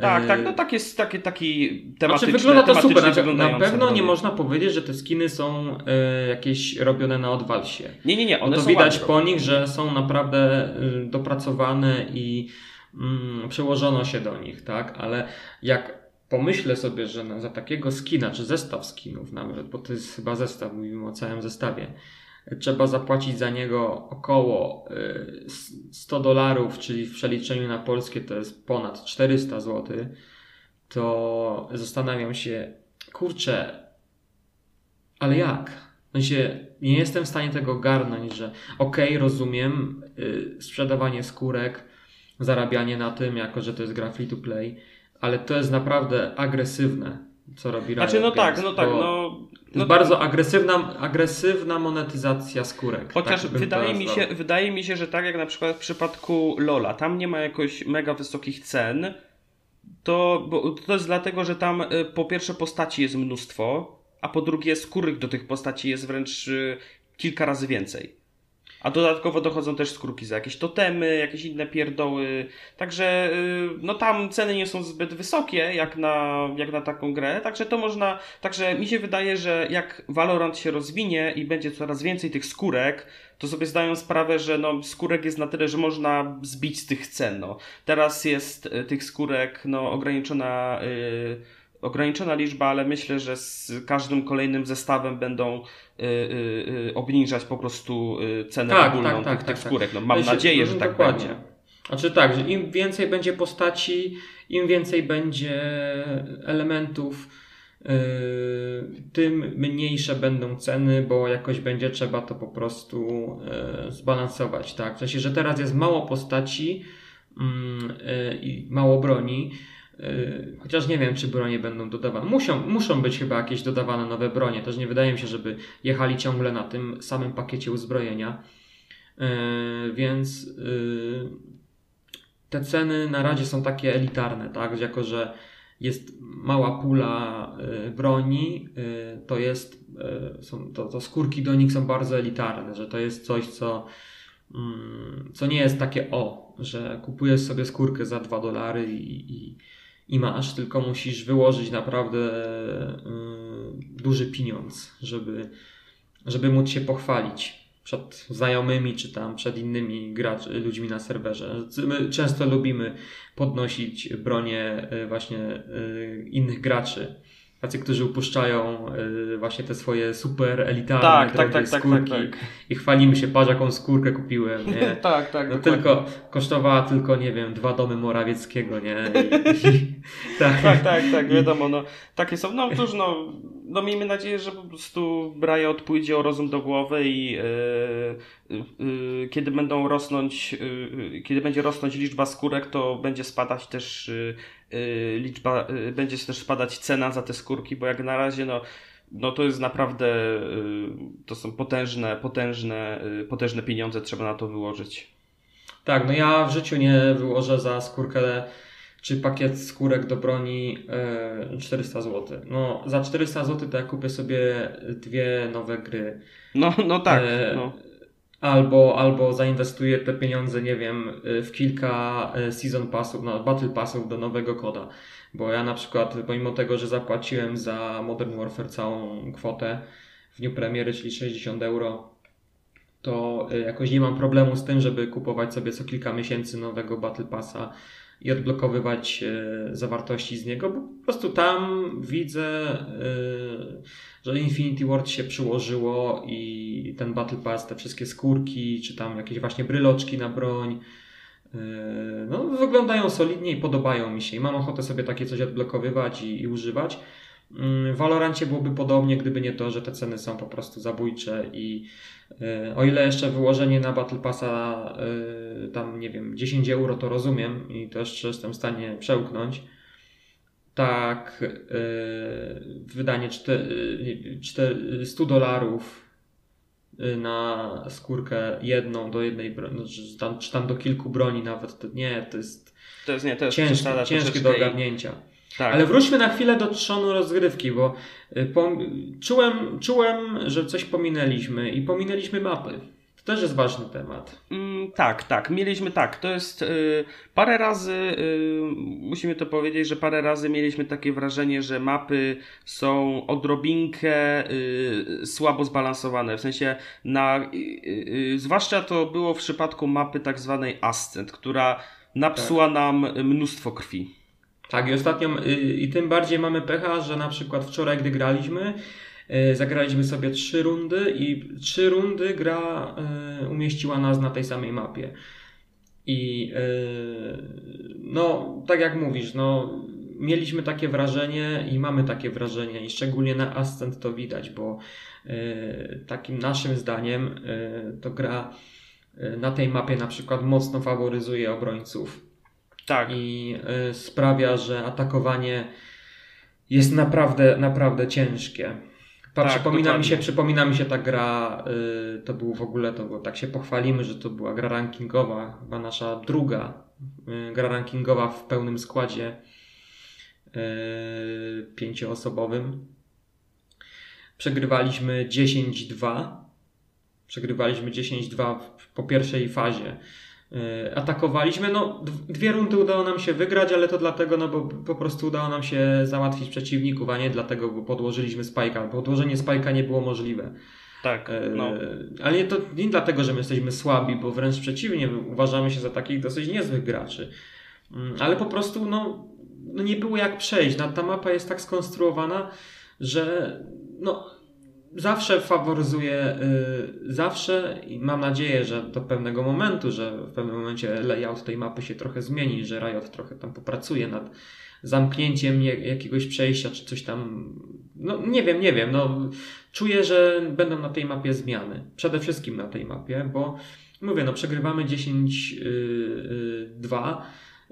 Tak, tak, no tak jest taki, taki Znaczy tematyczny, wygląda to super, na, na pewno nie można powiedzieć, że te skiny są e, jakieś robione na odwalsie. Nie, nie, nie, one to są widać ładne. po nich, że są naprawdę y, dopracowane i mm, przełożono się do nich, tak? Ale jak pomyślę sobie, że za takiego skina, czy zestaw skinów nawet, bo to jest chyba zestaw, mówimy o całym zestawie, trzeba zapłacić za niego około y, 100 dolarów, czyli w przeliczeniu na polskie to jest ponad 400 zł, to zastanawiam się, kurczę, ale jak? W sensie, nie jestem w stanie tego garnąć, że okej, rozumiem, y, sprzedawanie skórek, zarabianie na tym, jako że to jest gra free to play, ale to jest naprawdę agresywne, co robi Riot Znaczy, no Games, tak, no tak, no... To no bardzo agresywna, agresywna monetyzacja skórek. Chociaż tak bym to wydaje, mi się, wydaje mi się, że tak jak na przykład w przypadku Lola, tam nie ma jakoś mega wysokich cen, to, bo, to jest dlatego, że tam y, po pierwsze postaci jest mnóstwo, a po drugie skórek do tych postaci jest wręcz y, kilka razy więcej. A dodatkowo dochodzą też skórki za jakieś totemy, jakieś inne pierdoły. Także y, no tam ceny nie są zbyt wysokie jak na, jak na taką grę. Także to można. Także mi się wydaje, że jak Valorant się rozwinie i będzie coraz więcej tych skórek, to sobie zdają sprawę, że no, skórek jest na tyle, że można zbić z tych cen. No. Teraz jest y, tych skórek no, ograniczona. y, ograniczona liczba, ale myślę, że z każdym kolejnym zestawem będą y, y, y, obniżać po prostu y, cenę Tak, ogólną tak, tak, tych, tak, tych tak. skórek. No, mam się- nadzieję, że no, tak dokładnie. będzie. Znaczy tak, że im więcej będzie postaci, im więcej będzie elementów, yy, tym mniejsze będą ceny, bo jakoś będzie trzeba to po prostu zbalansować. Tak? W sensie, że teraz jest mało postaci mm, i mało broni, chociaż nie wiem, czy bronie będą dodawane. Muszą, muszą być chyba jakieś dodawane nowe bronie. Też nie wydaje mi się, żeby jechali ciągle na tym samym pakiecie uzbrojenia. Yy, więc yy, te ceny na razie są takie elitarne, tak? Jako, że jest mała pula yy, broni, yy, to jest, yy, są, to, to skórki do nich są bardzo elitarne, że to jest coś, co mm, co nie jest takie o, że kupujesz sobie skórkę za 2 dolary i, i, i masz, tylko musisz wyłożyć naprawdę y, duży pieniądz, żeby, żeby móc się pochwalić przed znajomymi czy tam przed innymi gracz, ludźmi na serwerze. My często lubimy podnosić bronię y, właśnie y, innych graczy. Tacy, którzy upuszczają y, właśnie te swoje super elitarne Tak, tak, tak, tak, skórki tak, tak. i chwalimy się, patrz jaką skórkę kupiłem, nie? [laughs] tak, tak. No dokładnie. tylko kosztowała tylko, nie wiem, dwa domy Morawieckiego, nie? [laughs] I, i, tak. Tak, tak, tak, wiadomo, no, takie są, no cóż, no, no miejmy nadzieję, że po prostu Riot pójdzie o rozum do głowy i e, e, kiedy będą rosnąć, e, kiedy będzie rosnąć liczba skórek, to będzie spadać też liczba, e, będzie też spadać cena za te skórki, bo jak na razie, no, no to jest naprawdę, e, to są potężne, potężne, potężne pieniądze trzeba na to wyłożyć. tak, no ja w życiu nie wyłożę za skórkę czy pakiet skórek do broni e, 400 zł. No za 400 zł to ja kupię sobie dwie nowe gry. No, no tak, E, no. Albo, albo zainwestuję te pieniądze, nie wiem, w kilka e, season passów, no, battle passów do nowego koda. Bo ja na przykład, pomimo tego, że zapłaciłem za Modern Warfare całą kwotę w dniu premiery, czyli 60 euro, to e, jakoś nie mam problemu z tym, żeby kupować sobie co kilka miesięcy nowego battle passa i odblokowywać zawartości z niego, bo po prostu tam widzę, że Infinity Ward się przyłożyło i ten Battle Pass, te wszystkie skórki, czy tam jakieś właśnie bryloczki na broń, e, no, wyglądają solidnie i podobają mi się i mam ochotę sobie takie coś odblokowywać i, i używać. Mm, W Valorancie byłoby podobnie, gdyby nie to, że te ceny są po prostu zabójcze i e, o ile jeszcze wyłożenie na Battle Passa e, tam, nie wiem, 10 euro to rozumiem i to jeszcze jestem w stanie przełknąć, tak e, wydanie czte- e, czte- 100 dolarów e, na skórkę jedną do jednej broni, no, czy, tam, czy tam do kilku broni nawet, to nie, to jest To jest, nie, to jest ciężkie, ciężkie do ogarnięcia. Tak. Ale wróćmy na chwilę do trzonu rozgrywki, bo y, pom- czułem, czułem, że coś pominęliśmy i pominęliśmy mapy. Też jest ważny temat. Mm, tak, tak, mieliśmy tak. To jest y, parę razy, y, musimy to powiedzieć, że parę razy mieliśmy takie wrażenie, że mapy są odrobinkę y, słabo zbalansowane. W sensie, na, zwłaszcza to było w przypadku mapy tak zwanej Ascent, która napsuła nam mnóstwo krwi. Tak, i ostatnio, i tym bardziej mamy pecha, że na przykład wczoraj, gdy graliśmy, zagraliśmy sobie trzy rundy i trzy rundy gra y, umieściła nas na tej samej mapie. I y, no, tak jak mówisz, no, mieliśmy takie wrażenie i mamy takie wrażenie, i szczególnie na Ascent to widać, bo takim naszym zdaniem to gra na tej mapie na przykład mocno faworyzuje obrońców Tak, i sprawia, że atakowanie jest naprawdę, naprawdę ciężkie. Pa, Tak, przypomina, mi dokładnie. się, przypomina mi się ta gra, y, to był w ogóle, to było, tak się pochwalimy, że to była gra rankingowa, chyba nasza druga y, gra rankingowa w pełnym składzie y, pięcioosobowym. Przegrywaliśmy 10-2. Przegrywaliśmy 10-2 w- po pierwszej fazie. Yy, Atakowaliśmy, no dwie rundy udało nam się wygrać, ale to dlatego, no bo po prostu udało nam się załatwić przeciwników, a nie dlatego, bo podłożyliśmy spajka. Podłożenie spajka nie było możliwe. tak, Yy, no. Ale nie, to nie dlatego, że my jesteśmy słabi, bo wręcz przeciwnie, uważamy się za takich dosyć niezłych graczy. Mm, Ale po prostu, no, no nie było jak przejść. Ta mapa jest tak skonstruowana, że no, zawsze faworyzuje, y, zawsze i mam nadzieję, że do pewnego momentu, że w pewnym momencie layout tej mapy się trochę zmieni, że Riot trochę tam popracuje nad zamknięciem jakiegoś przejścia, czy coś tam, no nie wiem, nie wiem, no czuję, że będą na tej mapie zmiany. Przede wszystkim na tej mapie, bo mówię, no przegrywamy 10-2,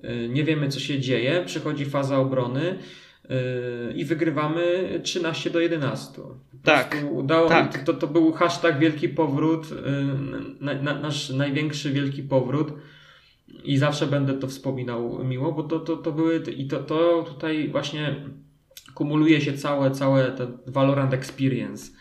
y, nie wiemy co się dzieje, przychodzi faza obrony. y, i wygrywamy 13 do 11. Po Tak, Udało, tak. To, to był hashtag wielki powrót, y, na, na, nasz największy wielki powrót. I zawsze będę to wspominał miło, bo to, to, to były i to, to tutaj właśnie kumuluje się całe, całe ten Valorant Experience.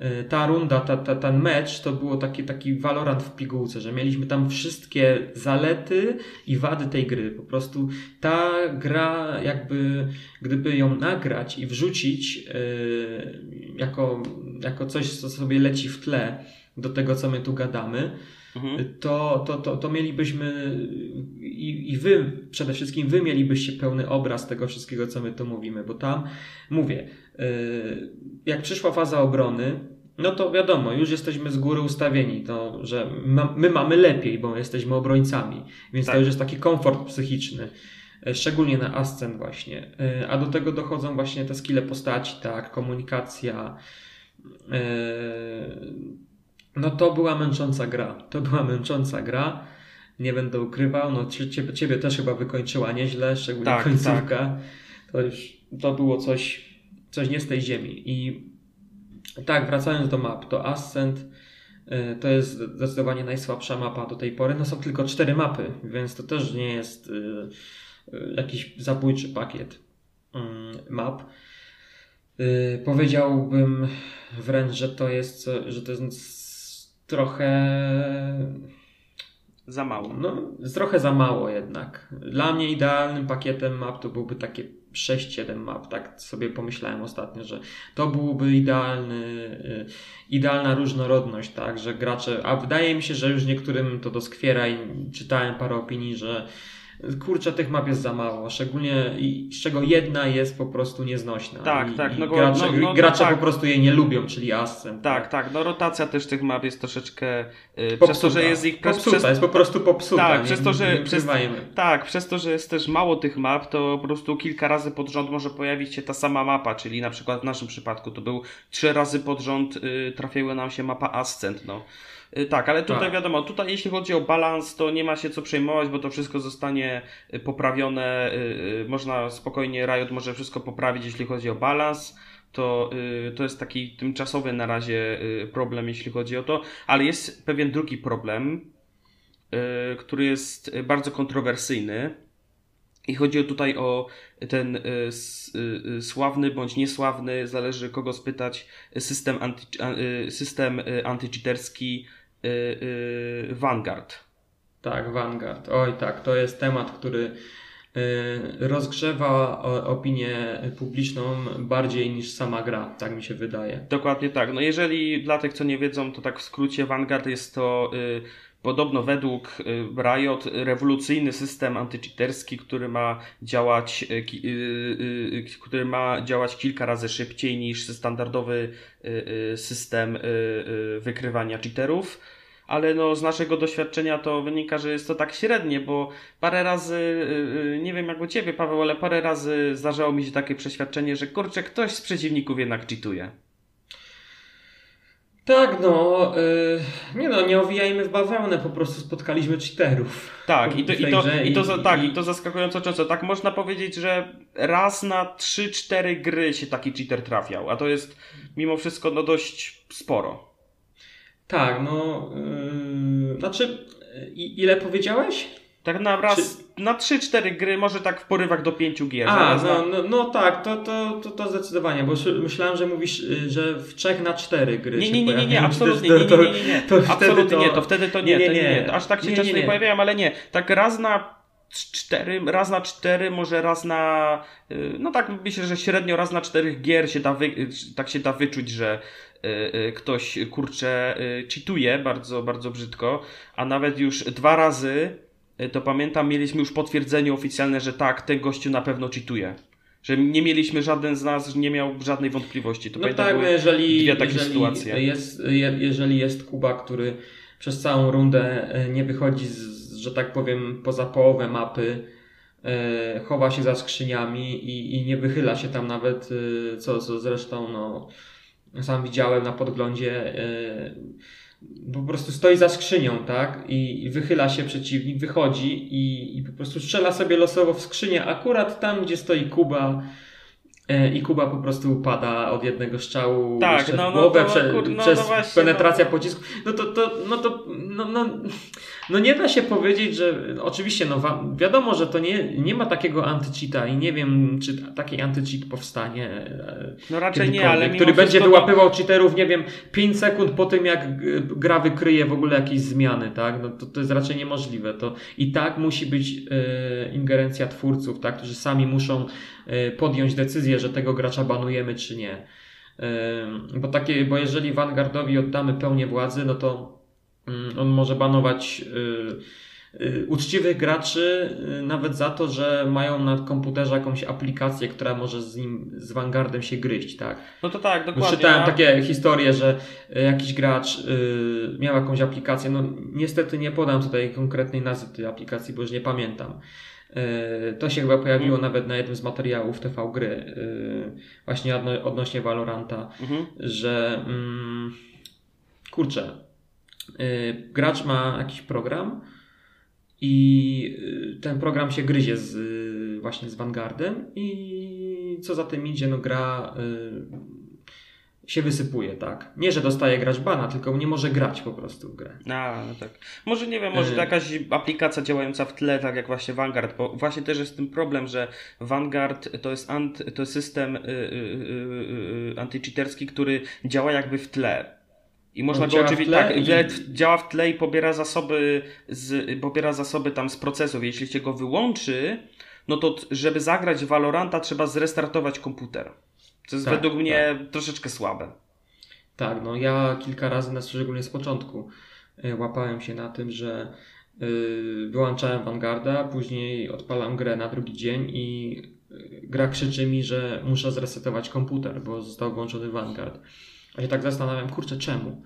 Y, Ta runda, ta, ta, ten mecz to było taki, taki Valorant w pigułce, że mieliśmy tam wszystkie zalety i wady tej gry. Po prostu ta gra, jakby gdyby ją nagrać i wrzucić y, jako, jako coś, co sobie leci w tle do tego, co my tu gadamy, Mhm. to, to, to, to mielibyśmy i, i wy, przede wszystkim wy mielibyście pełny obraz tego wszystkiego, co my tu mówimy, bo tam, mówię, yy, jak przyszła faza obrony, no to wiadomo, już jesteśmy z góry ustawieni, to, że ma, my mamy lepiej, bo jesteśmy obrońcami, więc Tak. to już jest taki komfort psychiczny. yy, Szczególnie na Ascent właśnie. Yy, A do tego dochodzą właśnie te skille postaci, tak, komunikacja. yy, no to była męcząca gra. To była męcząca gra. Nie będę ukrywał. No cie- ciebie, ciebie też chyba wykończyła nieźle, szczególnie Tak, końcówka. To już to było coś, coś nie z tej ziemi. I tak, wracając do map, to Ascent y, to jest zdecydowanie najsłabsza mapa do tej pory. No są tylko cztery mapy, więc to też nie jest y, y, jakiś zabójczy pakiet y, map. Powiedziałbym wręcz, że to jest, że to jest trochę Za mało. no, trochę za mało jednak. Dla mnie idealnym pakietem map to byłby takie 6-7 map, tak sobie pomyślałem ostatnio, że to byłby idealny, y, idealna różnorodność, tak, że gracze, a wydaje mi się, że już niektórym to doskwiera i czytałem parę opinii, że kurczę, tych map jest za mało, szczególnie z czego jedna jest po prostu nieznośna. Tak, I, tak, no go- gracze, no- no- no gracze tak. po prostu jej nie lubią, czyli Ascent. Tak, tak, no rotacja też tych map jest troszeczkę, y, przez to, że jest ich popsuta, przez, jest po prostu popsuta. Tak, nie, przez to, że- przez-. Tak, przez to, że jest też mało tych map, to po prostu kilka razy pod rząd może pojawić się ta sama mapa, czyli na przykład w naszym przypadku to był trzy razy pod rząd y, trafiła nam się mapa Ascent, no. Y, tak, ale tutaj Tak. wiadomo, tutaj jeśli chodzi o balans, to nie ma się co przejmować, bo to wszystko zostanie y, poprawione, y, można spokojnie, Riot może wszystko poprawić, jeśli chodzi o balans. To, to jest taki tymczasowy na razie problem, jeśli chodzi o to, ale jest pewien drugi problem, który jest bardzo kontrowersyjny. I chodzi tutaj o ten sławny bądź niesławny, zależy kogo spytać, system, anty, system antycheaterski Vanguard. Tak, Vanguard. Oj, tak, to jest temat, który y, rozgrzewa opinię publiczną bardziej niż sama gra, tak mi się wydaje. Dokładnie tak. No jeżeli dla tych, co nie wiedzą, to tak w skrócie Vanguard jest to y, podobno według y, Riot rewolucyjny system antycheaterski, który ma działać y, y, y, y, który ma działać kilka razy szybciej niż standardowy y, y, system y, y, wykrywania cheaterów. Ale no, z naszego doświadczenia to wynika, że jest to tak średnie, bo parę razy, y, y, nie wiem jak u Ciebie Paweł, ale parę razy zdarzało mi się takie przeświadczenie, że kurczę, ktoś z przeciwników jednak cheatuje. Tak, no, y, nie no, nie owijajmy w bawełnę, po prostu spotkaliśmy cheaterów. Tak, i to, i to, i to, i- za, tak, i- i to zaskakująco często. Tak można powiedzieć, że raz na 3-4 gry się taki cheater trafiał, a to jest mimo wszystko no dość sporo. Tak, no, y, znaczy, ile powiedziałeś? Tak na raz, na 3-4 gry, może tak w porywach do 5 gier. A, no, no, no tak, to, to, to, to zdecydowanie, bo myślałem, że mówisz, y, że w 3 na 4 gry Nie, nie, nie, nie, [laughs] nie, absolutnie nie, nie, to- nie, nie, nie. to wtedy Absolutnie to- nie, to wtedy to nie, nie, nie, nie. Aż tak się Nie, często nie, nie, nie. pojawiają, ale nie. Tak raz na cztery, raz na cztery, może raz na, y, no tak myślę, że średnio raz na czterech gier się da, wy, y, tak się da wyczuć, że ktoś, kurczę, y, cheatuje bardzo, bardzo brzydko, a nawet już dwa razy, y, to pamiętam, mieliśmy już potwierdzenie oficjalne, że tak, ten gościu na pewno cheatuje. Że nie mieliśmy żaden z nas, nie miał żadnej wątpliwości. To No tak, jeżeli, dwie takie jeżeli, sytuacje. Jest, je, jeżeli jest Kuba, który przez całą rundę e, nie wychodzi, z, że tak powiem, poza połowę mapy, e, chowa się za skrzyniami i, i nie wychyla się tam nawet, e, co, co zresztą no, sam widziałem na podglądzie, yy, po prostu stoi za skrzynią, tak? I wychyla się przeciwnik, wychodzi i, i po prostu strzela sobie losowo w skrzynię, akurat tam, gdzie stoi Kuba. E, I Kuba po prostu upada od jednego strzału Tak, no, w no głowę to prze, kur- no, przez no właśnie, penetrację no. pocisku. No to, to, no to no, no, no nie da się powiedzieć, że oczywiście no, wiadomo, że to nie, nie ma takiego antycheata i nie wiem, czy taki antycheat powstanie. e, No raczej nie, ale który będzie to- wyłapywał cheaterów, nie wiem, 5 sekund po tym, jak g- gra wykryje w ogóle jakieś zmiany, tak? No to, to jest raczej niemożliwe. To i tak musi być e, ingerencja twórców, tak? Którzy sami muszą e, podjąć decyzję, że tego gracza banujemy, czy nie. E, bo takie, bo jeżeli Vanguardowi oddamy pełnię władzy, no to mm, on może banować y, y, uczciwych graczy y, nawet za to, że mają na komputerze jakąś aplikację, która może z nim, z Vanguardem się gryźć, tak? No to tak, dokładnie. czytałem a- takie historie, że y, jakiś gracz y, miał jakąś aplikację, no niestety nie podam tutaj konkretnej nazwy tej aplikacji, bo już nie pamiętam. Y, To się chyba pojawiło nawet na jednym z materiałów TV gry, y, właśnie odno- odnośnie Valoranta Mhm. że mm, kurczę, y, gracz ma jakiś program i ten program się gryzie z, właśnie z Vanguardem i co za tym idzie, no gra się wysypuje, tak. Nie, że dostaje gracz bana, tylko nie może grać po prostu w grę. A, no tak. Może nie wiem, może to jakaś aplikacja działająca w tle, tak jak właśnie Vanguard, bo właśnie też jest ten problem, że Vanguard to jest, ant, to jest system y, y, y, y, antycheaterski, który działa jakby w tle. I można go oczywiście tak, i- działa w tle i pobiera zasoby z, pobiera zasoby tam z procesów. Jeśli się go wyłączy, no to żeby zagrać Valoranta trzeba zrestartować komputer. Co jest Tak, według mnie troszeczkę słabe. Tak, no ja kilka razy, na szczególnie z początku, y, łapałem się na tym, że y, wyłączałem Vanguarda, później odpalam grę na drugi dzień i y, gra krzyczy mi, że muszę zresetować komputer, bo został włączony Vanguard. A się tak zastanawiam, kurczę, czemu?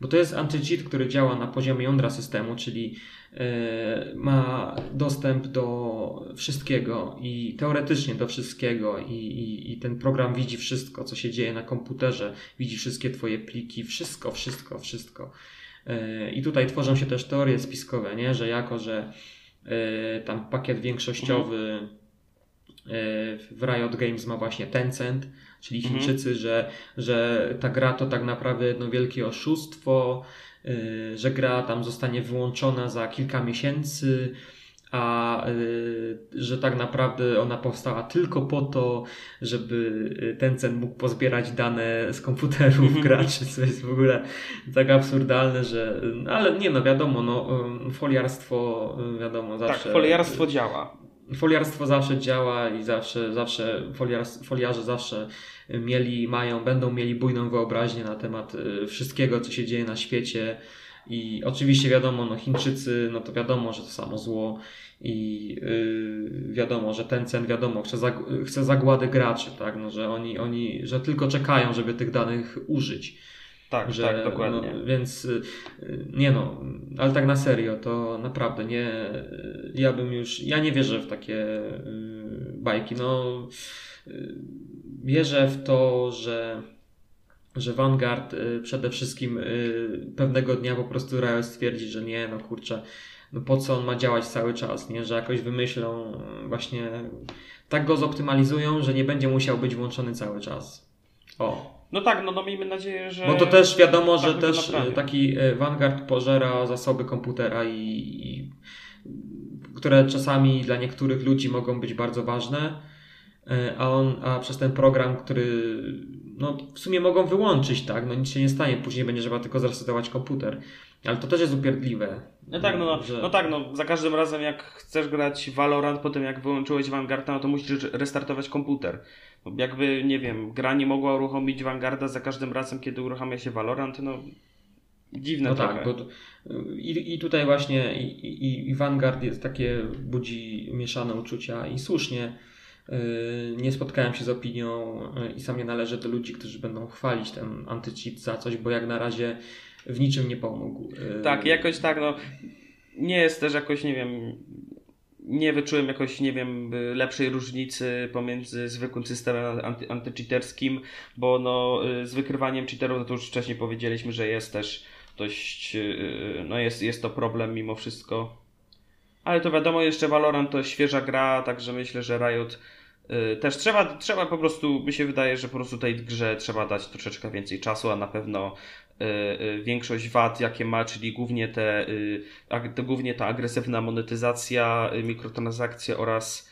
Bo to jest anti-cheat, który działa na poziomie jądra systemu, czyli e, ma dostęp do wszystkiego i teoretycznie do wszystkiego i, i, i ten program widzi wszystko, co się dzieje na komputerze, widzi wszystkie twoje pliki, wszystko, wszystko, wszystko. E, I tutaj tworzą się też teorie spiskowe, nie? że jako, że e, tam pakiet większościowy e, w Riot Games ma właśnie Tencent, czyli Mhm. Chińczycy, że, że ta gra to tak naprawdę jedno wielkie oszustwo, y, że gra tam zostanie wyłączona za kilka miesięcy, a y, że tak naprawdę ona powstała tylko po to, żeby y, Tencent mógł pozbierać dane z komputerów Mhm. graczy, co jest w ogóle tak absurdalne, że no, ale nie no wiadomo, no foliarstwo wiadomo zawsze tak, foliarstwo działa. Foliarstwo zawsze działa i zawsze, zawsze foliar, foliarze zawsze mieli, mają, będą mieli bujną wyobraźnię na temat y, wszystkiego, co się dzieje na świecie. I oczywiście wiadomo, no Chińczycy, no to wiadomo, że to samo zło i yy, wiadomo, że Tencent, wiadomo, chce, zag- chce zagłady graczy, tak, no, że oni, oni, że tylko czekają, żeby tych danych użyć. Tak, Że, tak, dokładnie. No, więc y, nie no, ale tak na serio, to naprawdę nie. Ja bym już. Ja nie wierzę w takie y, bajki. No, y, wierzę w to, że. Że Vanguard przede wszystkim pewnego dnia po prostu Riot stwierdzi, że nie, no kurczę, no po co on ma działać cały czas, nie? Że jakoś wymyślą właśnie, tak go zoptymalizują, że nie będzie musiał być włączony cały czas. O, No tak, no, no miejmy nadzieję, że... bo to też wiadomo, tak że też e, taki e, Vanguard pożera zasoby komputera i, i które czasami dla niektórych ludzi mogą być bardzo ważne, e, a on, a przez ten program, który no w sumie mogą wyłączyć, tak, no nic się nie stanie, później będzie trzeba tylko zresetować komputer. Ale to też jest upierdliwe. No tak, no, no, że- no tak, no za każdym razem jak chcesz grać Valorant, po tym jak wyłączyłeś Vanguarda, no to musisz restartować komputer. Jakby, nie wiem, gra nie mogła uruchomić Vanguarda za każdym razem, kiedy uruchamia się Valorant, no dziwne No trochę. tak, bo to, i, i tutaj właśnie i, i, Vanguard jest takie, budzi mieszane uczucia i słusznie. Yy, Nie spotkałem się z opinią yy, i sam nie należę do ludzi, którzy będą chwalić ten antycheat za coś, bo jak na razie w niczym nie pomógł. Yy, Tak, jakoś tak, no nie jest też jakoś, nie wiem, nie wyczułem jakoś, nie wiem, lepszej różnicy pomiędzy zwykłym systemem anty, antycheaterskim, bo no, z wykrywaniem cheaterów, no to już wcześniej powiedzieliśmy, że jest też dość, no jest, jest to problem mimo wszystko. Ale to wiadomo, jeszcze Valorant to świeża gra, także myślę, że Riot też trzeba, trzeba po prostu, mi się wydaje, że po prostu tej grze trzeba dać troszeczkę więcej czasu, a na pewno Y, y, większość wad, jakie ma, czyli głównie te, te głównie ta agresywna monetyzacja, mikrotransakcje oraz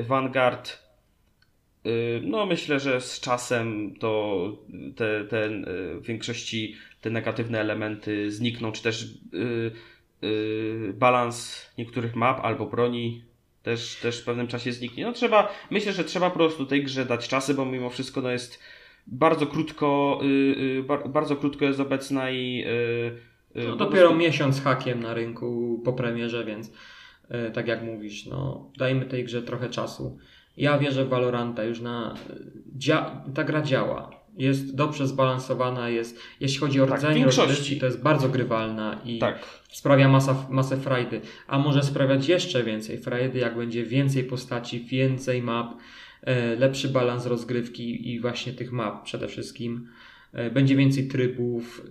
Vanguard. No, myślę, że z czasem to te, te w większości te negatywne elementy znikną, czy też balans niektórych map albo broni też, też w pewnym czasie zniknie. No trzeba, myślę, że trzeba po prostu tej grze dać czasy, bo mimo wszystko no jest bardzo krótko, y, y, bardzo krótko jest obecna i. Y, no, dopiero miesiąc hakiem na rynku po premierze, więc tak jak mówisz, no, dajmy tej grze trochę czasu. Ja wierzę w Valoranta już na. Dzia... Ta gra działa. Jest dobrze zbalansowana, jest, jeśli chodzi o tak, rdzenie rozgrywki, to jest bardzo grywalna i tak. sprawia masa, masę frajdy. A może sprawiać jeszcze więcej frajdy, jak będzie więcej postaci, więcej map lepszy balans rozgrywki i właśnie tych map przede wszystkim. E, będzie więcej trybów,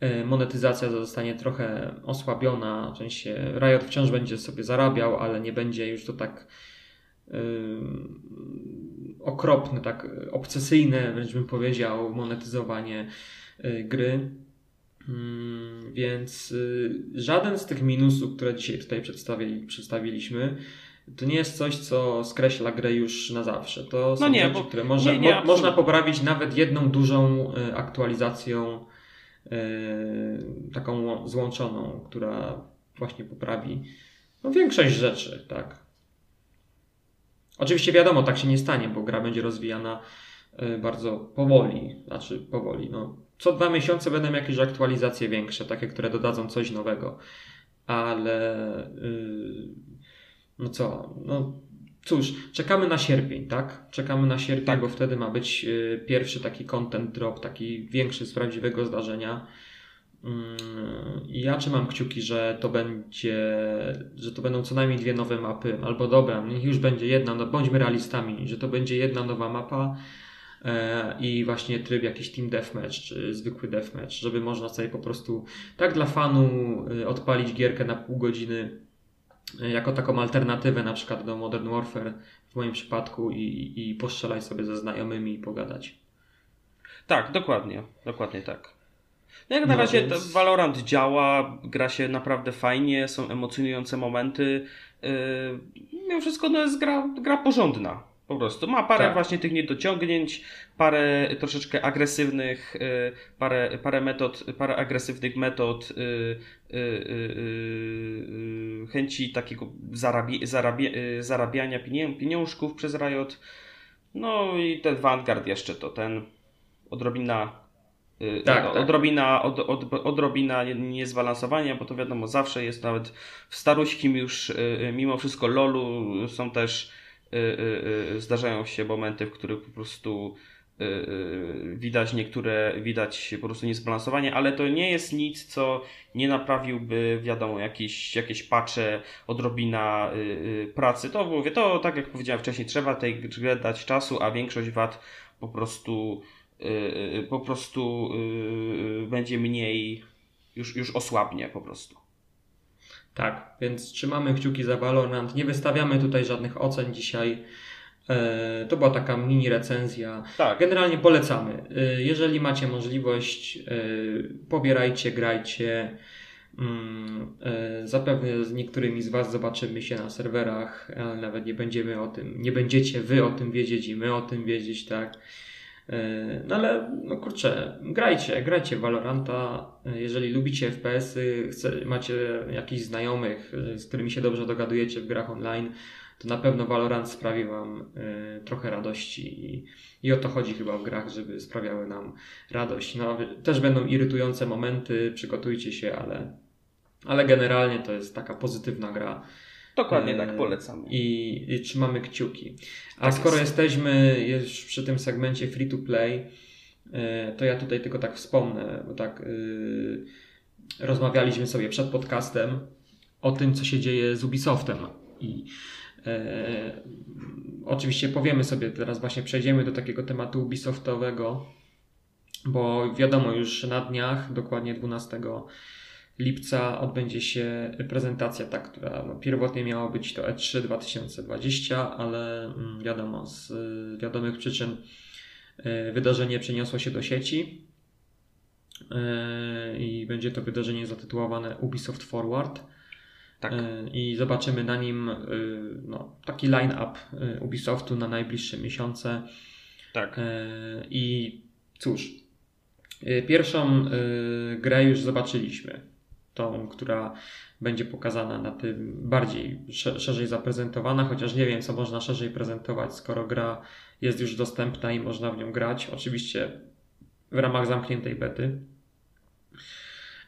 e, monetyzacja zostanie trochę osłabiona, w sensie Riot wciąż będzie sobie zarabiał, ale nie będzie już to tak okropne, tak obsesyjne, wręcz bym powiedział, monetyzowanie gry. Mm, więc żaden z tych minusów, które dzisiaj tutaj przedstawiliśmy, to nie jest coś, co skreśla grę już na zawsze. To są no nie, rzeczy, bo, które można, nie, nie, mo, można poprawić nawet jedną dużą y, aktualizacją, y, taką złączoną, która właśnie poprawi no, większość rzeczy, tak. Oczywiście wiadomo, tak się nie stanie, bo gra będzie rozwijana y, bardzo powoli, znaczy powoli, no. Co dwa miesiące będą jakieś aktualizacje większe, takie, które dodadzą coś nowego, ale no co, no cóż, czekamy na sierpień, tak? Czekamy na sierpień, tak. bo wtedy ma być y, pierwszy taki content drop, taki większy z prawdziwego zdarzenia. Mm, I ja trzymam kciuki, że to będzie, że to będą co najmniej dwie nowe mapy, albo dobra, niech już będzie jedna, no bądźmy realistami, że to będzie jedna nowa mapa e, i właśnie tryb jakiś team deathmatch, czy zwykły deathmatch, żeby można sobie po prostu tak dla fanu y, odpalić gierkę na pół godziny jako taką alternatywę na przykład do Modern Warfare w moim przypadku i, i postrzelać sobie ze znajomymi i pogadać. Tak, dokładnie, dokładnie tak. No jak na no razie więc... Valorant działa, gra się naprawdę fajnie, są emocjonujące momenty. Yy, mimo wszystko no jest gra, gra porządna. Po prostu ma parę tak. właśnie tych niedociągnięć, parę troszeczkę agresywnych, y, parę, parę metod, parę agresywnych metod y, y, chęci takiego zarabia, zarabia, zarabiania pieniążków przez Riot. No i ten Vanguard jeszcze to ten odrobina tak, no, tak. odrobina, od, od, odrobina niezbalansowania, bo to wiadomo, zawsze jest nawet w staruśkim już mimo wszystko LoLu są też zdarzają się momenty, w których po prostu widać niektóre, widać po prostu niezbalansowanie, ale to nie jest nic, co nie naprawiłby, wiadomo, jakieś, jakieś pacze, odrobina pracy. To mówię, to tak jak powiedziałem wcześniej, trzeba tej grze dać czasu, a większość wad po prostu po prostu będzie mniej, już, już osłabnie po prostu. Tak, więc trzymamy kciuki za Valorant. Nie wystawiamy tutaj żadnych ocen dzisiaj. E, to była taka mini recenzja. Tak. Generalnie polecamy. E, jeżeli macie możliwość, e, pobierajcie, grajcie. Mm, zapewne z niektórymi z Was zobaczymy się na serwerach, ale nawet nie będziemy o tym, nie będziecie Wy o tym wiedzieć i my o tym wiedzieć, tak. No ale, no kurczę, grajcie, grajcie w Valoranta. Jeżeli lubicie FPS-y, macie jakichś znajomych, z którymi się dobrze dogadujecie w grach online, to na pewno Valorant sprawi Wam y, trochę radości i, i o to chodzi chyba w grach, żeby sprawiały nam radość. No, też będą irytujące momenty, przygotujcie się, ale, ale generalnie to jest taka pozytywna gra. Dokładnie tak, polecam. I, i trzymamy kciuki. A tak skoro jest. jesteśmy już przy tym segmencie free to play, e, to ja tutaj tylko tak wspomnę, bo tak yy, rozmawialiśmy sobie przed podcastem o tym, co się dzieje z Ubisoftem. I oczywiście powiemy sobie teraz, właśnie przejdziemy do takiego tematu Ubisoftowego, bo wiadomo już na dniach, dokładnie 12 lipca odbędzie się prezentacja, ta, która no, pierwotnie miała być to E3 2020, ale mm, wiadomo, z wiadomych przyczyn e, wydarzenie przeniosło się do sieci e, i będzie to wydarzenie zatytułowane Ubisoft Forward. Tak. E, I zobaczymy na nim no, taki line-up Ubisoftu na najbliższe miesiące. Tak. I cóż, pierwszą grę już zobaczyliśmy tą, która będzie pokazana na tym bardziej szerzej zaprezentowana, chociaż nie wiem, co można szerzej prezentować, skoro gra jest już dostępna i można w nią grać. Oczywiście w ramach zamkniętej bety.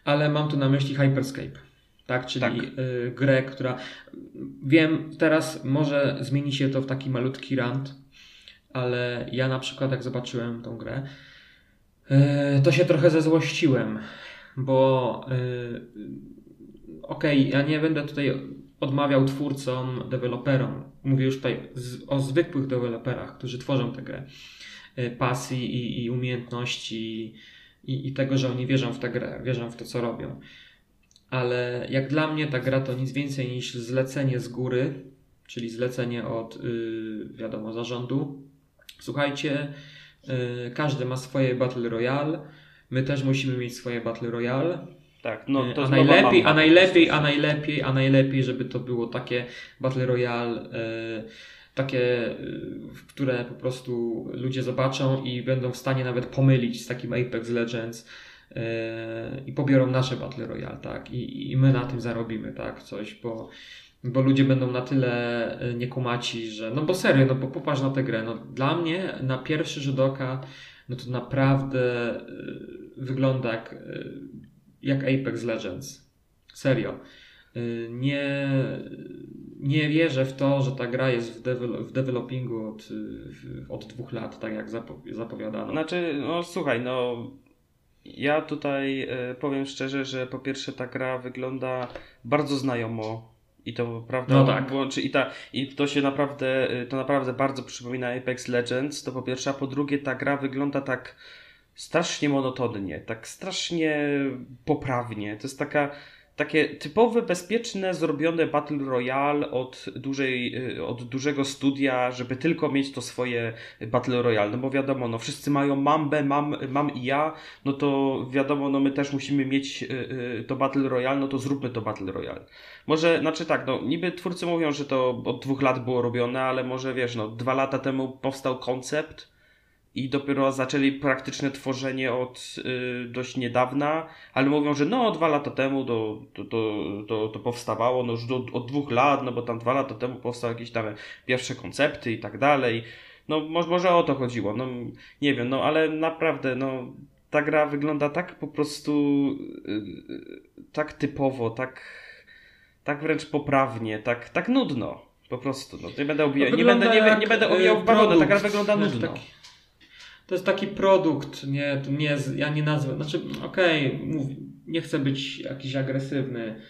Ale mam tu na myśli Hyperscape. Tak, czyli tak. Y, grę, która wiem, teraz może zmieni się to w taki malutki rant, ale ja na przykład jak zobaczyłem tą grę, y, to się trochę zezłościłem, bo yy, okej, okay, ja nie będę tutaj odmawiał twórcom, deweloperom, mówię już tutaj o zwykłych deweloperach, którzy tworzą tę grę, pasji i, i umiejętności i, i tego, że oni wierzą w tę grę, wierzą w to, co robią. Ale jak dla mnie ta gra to nic więcej niż zlecenie z góry, czyli zlecenie od, yy, wiadomo, zarządu. Słuchajcie, yy, każdy ma swoje Battle Royale, My też musimy mieć swoje Battle Royale. Tak, no to a najlepiej, a najlepiej, a najlepiej, a najlepiej, żeby to było takie Battle Royale, e, takie, e, które po prostu ludzie zobaczą i będą w stanie nawet pomylić z takim Apex Legends i pobiorą nasze Battle Royale, tak? I, I my na tym zarobimy, tak? Coś, bo bo ludzie będą na tyle e, niekumaci, że no bo serio, no bo popatrz na tę grę, no dla mnie na pierwszy rzut oka no to naprawdę y, wygląda jak, y, jak Apex Legends. Serio. Y, nie, nie wierzę w to, że ta gra jest w, devel w developingu od, od dwóch lat, tak jak zapowiadano. Znaczy, no słuchaj, no ja tutaj powiem szczerze, że po pierwsze ta gra wygląda bardzo znajomo i to prawda no tak. łączy i, ta, i to się naprawdę, y, to naprawdę bardzo przypomina Apex Legends, to po pierwsze, a po drugie ta gra wygląda tak strasznie monotonnie, tak strasznie poprawnie. To jest taka takie typowe, bezpieczne, zrobione Battle Royale od, dużej, y, od dużego studia, żeby tylko mieć to swoje Battle Royale. No bo wiadomo, no wszyscy mają mambę, mam, mam i ja, no to wiadomo, no my też musimy mieć y, to Battle Royale, no to zróbmy to Battle Royale. Może, znaczy tak, no niby twórcy mówią, że to od dwóch lat było robione, ale może wiesz, no dwa lata temu powstał koncept i dopiero zaczęli praktyczne tworzenie od y, dość niedawna, ale mówią, że no dwa lata temu to, to, to, to, powstawało, no już od, od dwóch lat, no bo tam dwa lata temu powstały jakieś tam pierwsze koncepty i tak dalej. No może, może o to chodziło, no nie wiem, no ale naprawdę, no ta gra wygląda tak po prostu y, tak typowo, tak tak wręcz poprawnie, tak, tak nudno. Po prostu. No, nie będę obijał, nie będę, nie, nie będę obijał w bawełnę, ta gra wygląda nudno. Taki, to jest taki produkt, nie, to nie ja nie nazwę, znaczy okej, okay, nie chcę być jakiś agresywny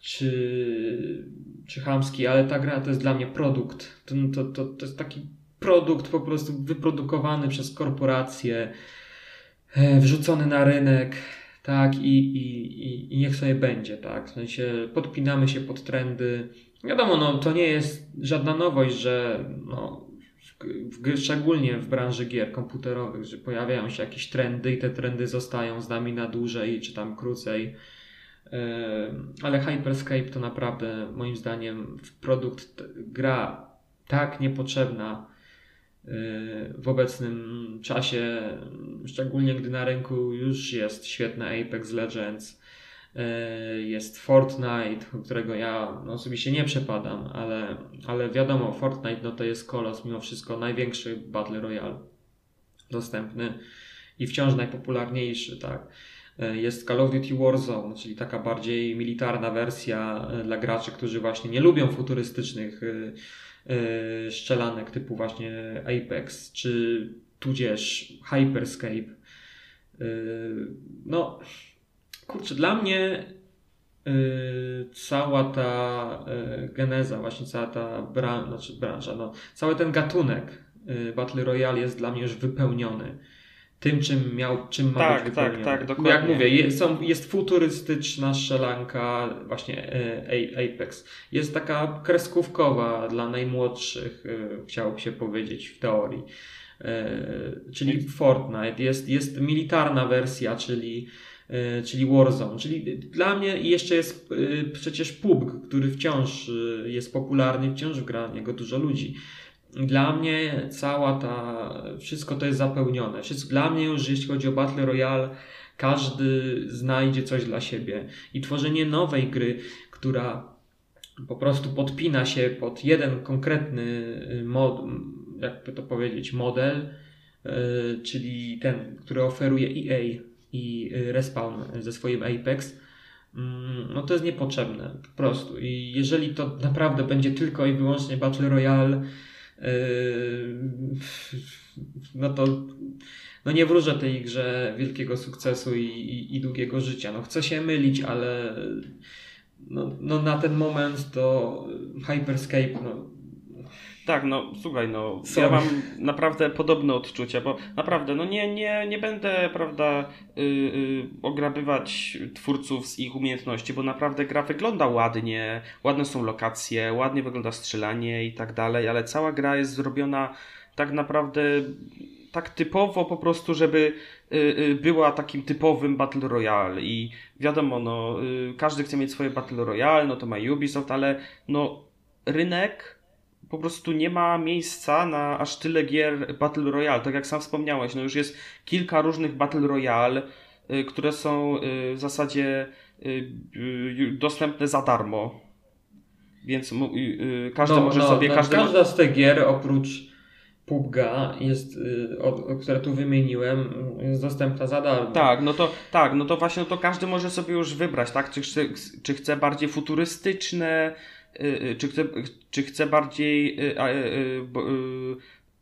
czy, czy chamski, ale ta gra to jest dla mnie produkt. To, to, to, to jest taki produkt po prostu wyprodukowany przez korporacje, e, wrzucony na rynek, tak, i, i, i niech sobie będzie, tak, w sensie podpinamy się pod trendy. Wiadomo, no to nie jest żadna nowość, że no, w, szczególnie w branży gier komputerowych, że pojawiają się jakieś trendy i te trendy zostają z nami na dłużej czy tam krócej. Ale Hyperscape to naprawdę moim zdaniem produkt, gra tak niepotrzebna w obecnym czasie, szczególnie gdy na rynku już jest świetne Apex Legends, E, jest Fortnite, którego ja no, osobiście nie przepadam, ale, ale wiadomo, Fortnite no, to jest kolos, mimo wszystko największy Battle Royale dostępny i wciąż najpopularniejszy, tak. E, jest Call of Duty Warzone, czyli taka bardziej militarna wersja e, dla graczy, którzy właśnie nie lubią futurystycznych szczelanek typu właśnie Apex, czy tudzież Hyperscape. No, kurczę, dla mnie yy, cała ta yy, geneza, właśnie cała ta bran znaczy branża, no, cały ten gatunek yy, Battle Royale jest dla mnie już wypełniony tym, czym miał, czym ma Tak, być tak, wypełniony. tak, dokładnie. Jak mówię, jest, są, jest futurystyczna strzelanka, właśnie A- Apex. Jest taka kreskówkowa dla najmłodszych, e, chciałoby się powiedzieć w teorii. E, Czyli Fortnite. Jest, jest militarna wersja, czyli, czyli Warzone. Czyli dla mnie jeszcze jest e, przecież PUBG, który wciąż e, jest popularny, wciąż gra w niego dużo ludzi. Dla mnie cała ta, wszystko to jest zapełnione. Wszystko, dla mnie już, jeśli chodzi o Battle Royale, każdy znajdzie coś dla siebie. I tworzenie nowej gry, która po prostu podpina się pod jeden konkretny mod, jakby to powiedzieć, model, czyli ten, który oferuje EA i y, Respawn ze swoim Apex, mm, no to jest niepotrzebne po prostu. I jeżeli to naprawdę będzie tylko i wyłącznie Battle Royale, no to no nie wróżę tej grze wielkiego sukcesu i, i, i długiego życia. No chcę się mylić, ale no, no na ten moment to Hyperscape, no Tak, no słuchaj, no Sorry. ja mam naprawdę podobne odczucia, bo naprawdę, no nie, nie, nie będę, prawda, yy, yy, ograbywać twórców z ich umiejętności, bo naprawdę gra wygląda ładnie, ładne są lokacje, ładnie wygląda strzelanie i tak dalej, ale cała gra jest zrobiona tak naprawdę tak typowo po prostu, żeby y, y, była takim typowym Battle Royale i wiadomo, no każdy chce mieć swoje Battle Royale, no to ma Ubisoft, ale no rynek po prostu nie ma miejsca na aż tyle gier Battle Royale. Tak jak sam wspomniałeś, no już jest kilka różnych Battle Royale, y, które są y, w zasadzie y, dostępne za darmo. Więc każdy może sobie, no, każdy każda z tych gier oprócz PUBG'a jest, o, które tu wymieniłem, jest dostępna za darmo. Tak, no to tak, no to właśnie no to każdy może sobie już wybrać, tak? Czy chce, czy chce bardziej futurystyczne, czy chce, czy chce bardziej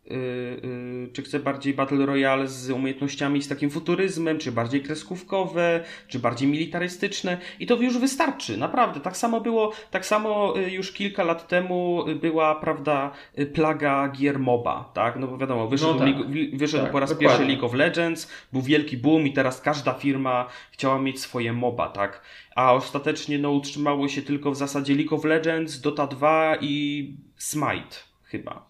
y, y, czy chce bardziej Battle Royale z umiejętnościami z takim futuryzmem, czy bardziej kreskówkowe, czy bardziej militarystyczne i to już wystarczy, naprawdę. Tak samo było, tak samo y, już kilka lat temu była, prawda, plaga gier MOBA, tak? No bo wiadomo, wyszedł, No tak. Wyszedł Tak, po raz dokładnie. pierwszy League of Legends, był wielki boom i teraz każda firma chciała mieć swoje MOBA, tak? A ostatecznie no, utrzymało się tylko w zasadzie League of Legends, Dota 2 i Smite chyba.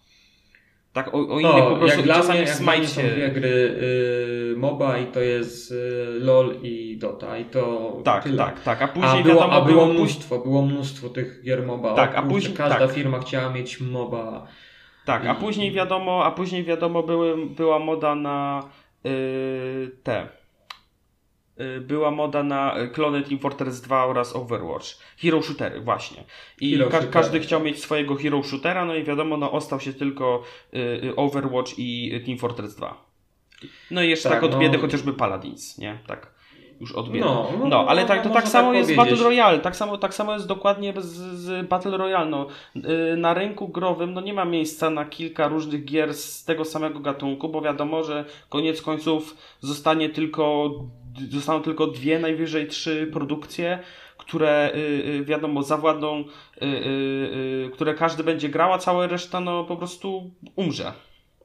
Tak, o, o innych po prostu dla czasami mnie są Smite. dwie gry y, MOBA i to jest y, LOL i Dota i to Tak, tyle. tak, tak. A później A było, wiadomo, a było było mnóstwo, było mnóstwo tych gier MOBA. Tak, a później- Każda tak. firma chciała mieć MOBA. Tak, a później wiadomo, a później wiadomo były, była moda na y, te. Y, była moda na y, klony Team Fortress 2 oraz Overwatch. Hero shootery, właśnie. I ka- shootery, każdy chciał mieć swojego hero shootera, no i wiadomo, no ostał się tylko y, y, Overwatch i y, Team Fortress 2. No i jeszcze tak, Tak, od no. biedy chociażby Paladins, nie? Tak. Już od biedy. No, No, no, ale no, tak, no, to tak samo tak jest powiedzieć. Battle Royale, tak samo, tak samo jest dokładnie z, z Battle Royale. No. Yy, Na rynku growym no, nie ma miejsca na kilka różnych gier z tego samego gatunku, bo wiadomo, że koniec końców zostanie tylko, zostaną tylko dwie, najwyżej trzy produkcje, które yy, yy, wiadomo zawładną, yy, które każdy będzie grał, a cała reszta no po prostu umrze.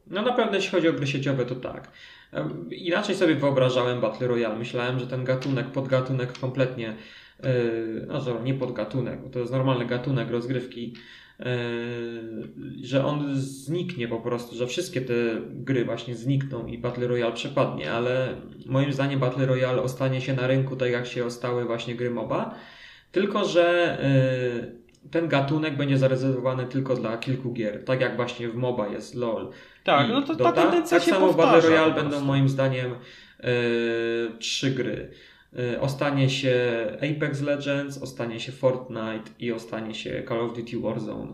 No naprawdę jeśli chodzi o gry sieciowe to tak. Inaczej sobie wyobrażałem Battle Royale. Myślałem, że ten gatunek, podgatunek kompletnie, no że nie podgatunek, bo to jest normalny gatunek rozgrywki, że on zniknie po prostu, że wszystkie te gry właśnie znikną i Battle Royale przepadnie, ale moim zdaniem Battle Royale ostanie się na rynku tak jak się ostały właśnie gry MOBA, tylko że yy, ten gatunek będzie zarezerwowany tylko dla kilku gier, tak jak właśnie w MOBA jest LOL. Tak, no to Dota. ta tendencja tak się samo w. Battle Royale będą moim zdaniem e, trzy gry. E, ostanie się Apex Legends, ostanie się Fortnite i ostanie się Call of Duty Warzone.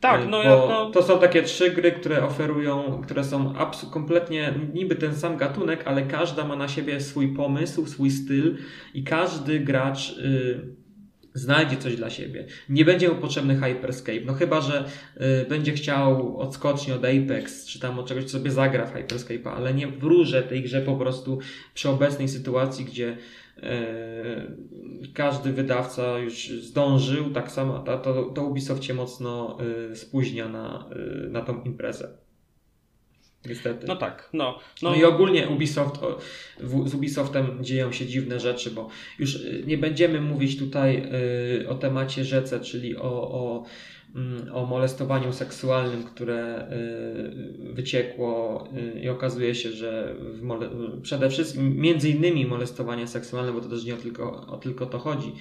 Tak, E, no ja no, To są takie trzy gry, które oferują, które są abs- kompletnie niby ten sam gatunek, ale każda ma na siebie swój pomysł, swój styl i każdy gracz y, znajdzie coś dla siebie. Nie będzie mu potrzebny Hyperscape, no chyba, że y, będzie chciał odskocznie od Apex, czy tam od czegoś, co sobie zagra w Hyperscape'a, ale nie wróżę tej grze po prostu przy obecnej sytuacji, gdzie każdy wydawca już zdążył, tak samo to, to, Ubisoft się mocno y, spóźnia na, y, na tą imprezę. Niestety. No tak, no. No, No, i ogólnie Ubisoft, z Ubisoftem dzieją się dziwne rzeczy, bo już nie będziemy mówić tutaj o temacie rzece, czyli o, o, o molestowaniu seksualnym, które y, wyciekło y, i okazuje się, że przede wszystkim między innymi molestowanie seksualne, bo to też nie o tylko, o tylko to chodzi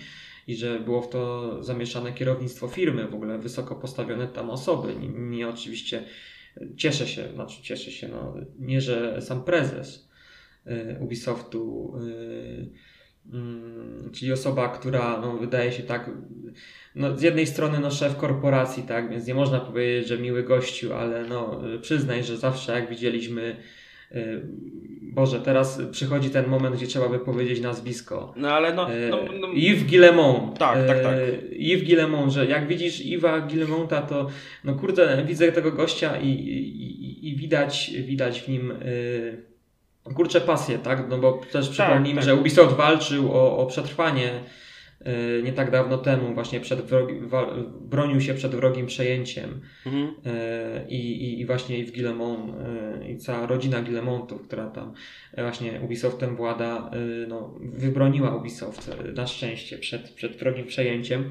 i że było w to zamieszane kierownictwo firmy, w ogóle wysoko postawione tam osoby. Nie, oczywiście cieszę się, znaczy cieszę się, no, nie, że sam prezes y, Ubisoftu, mm, czyli osoba, która no, wydaje się tak, no, z jednej strony no, szef korporacji, tak, więc nie można powiedzieć, że miły gościu, ale no, przyznaj, że zawsze jak widzieliśmy y, Boże, teraz przychodzi ten moment, gdzie trzeba by powiedzieć nazwisko. no ale no, E, no, no Yves Guillemont. Tak, tak, tak. Yves Guillemont, że jak widzisz Yves'a Guillemonta, to no kurde, widzę tego gościa i, i, i widać, widać w nim kurczę pasję, tak? No bo też przypomnijmy, tak. że Ubisoft walczył o, o przetrwanie nie tak dawno temu, właśnie przed wrogi, bronił się przed wrogim przejęciem. mhm. E, I, i, I właśnie Yves Guillemont e, i cała rodzina Guillemontów, która tam e, właśnie Ubisoftem włada, e, no, wybroniła Ubisoft e, na szczęście przed, przed wrogim przejęciem,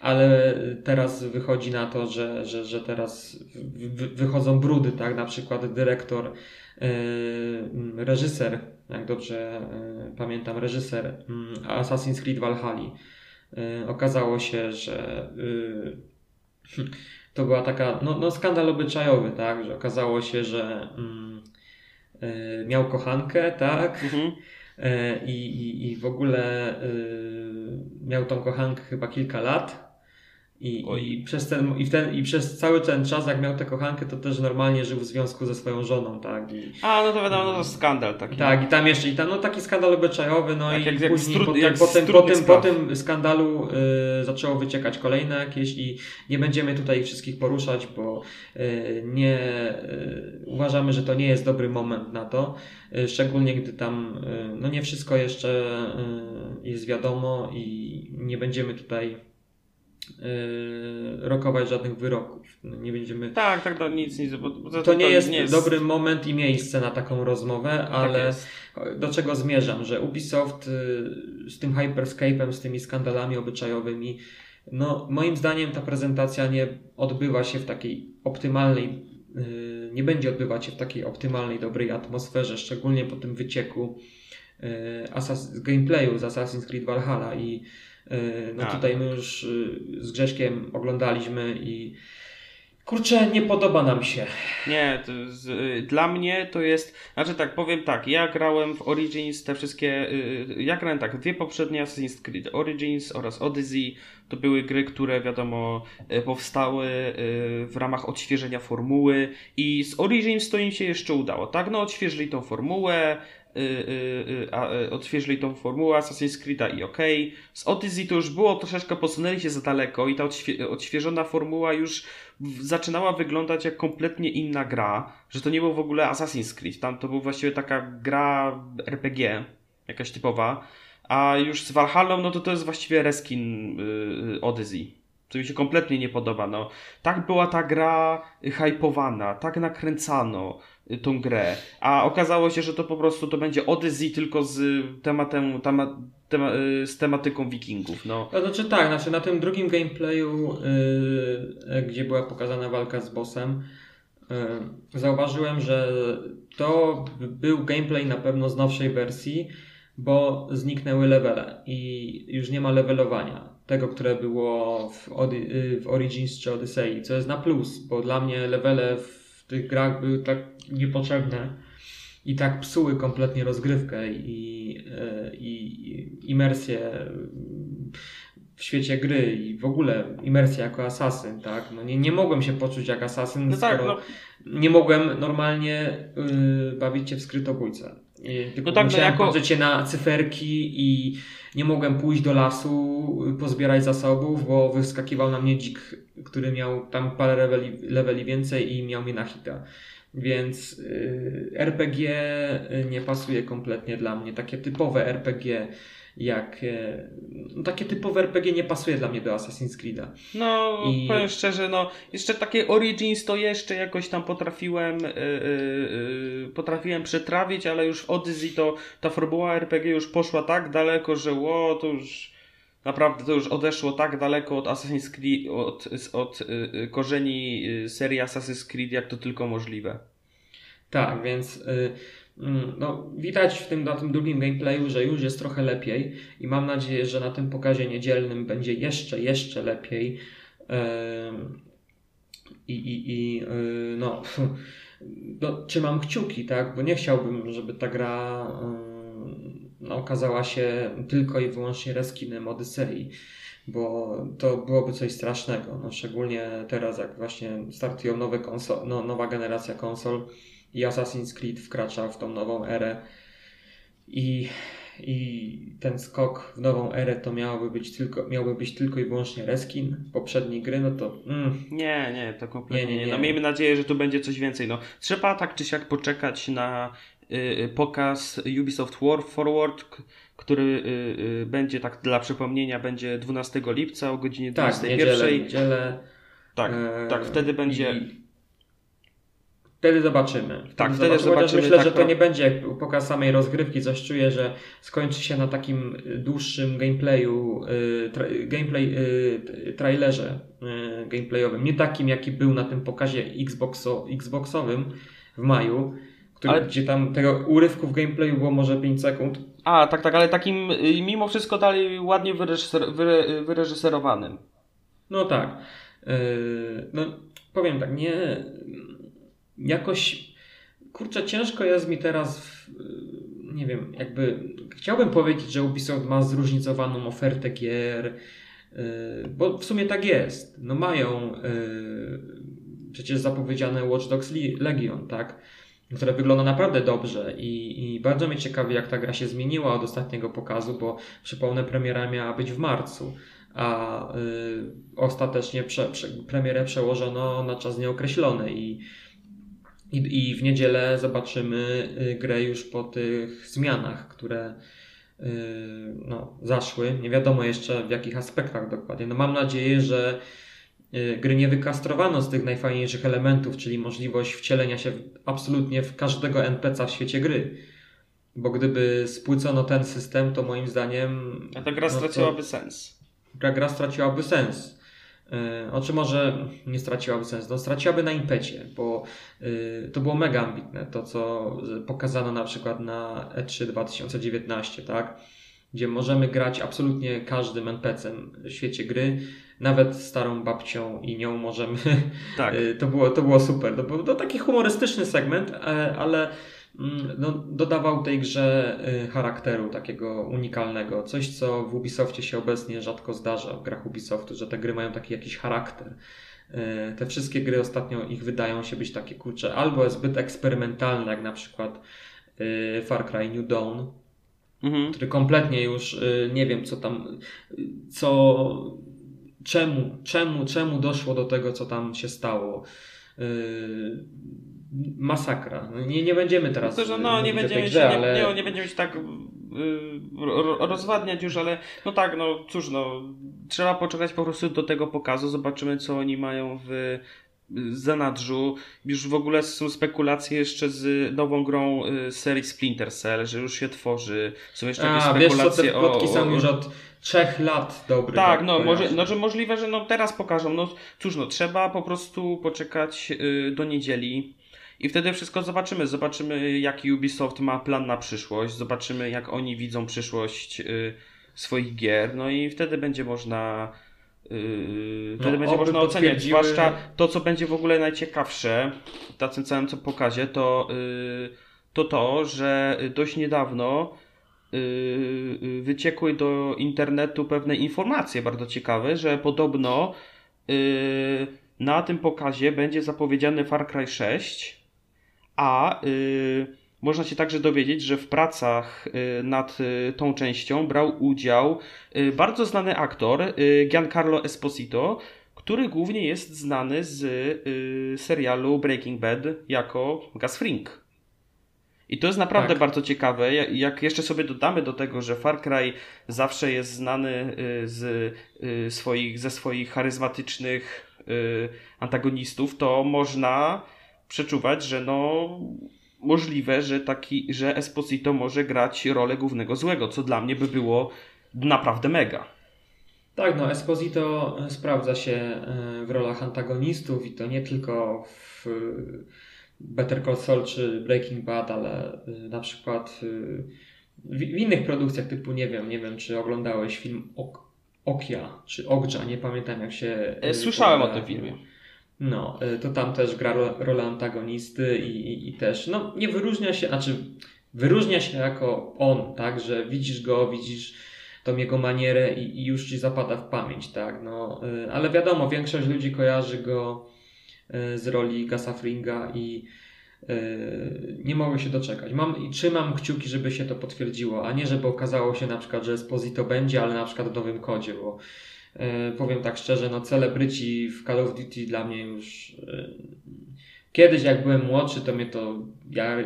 ale teraz wychodzi na to, że, że, że teraz wy, wychodzą brudy, tak? Na przykład dyrektor, e, reżyser, jak dobrze e, pamiętam, reżyser m, Assassin's Creed Valhalla. E, Okazało się, że e, [laughs] to była taka, no, no skandal obyczajowy, tak, że okazało się, że mm, miał kochankę, tak, Mhm. i, i, i w ogóle miał tą kochankę chyba kilka lat. I, Oj. i, przez ten, i, ten, I przez cały ten czas, jak miał tę kochankę, to też normalnie żył w związku ze swoją żoną, tak. I, A, no to wiadomo, no to skandal taki. tak, i tam jeszcze, i tam, no taki skandal obyczajowy, no Tak, i jak- jak później, z trud- po, jak po, tym, po tym skandalu y, zaczęło wyciekać kolejne jakieś i nie będziemy tutaj wszystkich poruszać, bo y, nie, y, uważamy, że to nie jest dobry moment na to, y, szczególnie gdy tam, y, no nie wszystko jeszcze y, jest wiadomo i nie będziemy tutaj rokować żadnych wyroków. No, Nie będziemy Tak, tak, no nic, nic. Bo, bo to nie jest, dobry moment i miejsce na taką rozmowę, Tak ale jest. do czego zmierzam, że Ubisoft y, z tym Hyperscape'em, z tymi skandalami obyczajowymi, no moim zdaniem ta prezentacja nie odbywa się w takiej optymalnej, y, nie będzie odbywać się w takiej optymalnej, dobrej atmosferze, szczególnie po tym wycieku y, z gameplayu z Assassin's Creed Valhalla i y, no Tak. tutaj my już y, z Grześkiem oglądaliśmy i kurczę, nie podoba nam się. Nie, z, y, dla mnie to jest, znaczy tak, powiem tak, ja grałem w Origins, te wszystkie, y, ja grałem tak, dwie poprzednie Assassin's Creed, Origins oraz Odyssey, to były gry, które wiadomo powstały w ramach odświeżenia formuły i z Origins to im się jeszcze udało, tak, no odświeżyli tą formułę, a, odświeżyli tą formułę Assassin's Creed'a i okej, z Odyssey to już było, troszeczkę posunęli się za daleko i ta odświe- odświeżona formuła już zaczynała wyglądać jak kompletnie inna gra, że to nie był w ogóle Assassin's Creed, tam to był właściwie taka gra RPG, jakaś typowa, a już z Valhalla, no to to jest właściwie reskin yy, Odyssey, co mi się kompletnie nie podoba, no. Tak była ta gra hypowana, tak nakręcano y, tą grę, a okazało się, że to po prostu to będzie Odyssey tylko z tematem, tema, tema, y, z tematyką wikingów, no. To znaczy tak, znaczy na tym drugim gameplayu, yy, gdzie była pokazana walka z bossem, yy, zauważyłem, że to był gameplay na pewno z nowszej wersji, bo zniknęły levele i już nie ma levelowania tego, które było w, Ody- w Origins czy Odyssey, co jest na plus, bo dla mnie levele w tych grach były tak niepotrzebne i tak psuły kompletnie rozgrywkę i, e, i, i imersję w świecie gry i w ogóle imersję jako asasyn, tak? No nie, nie mogłem się poczuć jak asasyn, No tak, skoro no, nie mogłem normalnie y, bawić się w skrytobójcę. Tylko tak, no musiałem no jako... na cyferki i nie mogłem pójść do lasu, pozbierać zasobów, bo wyskakiwał na mnie dzik, który miał tam parę leveli, leveli więcej i miał mnie na hita. Więc y, RPG nie pasuje kompletnie dla mnie. Takie typowe RPG jak e, no, takie typowe RPG nie pasuje dla mnie do Assassin's Creed'a. No, I... powiem szczerze, no jeszcze takie Origins to jeszcze jakoś tam potrafiłem yy, yy, potrafiłem przetrawić, ale już w Odyssey to ta formuła RPG już poszła tak daleko, że ło, to już naprawdę to już odeszło tak daleko od Assassin's Creed, od, od yy, korzeni serii Assassin's Creed, jak to tylko możliwe. Tak, więc no, widać w tym, na tym drugim gameplayu, że już jest trochę lepiej i mam nadzieję, że na tym pokazie niedzielnym będzie jeszcze, jeszcze lepiej. I, i, i yy, no, [laughs] no, trzymam kciuki, tak, bo nie chciałbym, żeby ta gra no, okazała się tylko i wyłącznie reskinem Odyssey, bo to byłoby coś strasznego, no, szczególnie teraz, jak właśnie startują nowe konsol, no, nowa generacja konsol, i Assassin's Creed wkracza w tą nową erę i, i ten skok w nową erę to miałoby być tylko, miałby być tylko i wyłącznie reskin poprzedniej gry, no to mm. nie, nie, to kompletnie nie, nie, nie. No miejmy nadzieję, że tu będzie coś więcej. No, trzeba tak czy siak poczekać na y, pokaz Ubisoft War Forward, który y, y, będzie tak dla przypomnienia będzie 12 lipca o godzinie tak, 21. Niedzielę, niedzielę. Tak, e, tak, wtedy będzie i Wtedy zobaczymy. Tak, wtedy zobaczymy. zobaczymy myślę, tak, że to nie będzie jak pokaz samej rozgrywki. Coś czuję, że skończy się na takim y, dłuższym gameplayu, y, tra, gameplay, y, trailerze gameplayowym. Nie takim, jaki był na tym pokazie Xboxo, Xboxowym w maju, który, ale... gdzie tam tego urywku w gameplayu było może 5 sekund. A, tak, tak, ale takim mimo wszystko dalej ładnie wyreżyser, wyreżyserowanym. No tak. No, powiem tak, nie jakoś, kurczę, ciężko jest mi teraz, w, nie wiem, jakby chciałbym powiedzieć, że Ubisoft ma zróżnicowaną ofertę gier, y, bo w sumie tak jest. No mają y, przecież zapowiedziane Watch Dogs Legion, tak? które wygląda naprawdę dobrze i, i bardzo mnie ciekawi, jak ta gra się zmieniła od ostatniego pokazu, bo przypomnę, premiera miała być w marcu, a y, ostatecznie prze, prze, premierę przełożono na czas nieokreślony i i, I w niedzielę zobaczymy y, grę już po tych zmianach, które y, no, zaszły. Nie wiadomo jeszcze w jakich aspektach dokładnie. No mam nadzieję, że y, gry nie wykastrowano z tych najfajniejszych elementów, czyli możliwość wcielenia się absolutnie w każdego NPC'a w świecie gry. Bo gdyby spłycono ten system, to moim zdaniem. A ta gra no, straciłaby sens. Ta gra straciłaby sens. E, czym może nie straciłaby sensu? No, straciłaby na impecie, bo y, to było mega ambitne, to co pokazano na przykład na E3 2019, tak? Gdzie możemy grać absolutnie każdym NPC-em w świecie gry, nawet starą babcią i nią możemy. Tak. [laughs] To, było, to było super. To był to taki humorystyczny segment, e, ale no, dodawał tej grze y, charakteru takiego unikalnego. Coś, co w Ubisoftie się obecnie rzadko zdarza w grach Ubisoftu, że te gry mają taki jakiś charakter. Y, te wszystkie gry ostatnio ich wydają się być takie kurcze albo zbyt eksperymentalne, jak na przykład y, Far Cry New Dawn, mhm. który kompletnie już nie wiem, co tam, co, czemu, czemu, czemu doszło do tego, co tam się stało masakra. Nie, nie będziemy teraz. No, to, że no, nie będziemy, grze, się, ale... nie, nie, nie będziemy się tak yy, rozwadniać już, ale no tak, no cóż, no trzeba poczekać po prostu do tego pokazu, zobaczymy co oni mają w zanadrzu. Już w ogóle są spekulacje jeszcze z nową grą y, serii Splinter Cell, że już się tworzy. Są jeszcze A, jakieś spekulacje wiesz, co, te plotki o, o, są już od trzech lat dobrych. Tak, no, może, no, że możliwe, że no teraz pokażą. No cóż, no trzeba po prostu poczekać y, do niedzieli i wtedy wszystko zobaczymy. Zobaczymy, jaki Ubisoft ma plan na przyszłość, zobaczymy, jak oni widzą przyszłość y, swoich gier, no i wtedy będzie można. Yy, wtedy no, będzie można oceniać, zwłaszcza to, co będzie w ogóle najciekawsze na tym całym co pokazie, to, yy, to to, że dość niedawno yy, wyciekły do internetu pewne informacje bardzo ciekawe, że podobno yy, na tym pokazie będzie zapowiedziany Far Cry 6 a y, można się także dowiedzieć, że w pracach y, nad y, tą częścią brał udział bardzo znany aktor Giancarlo Esposito, który głównie jest znany z serialu Breaking Bad jako Gus Fring. I to jest naprawdę tak. bardzo ciekawe. Jak jeszcze sobie dodamy do tego, że Far Cry zawsze jest znany z swoich, ze swoich charyzmatycznych antagonistów, to można przeczuwać, że no możliwe, że taki, że Esposito może grać rolę głównego złego, co dla mnie by było naprawdę mega. Tak, no Esposito e, sprawdza się e, w rolach antagonistów i to nie tylko w Better Call Saul czy Breaking Bad, ale e, na przykład w innych produkcjach typu, nie wiem, nie wiem czy oglądałeś film ok Okia czy Ogja, nie pamiętam jak się... Słyszałem o tym filmie. No, y, to tam też gra rolę antagonisty i, i, i, też, no nie wyróżnia się, znaczy wyróżnia się jako on, tak, że widzisz go, widzisz tą jego manierę i, i już ci zapada w pamięć, tak, no, y, ale wiadomo, większość ludzi kojarzy go y, z roli Gasa Fringa i nie mogę się doczekać. Mam i trzymam kciuki, żeby się to potwierdziło, a nie żeby okazało się na przykład, że Esposito będzie, ale na przykład w nowym kodzie, bo E, powiem tak szczerze, no celebryci w Call of Duty dla mnie już e, kiedyś jak byłem młodszy, to mnie to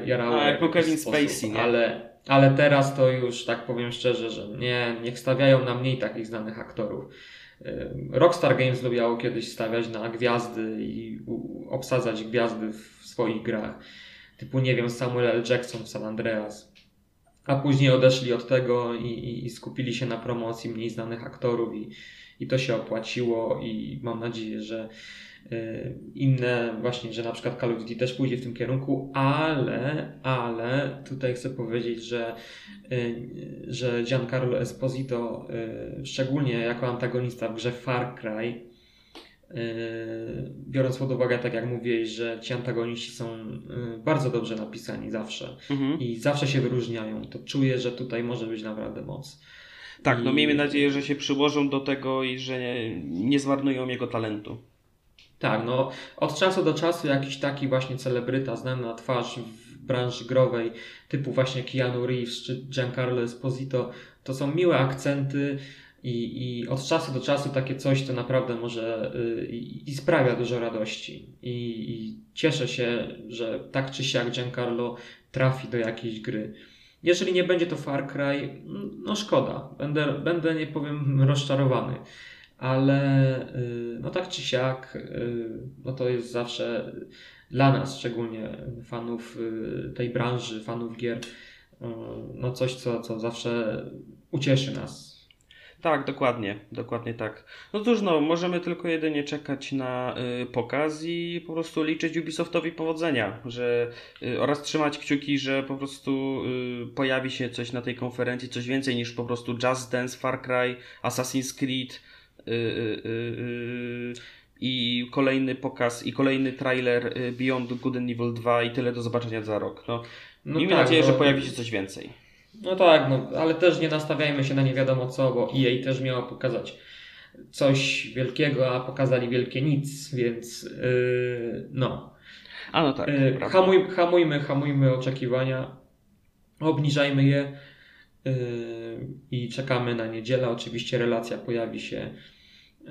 jarało. A, jak Kevin Spacey, nie? Ale, ale teraz to już tak powiem szczerze, że nie, niech stawiają na mniej takich znanych aktorów. E, Rockstar Games lubiało kiedyś stawiać na gwiazdy i obsadzać gwiazdy w swoich grach. Typu, nie wiem, Samuel L. Jackson w San Andreas. A później odeszli od tego i, i, i skupili się na promocji mniej znanych aktorów i, i to się opłaciło i mam nadzieję, że y, inne właśnie, że na przykład Call of Duty też pójdzie w tym kierunku, ale, ale tutaj chcę powiedzieć, że, y, że Giancarlo Esposito, y, szczególnie jako antagonista w grze Far Cry, biorąc pod uwagę, tak jak mówiłeś, że ci antagoniści są bardzo dobrze napisani zawsze mhm. i zawsze się wyróżniają, to czuję, że tutaj może być naprawdę moc. Tak, no miejmy nadzieję, że się przyłożą do tego i że nie, nie zmarnują jego talentu. Tak, no od czasu do czasu jakiś taki właśnie celebryta znany na twarz w branży growej, typu właśnie Keanu Reeves czy Giancarlo Esposito, to są miłe akcenty i, i od czasu do czasu takie coś to naprawdę może yy, i sprawia dużo radości. I, I cieszę się, że tak czy siak Giancarlo trafi do jakiejś gry. Jeżeli nie będzie to Far Cry, no szkoda. Będę, będę nie powiem, [laughs] rozczarowany. Ale y, no tak czy siak, y, no to jest zawsze dla nas, szczególnie fanów y, tej branży, fanów gier, no coś, co, co zawsze ucieszy nas tak, dokładnie, dokładnie tak. No cóż, no, możemy tylko jedynie czekać na y, pokaz i po prostu liczyć Ubisoftowi powodzenia, że y, oraz trzymać kciuki, że po prostu y, pojawi się coś na tej konferencji, coś więcej niż po prostu Just Dance, Far Cry, Assassin's Creed y, y, y, i kolejny pokaz i kolejny trailer Beyond Good and Evil 2 i tyle do zobaczenia za rok. No, no miejmy tak, nadzieję, no... że pojawi się coś więcej. No tak, no, ale też nie nastawiajmy się na nie wiadomo co, bo EA też miało pokazać coś wielkiego, a pokazali wielkie nic, więc yy, no. A no tak. Yy, hamuj, hamujmy, hamujmy oczekiwania, obniżajmy je yy, i czekamy na niedzielę. Oczywiście relacja pojawi się yy,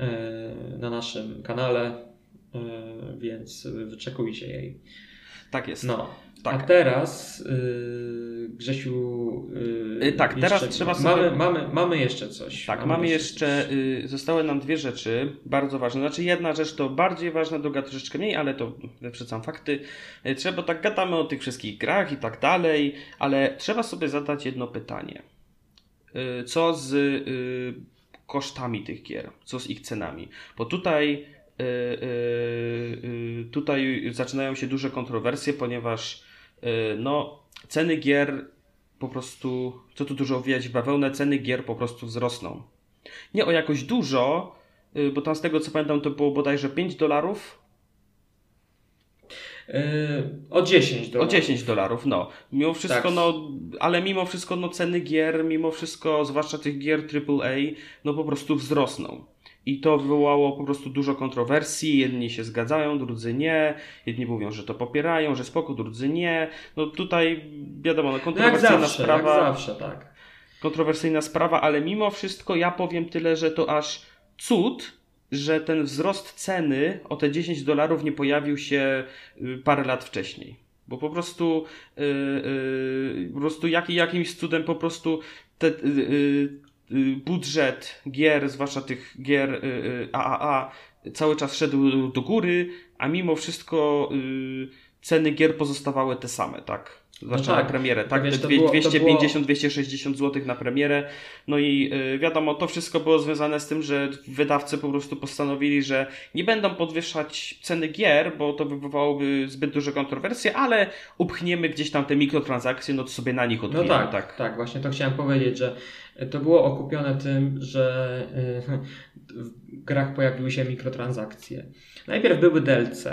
na naszym kanale, yy, więc wyczekujcie jej. Tak jest. No. Tak. A teraz, yy, Grzesiu. Yy, tak, teraz trzeba sobie. Mamy, mamy, mamy jeszcze coś. Tak, mamy, mamy jeszcze. Yy, zostały nam dwie rzeczy bardzo ważne. Znaczy, jedna rzecz to bardziej ważna, druga troszeczkę mniej, ale to wyprzedzam fakty. Y, trzeba, tak gadamy o tych wszystkich grach i tak dalej, ale trzeba sobie zadać jedno pytanie. Y, co z y, kosztami tych gier? Co z ich cenami? Bo tutaj. Tutaj zaczynają się duże kontrowersje, ponieważ Y, no, ceny gier po prostu, co tu dużo wijać w bawełnę, ceny gier po prostu wzrosną. Nie o jakoś dużo, y, bo tam z tego co pamiętam to było bodajże 5 dolarów. Yy, o 10 dolarów. O 10 dolarów, no. Mimo wszystko, tak. no, ale mimo wszystko, no, ceny gier, mimo wszystko, zwłaszcza tych gier AAA, no po prostu wzrosną. I to wywołało po prostu dużo kontrowersji. Jedni się zgadzają, drudzy nie. Jedni mówią, że to popierają, że spoko, drudzy nie. No tutaj wiadomo, no, No jak kontrowersyjna zawsze, sprawa. jak zawsze, tak. Kontrowersyjna sprawa, ale mimo wszystko ja powiem tyle, że to aż cud, że ten wzrost ceny o te 10 dolarów nie pojawił się y, parę lat wcześniej. Bo po prostu, y, y, po prostu jak, jakimś cudem po prostu te, y, y, y, budżet gier, zwłaszcza tych gier y, y, AAA, cały czas szedł do góry, a mimo wszystko y, ceny gier pozostawały te same, tak? Zwłaszcza No tak. na premierę, tak? wiesz, było- to 250-260 zł na premierę. No i y, wiadomo, to wszystko było związane z tym, że wydawcy po prostu postanowili, że nie będą podwyższać ceny gier, bo to wywołałoby zbyt duże kontrowersje, ale upchniemy gdzieś tam te mikrotransakcje, no to sobie na nich No odbijemy, tak, tak. tak, właśnie to chciałem powiedzieć, że to było okupione tym, że y, [laughs] w grach pojawiły się mikrotransakcje. Najpierw były DLC,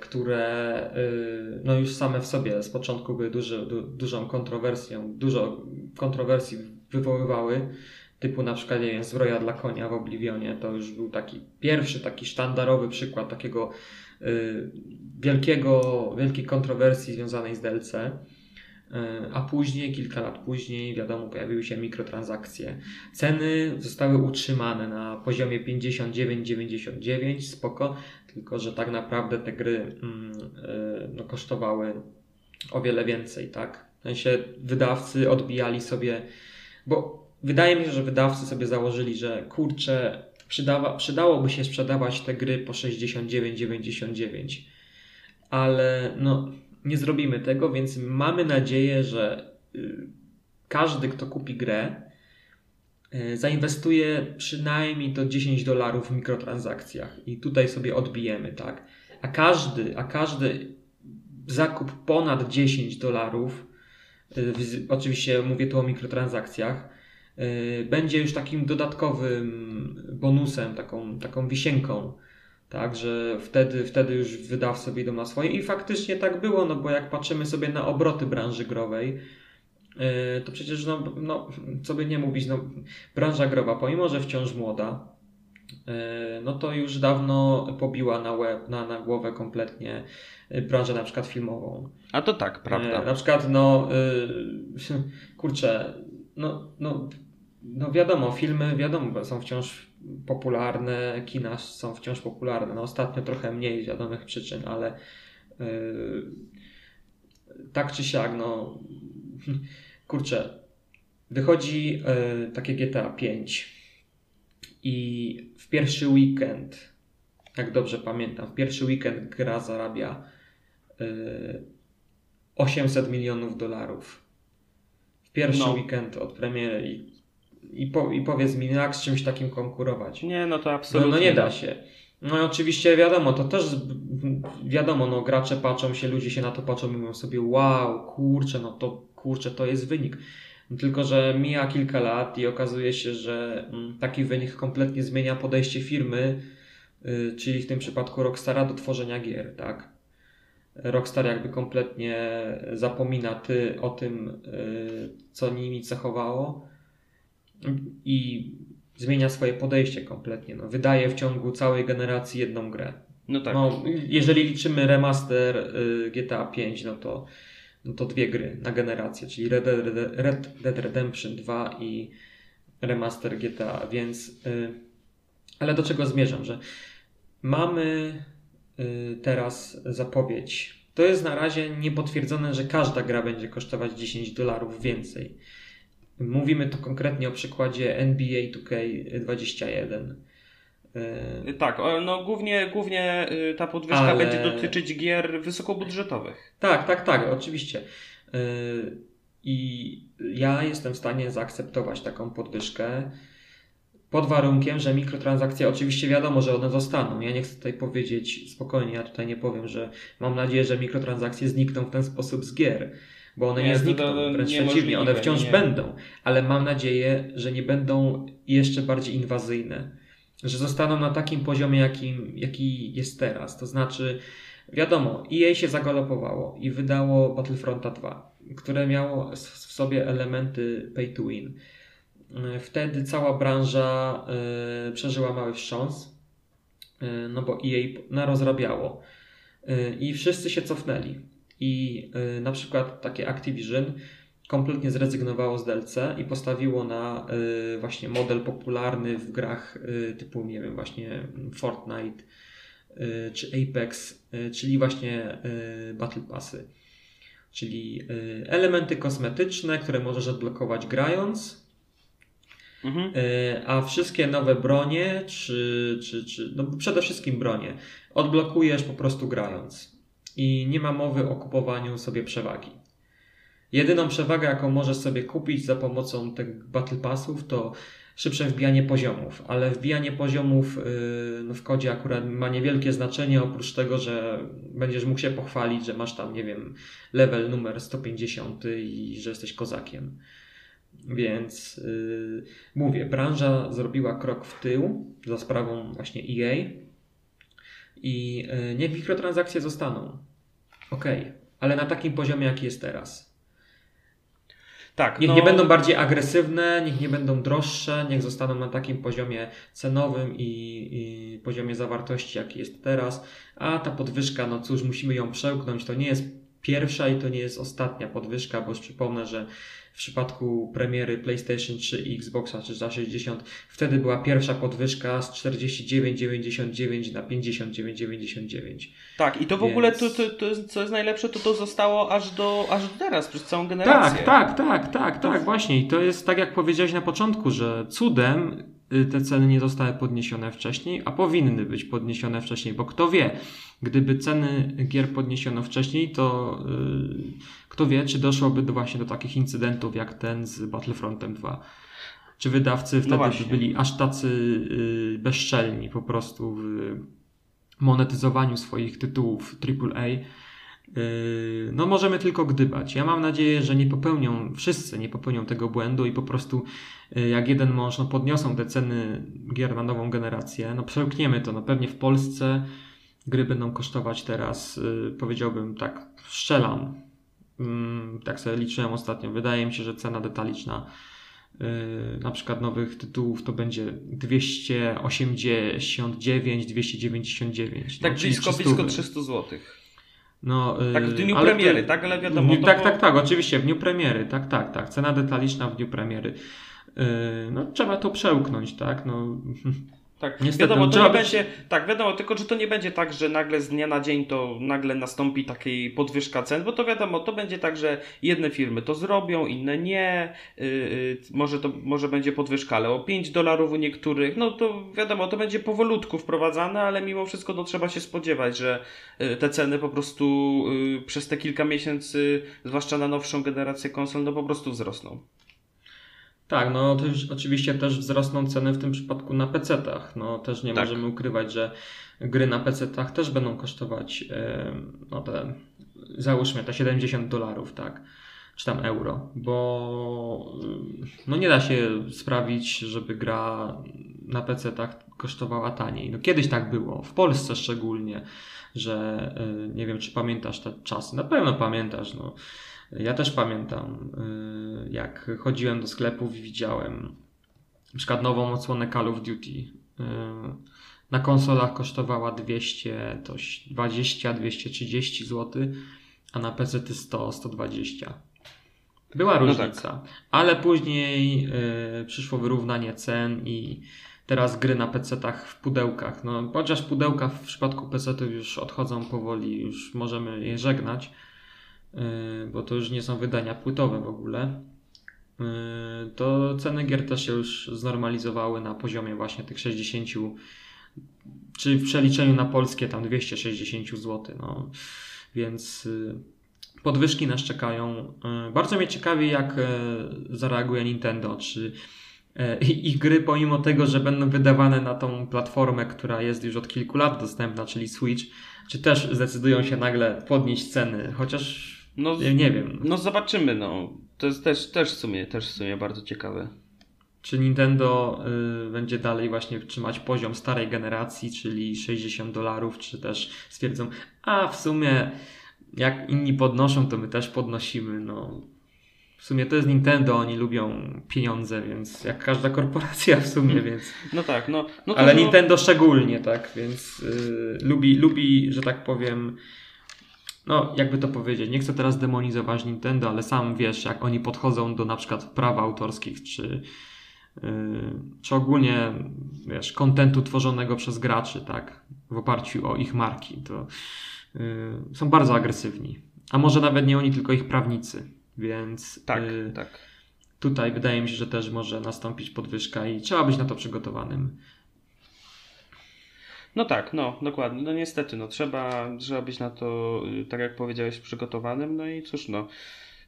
które y, no już same w sobie z początku były duży, du, dużą kontrowersją, dużo kontrowersji wywoływały, typu na przykład, nie wiem, zbroja dla konia w Oblivionie, to już był taki pierwszy, taki sztandarowy przykład takiego y, wielkiego, wielkiej kontrowersji związanej z DLC. A później, kilka lat później, wiadomo, pojawiły się mikrotransakcje. Ceny zostały utrzymane na poziomie 59,99, spoko, tylko że tak naprawdę te gry mm, y, no, kosztowały o wiele więcej, tak? W sensie wydawcy odbijali sobie, bo wydaje mi się, że wydawcy sobie założyli, że kurczę, przydawa, przydałoby się sprzedawać te gry po 69,99, ale no nie zrobimy tego, więc mamy nadzieję, że y, każdy, kto kupi grę, y, zainwestuje przynajmniej to 10 dolarów w mikrotransakcjach i tutaj sobie odbijemy, tak? A każdy, a każdy zakup ponad 10 dolarów, w- oczywiście mówię tu o mikrotransakcjach, y, będzie już takim dodatkowym bonusem, taką, taką wisienką, tak, że wtedy, wtedy już wydawcy wyjdą na swoje i faktycznie tak było, no bo jak patrzymy sobie na obroty branży growej, to przecież no, no co by nie mówić, no branża growa, pomimo, że wciąż młoda, yy, no to już dawno pobiła na, łeb, na, na głowę kompletnie yy, branżę na przykład filmową. A to tak, prawda. Na przykład, no, y, [laughs] kurczę, no, no, no wiadomo, filmy wiadomo, są wciąż popularne, kina są wciąż popularne. No ostatnio trochę mniej z wiadomych przyczyn, ale y, tak czy siak, no, kurczę, wychodzi y, takie GTA 5 i w pierwszy weekend, jak dobrze pamiętam, w pierwszy weekend gra zarabia y, 800 milionów dolarów. W pierwszy No. weekend od premiery i, i, po, i powiedz mi, jak z czymś takim konkurować? Nie, no to No, absolutnie. no nie da się. No i oczywiście wiadomo, to też wiadomo, no gracze patrzą się, ludzie się na to patrzą i mówią sobie wow, kurczę, no to kurczę, to jest wynik. Tylko, że mija kilka lat i okazuje się, że mm, taki wynik kompletnie zmienia podejście firmy, y, czyli w tym przypadku Rockstara do tworzenia gier, tak? Rockstar jakby kompletnie zapomina ty o tym, y, co nimi cechowało i zmienia swoje podejście kompletnie. No, wydaje w ciągu całej generacji jedną grę. No tak. No, jeżeli liczymy remaster y, GTA 5, no to, no to dwie gry na generację, czyli Red Dead, Red Dead Redemption 2 i remaster GTA, więc y, ale do czego zmierzam, że mamy y, teraz zapowiedź. To jest na razie niepotwierdzone, że każda gra będzie kosztować 10 dolarów więcej. Mówimy tu konkretnie o przykładzie NBA 2K21. Y, Tak, no głównie, głównie y, ta podwyżka Ale- będzie dotyczyć gier wysokobudżetowych. Tak, tak, tak, oczywiście. Yy, I ja jestem w stanie zaakceptować taką podwyżkę pod warunkiem, że mikrotransakcje, oczywiście wiadomo, że one zostaną. Ja nie chcę tutaj powiedzieć spokojnie, ja tutaj nie powiem, że mam nadzieję, że mikrotransakcje znikną w ten sposób z gier, bo one nie, Nie, znikną, to- to wręcz przeciwnie, one wciąż nie. będą, ale mam nadzieję, że nie będą jeszcze bardziej inwazyjne, że zostaną na takim poziomie, jakim, jaki jest teraz. To znaczy, wiadomo, EA się zagalopowało i wydało Battlefronta 2, które miało w sobie elementy pay to win. y, wtedy cała branża y, przeżyła mały wstrząs, y, no bo EA narozrabiało i wszyscy się cofnęli. I na przykład takie Activision kompletnie zrezygnowało z DLC i postawiło na właśnie model popularny w grach typu, nie wiem, właśnie Fortnite czy Apex, czyli właśnie Battle Passy czyli y, elementy kosmetyczne, które możesz odblokować grając, mhm. Y, a wszystkie nowe bronie, czy, czy, czy no przede wszystkim bronie, odblokujesz po prostu grając. I nie ma mowy o kupowaniu sobie przewagi. Jedyną przewagę, jaką możesz sobie kupić za pomocą tych Battle Passów, to szybsze wbijanie poziomów, ale wbijanie poziomów yy, no w kodzie akurat ma niewielkie znaczenie, oprócz tego, że będziesz mógł się pochwalić, że masz tam, nie wiem, level numer 150 i że jesteś kozakiem. Więc yy, mówię, branża zrobiła krok w tył za sprawą właśnie EA i yy, niech mikrotransakcje zostaną. Ok, ale na takim poziomie, jaki jest teraz. Tak, niech no... nie będą bardziej agresywne, niech nie będą droższe, niech zostaną na takim poziomie cenowym i, i, poziomie zawartości, jaki jest teraz. A ta podwyżka, no cóż, musimy ją przełknąć. To nie jest pierwsza i to nie jest ostatnia podwyżka, bo już przypomnę, że w przypadku premiery PlayStation 3 i Xboxa 360 wtedy była pierwsza podwyżka z 49,99 na 59,99. Tak, i to w Więc... ogóle, to, to, to, co jest najlepsze, to to zostało aż do, aż do teraz, przez całą generację. Tak, tak, tak, tak, tak, właśnie. I to jest tak, jak powiedziałeś na początku, że cudem y, te ceny nie zostały podniesione wcześniej, a powinny być podniesione wcześniej, bo kto wie, Gdyby ceny gier podniesiono wcześniej, to yy, kto wie, czy doszłoby do właśnie do takich incydentów jak ten z Battlefrontem 2. Czy wydawcy no wtedy no by byli aż tacy yy, bezczelni po prostu w monetyzowaniu swoich tytułów AAA. Yy, no możemy tylko gdybać. Ja mam nadzieję, że nie popełnią, wszyscy nie popełnią tego błędu i po prostu jak jeden mąż no podniosą te ceny gier na nową generację. No przełkniemy to, no pewnie w Polsce gry będą kosztować teraz, yy, powiedziałbym tak, strzelam. Yy, tak sobie liczyłem ostatnio. Wydaje mi się, że cena detaliczna yy, na przykład nowych tytułów to będzie 289, 299. Tak no, blisko, blisko 300 zł. No, tak w dniu premiery, tak? Ale wiadomo. tak, było... tak, tak, oczywiście, w dniu premiery, tak, tak, tak. Cena detaliczna w dniu premiery. Yy, no, trzeba to przełknąć, tak? No, [laughs] Tak, Niestety, wiadomo, to nie będzie, tak, wiadomo, tylko że to nie będzie tak, że nagle z dnia na dzień to nagle nastąpi takiej podwyżka cen, bo to wiadomo, to będzie tak, że jedne firmy to zrobią, inne nie, yy, yy, może to może będzie podwyżka, ale o 5 dolarów u niektórych, no to wiadomo, to będzie powolutku wprowadzane, ale mimo wszystko to trzeba się spodziewać, że yy, te ceny po prostu y, przez te kilka miesięcy, zwłaszcza na nowszą generację konsol, no po prostu wzrosną. Tak, no to już oczywiście też wzrosną ceny w tym przypadku na PC-tach. No też nie tak. możemy ukrywać, że gry na PC-tach też będą kosztować no te, załóżmy te 70 dolarów, tak, czy tam euro, bo no nie da się sprawić, żeby gra na PC-tach kosztowała taniej. No kiedyś tak było, w Polsce szczególnie, że e, nie wiem, czy pamiętasz te czasy. Na pewno pamiętasz, no ja też pamiętam, y, jak chodziłem do sklepów i widziałem na przykład nową odsłonę Call of Duty. Y, na konsolach kosztowała 200, to 20-230 zł, a na PC 100-120. Była no różnica, no tak. ale później y, przyszło wyrównanie cen i teraz gry na PC-tach w pudełkach. No, chociaż pudełka w przypadku PC-ów już odchodzą powoli, już możemy je żegnać bo to już nie są wydania płytowe w ogóle, y, to ceny gier też się już znormalizowały na poziomie właśnie tych 60, czy w przeliczeniu na polskie tam 260 zł. No. Więc y, podwyżki nas czekają. Bardzo mnie ciekawi, jak zareaguje Nintendo, czy ich gry, pomimo tego, że będą wydawane na tą platformę, która jest już od kilku lat dostępna, czyli Switch, czy też zdecydują się nagle podnieść ceny, chociaż no, nie, nie wiem. No zobaczymy, no. To jest też, też, w, sumie, też w sumie bardzo ciekawe. Czy Nintendo y, będzie dalej właśnie trzymać poziom starej generacji, czyli 60 dolarów, czy też stwierdzą, a w sumie jak inni podnoszą, to my też podnosimy, no. W sumie to jest Nintendo, oni lubią pieniądze, więc jak każda korporacja w sumie, Hmm. więc. No tak, no. no Ale no, Nintendo szczególnie, tak, więc y, lubi, lubi, że tak powiem. No, jakby to powiedzieć, nie chcę teraz demonizować Nintendo, ale sam wiesz, jak oni podchodzą do na przykład praw autorskich, czy, y, czy ogólnie, wiesz, kontentu tworzonego przez graczy, tak, w oparciu o ich marki, to y, są bardzo agresywni. A może nawet nie oni, tylko ich prawnicy, więc Tak, y, tak. tutaj wydaje mi się, że też może nastąpić podwyżka i trzeba być na to przygotowanym. No tak, no, dokładnie. No niestety, no trzeba, trzeba być na to, y, tak jak powiedziałeś, przygotowanym, no i cóż, no,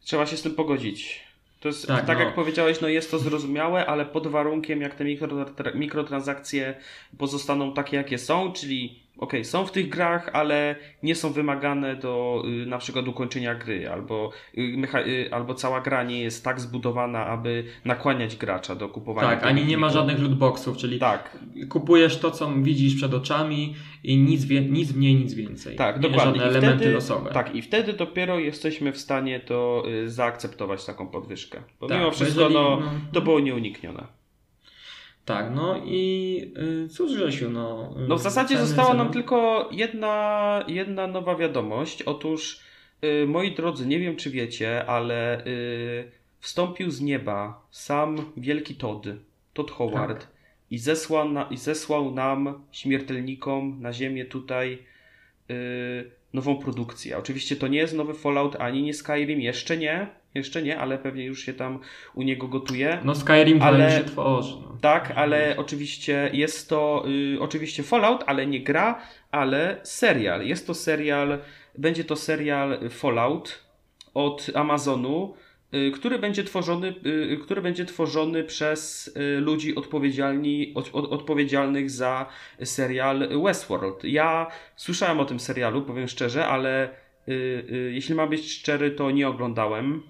trzeba się z tym pogodzić. To jest, tak, Tak, no. jak powiedziałeś, no jest to zrozumiałe, ale pod warunkiem, jak te mikro, mikrotransakcje pozostaną takie, jakie są, czyli okej, są w tych grach, ale nie są wymagane do y, na przykład ukończenia gry, albo, y, y, albo cała gra nie jest tak zbudowana, aby nakłaniać gracza do kupowania. Tak, ani nie ma żadnych lootboxów, czyli Tak, kupujesz to, co widzisz przed oczami i nic, wie, nic mniej, nic więcej. Tak, nie dokładnie. żadne I elementy wtedy, losowe. Tak, i wtedy dopiero jesteśmy w stanie to y, zaakceptować taką podwyżkę. Bo Tak, mimo wszystko jeżeli- no, no. to było nieuniknione. Tak, no i y, cóż Grzesiu, no... y, No w zasadzie ceny, została nam tylko jedna, jedna nowa wiadomość. Otóż, y, moi drodzy, nie wiem czy wiecie, ale wstąpił z nieba sam wielki Todd, Todd Howard Tak. i, zesłał na, i zesłał nam, śmiertelnikom na ziemię tutaj nową produkcję. Oczywiście to nie jest nowy Fallout ani nie Skyrim, jeszcze nie, jeszcze nie, ale pewnie już się tam u niego gotuje. No Skyrim ale- się tworzy. No. Tak, ale oczywiście jest to y, oczywiście Fallout, ale nie gra, ale serial. Jest to serial, będzie to serial Fallout od Amazonu, y, który będzie tworzony, y, który będzie tworzony przez y, ludzi odpowiedzialni, od, od, odpowiedzialnych za serial Westworld. Ja słyszałem o tym serialu, powiem szczerze, ale y, y, jeśli mam być szczery, to nie oglądałem.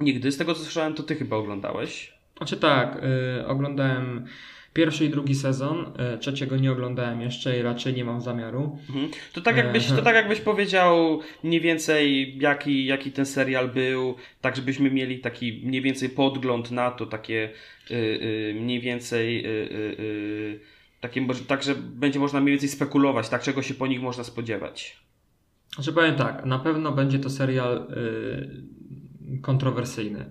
Nigdy. Z tego co słyszałem, to ty chyba oglądałeś. Znaczy tak, y, oglądałem pierwszy i drugi sezon, y, trzeciego nie oglądałem jeszcze i raczej nie mam zamiaru. Mhm. To tak jakbyś, to tak jakbyś powiedział mniej więcej jaki, jaki ten serial był, tak żebyśmy mieli taki mniej więcej podgląd na to, takie y, y, mniej więcej y, y, y, takie, tak, że będzie można mniej więcej spekulować, tak czego się po nich można spodziewać. Znaczy powiem tak, na pewno będzie to serial y, kontrowersyjny.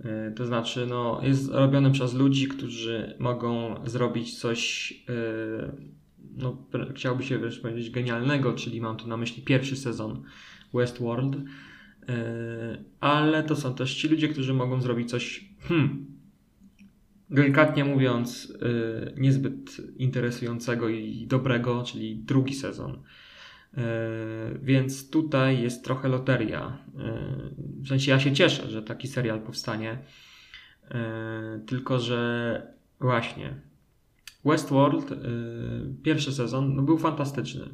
Y, to znaczy, no, jest robiony przez ludzi, którzy mogą zrobić coś, y, no, chciałoby się wręcz powiedzieć genialnego, czyli mam tu na myśli pierwszy sezon Westworld. Y, ale to są też ci ludzie, którzy mogą zrobić coś, hmm, delikatnie mówiąc, niezbyt interesującego i dobrego, czyli drugi sezon. E, Więc tutaj jest trochę loteria. E, W sensie ja się cieszę, że taki serial powstanie. E, Tylko, że właśnie Westworld, pierwszy sezon, no był fantastyczny.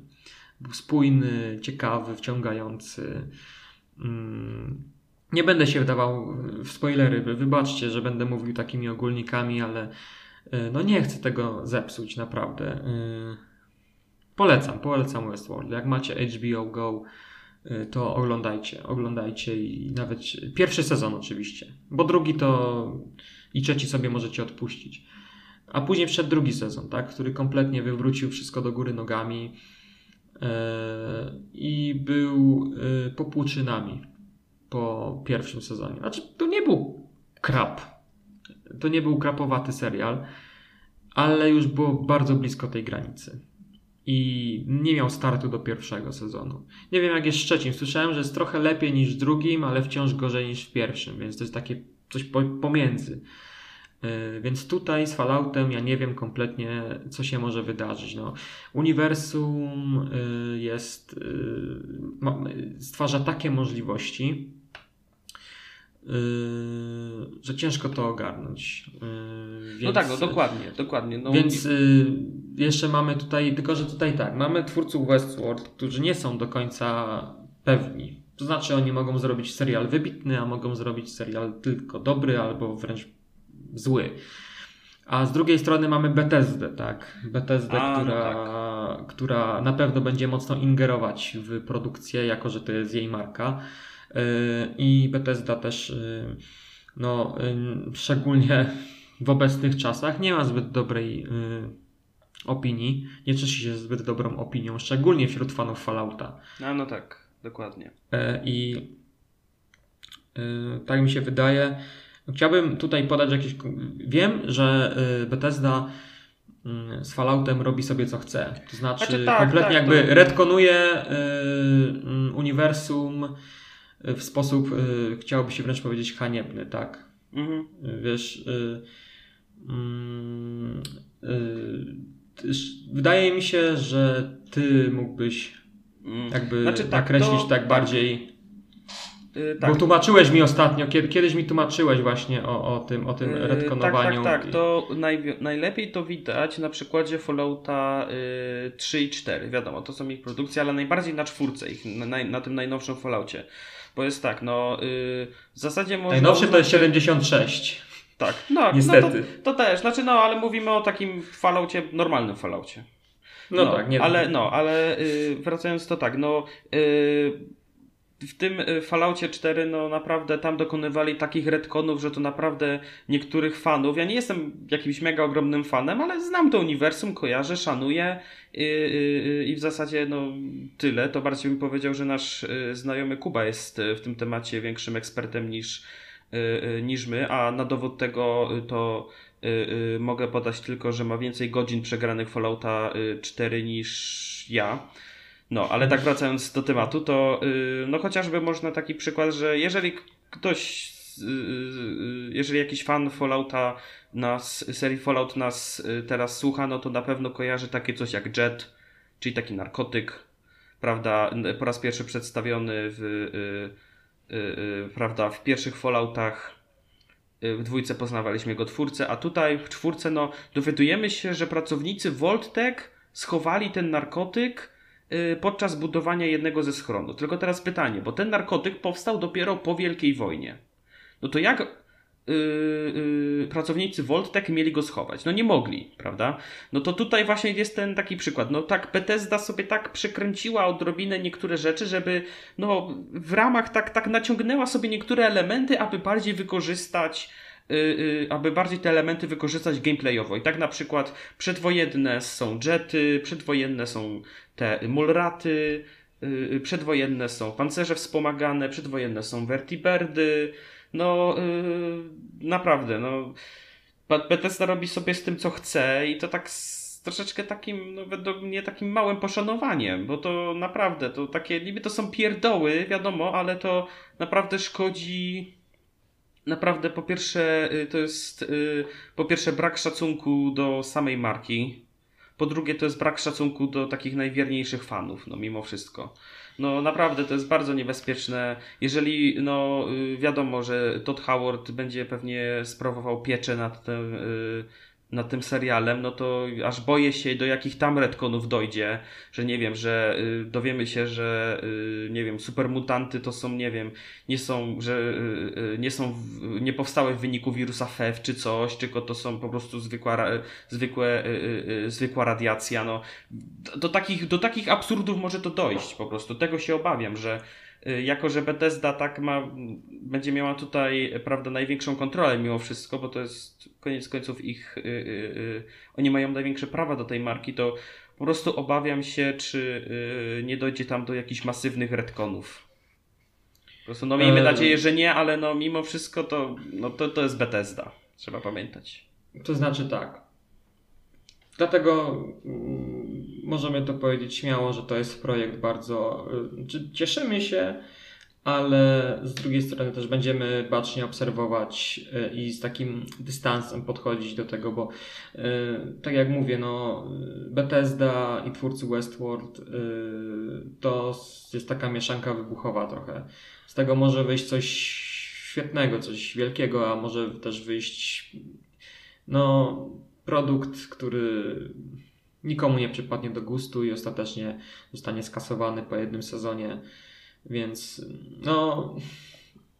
Był spójny, ciekawy, wciągający. Mm, Nie będę się wdawał w spoilery. Wybaczcie, że będę mówił takimi ogólnikami, ale no nie chcę tego zepsuć, naprawdę. Polecam, polecam Westworld. Jak macie HBO Go, y, to oglądajcie, oglądajcie i nawet pierwszy sezon oczywiście, bo drugi to i trzeci sobie możecie odpuścić. A później wszedł drugi sezon, tak, który kompletnie wywrócił wszystko do góry nogami yy, i był yy, popłuczynami po pierwszym sezonie. Znaczy, to nie był krap. To nie był krapowaty serial, ale już było bardzo blisko tej granicy i nie miał startu do pierwszego sezonu. Nie wiem jak jest z trzecim. Słyszałem, że jest trochę lepiej niż w drugim, ale wciąż gorzej niż w pierwszym, więc to jest takie coś po, pomiędzy. Yy, Więc tutaj z Falloutem ja nie wiem kompletnie, co się może wydarzyć. No, uniwersum yy, jest, ma- stwarza takie możliwości, że ciężko to ogarnąć. Yy, no więc- tak, no dokładnie, dokładnie. No, więc y, jeszcze mamy tutaj, tylko że tutaj tak, mamy twórców Westworld, którzy nie są do końca pewni. To znaczy oni mogą zrobić serial wybitny, a mogą zrobić serial tylko dobry albo wręcz zły. A z drugiej strony mamy Bethesdę, tak? Bethesdę, A, no która, która na pewno będzie mocno ingerować w produkcję, jako że to jest jej marka. I Bethesda też no, szczególnie w obecnych czasach nie ma zbyt dobrej opinii, nie cieszy się zbyt dobrą opinią, szczególnie wśród fanów Fallouta. No, no tak, dokładnie. I tak mi się wydaje. Chciałbym tutaj podać jakieś. Wiem, że Bethesda Mm, z Falloutem robi sobie co chce. To znaczy, znaczy tak, kompletnie tak, jakby to... retkonuje y, uniwersum w sposób, y, chciałoby się wręcz powiedzieć, haniebny, tak? Mhm. Wiesz, y, mm, y, wydaje mi się, że ty mógłbyś mm. jakby znaczy, tak, nakreślić to, tak, tak bardziej tak. Bo tłumaczyłeś mi ostatnio, kiedy, kiedyś mi tłumaczyłeś właśnie o, o tym, o tym yy, retkonowaniu. Tak, tak, tak. To naj, najlepiej to widać na przykładzie Fallouta yy, 3 i 4. Wiadomo, to są ich produkcje, ale najbardziej na czwórce ich, na, na tym najnowszym Falloutie. Bo jest tak, no yy, w zasadzie można... Najnowszy to jest 76. Tak, no, Niestety. No to, to, też, znaczy no, ale mówimy o takim Falloutie, normalnym Falloutie. No, no tak, nie Ale, no, ale yy, wracając to tak, no yy, w tym y, Falloutie 4 no naprawdę tam dokonywali takich retconów, że to naprawdę niektórych fanów, ja nie jestem jakimś mega ogromnym fanem, ale znam to uniwersum, kojarzę, szanuję i, i, i w zasadzie no tyle. To bardziej bym powiedział, że nasz y, znajomy Kuba jest y, w tym temacie większym ekspertem niż, niż my, a na dowód tego to mogę podać tylko, że ma więcej godzin przegranych Fallouta 4 niż ja. No, ale tak wracając do tematu, to yy, no chociażby można taki przykład, że jeżeli ktoś, yy, jeżeli jakiś fan Fallouta nas, serii Fallout nas teraz słucha, no to na pewno kojarzy takie coś jak Jet, czyli taki narkotyk, prawda, po raz pierwszy przedstawiony w, y, y, y, prawda, w pierwszych Falloutach. W dwójce poznawaliśmy jego twórcę, a tutaj w czwórce no, dowiadujemy się, że pracownicy Voltec schowali ten narkotyk Y, podczas budowania jednego ze schronów. Tylko teraz pytanie, bo ten narkotyk powstał dopiero po Wielkiej Wojnie. No to jak yy, yy, pracownicy Voltec mieli go schować? No nie mogli, prawda? No to tutaj właśnie jest ten taki przykład. No tak Bethesda sobie tak przekręciła odrobinę niektóre rzeczy, żeby no w ramach tak, tak naciągnęła sobie niektóre elementy, aby bardziej wykorzystać Y, y, aby bardziej te elementy wykorzystać gameplayowo. I tak na przykład przedwojenne są jety, przedwojenne są te mulraty, y, przedwojenne są pancerze wspomagane, przedwojenne są vertibirdy. No, naprawdę, no. Bethesda robi sobie z tym, co chce i to tak z troszeczkę takim, no według mnie, takim małym poszanowaniem, bo to naprawdę, to takie, niby to są pierdoły, wiadomo, ale to naprawdę szkodzi naprawdę po pierwsze y, to jest y, po pierwsze brak szacunku do samej marki. Po drugie to jest brak szacunku do takich najwierniejszych fanów, no mimo wszystko. No naprawdę to jest bardzo niebezpieczne. Jeżeli no y, wiadomo, że Todd Howard będzie pewnie sprawował pieczę nad tym nad tym serialem, no to aż boję się, do jakich tam retkonów dojdzie, że nie wiem, że y, dowiemy się, że y, nie wiem, supermutanty to są, nie wiem, nie są, że y, y nie są, w, nie powstały w wyniku wirusa FEV czy coś, tylko to są po prostu zwykła, zwykłe, y, y, zwykła radiacja, no. Do takich, do takich absurdów może to dojść po prostu. Tego się obawiam, że jako że Bethesda tak ma, będzie miała tutaj, prawda, największą kontrolę mimo wszystko, bo to jest koniec końców ich, yy, yy, oni mają największe prawa do tej marki, to po prostu obawiam się, czy nie dojdzie tam do jakichś masywnych retconów. Po prostu, no miejmy nadzieję, że nie, ale no mimo wszystko to, no to, to jest Bethesda. Trzeba pamiętać. To znaczy tak. Dlatego mm, możemy to powiedzieć śmiało, że to jest projekt bardzo. Y, cieszymy się, ale z drugiej strony też będziemy bacznie obserwować y, i z takim dystansem podchodzić do tego, bo y, tak jak mówię, no, Bethesda i twórcy Westworld to jest taka mieszanka wybuchowa trochę. Z tego może wyjść coś świetnego, coś wielkiego, a może też wyjść no produkt, który nikomu nie przypadnie do gustu i ostatecznie zostanie skasowany po jednym sezonie. Więc no,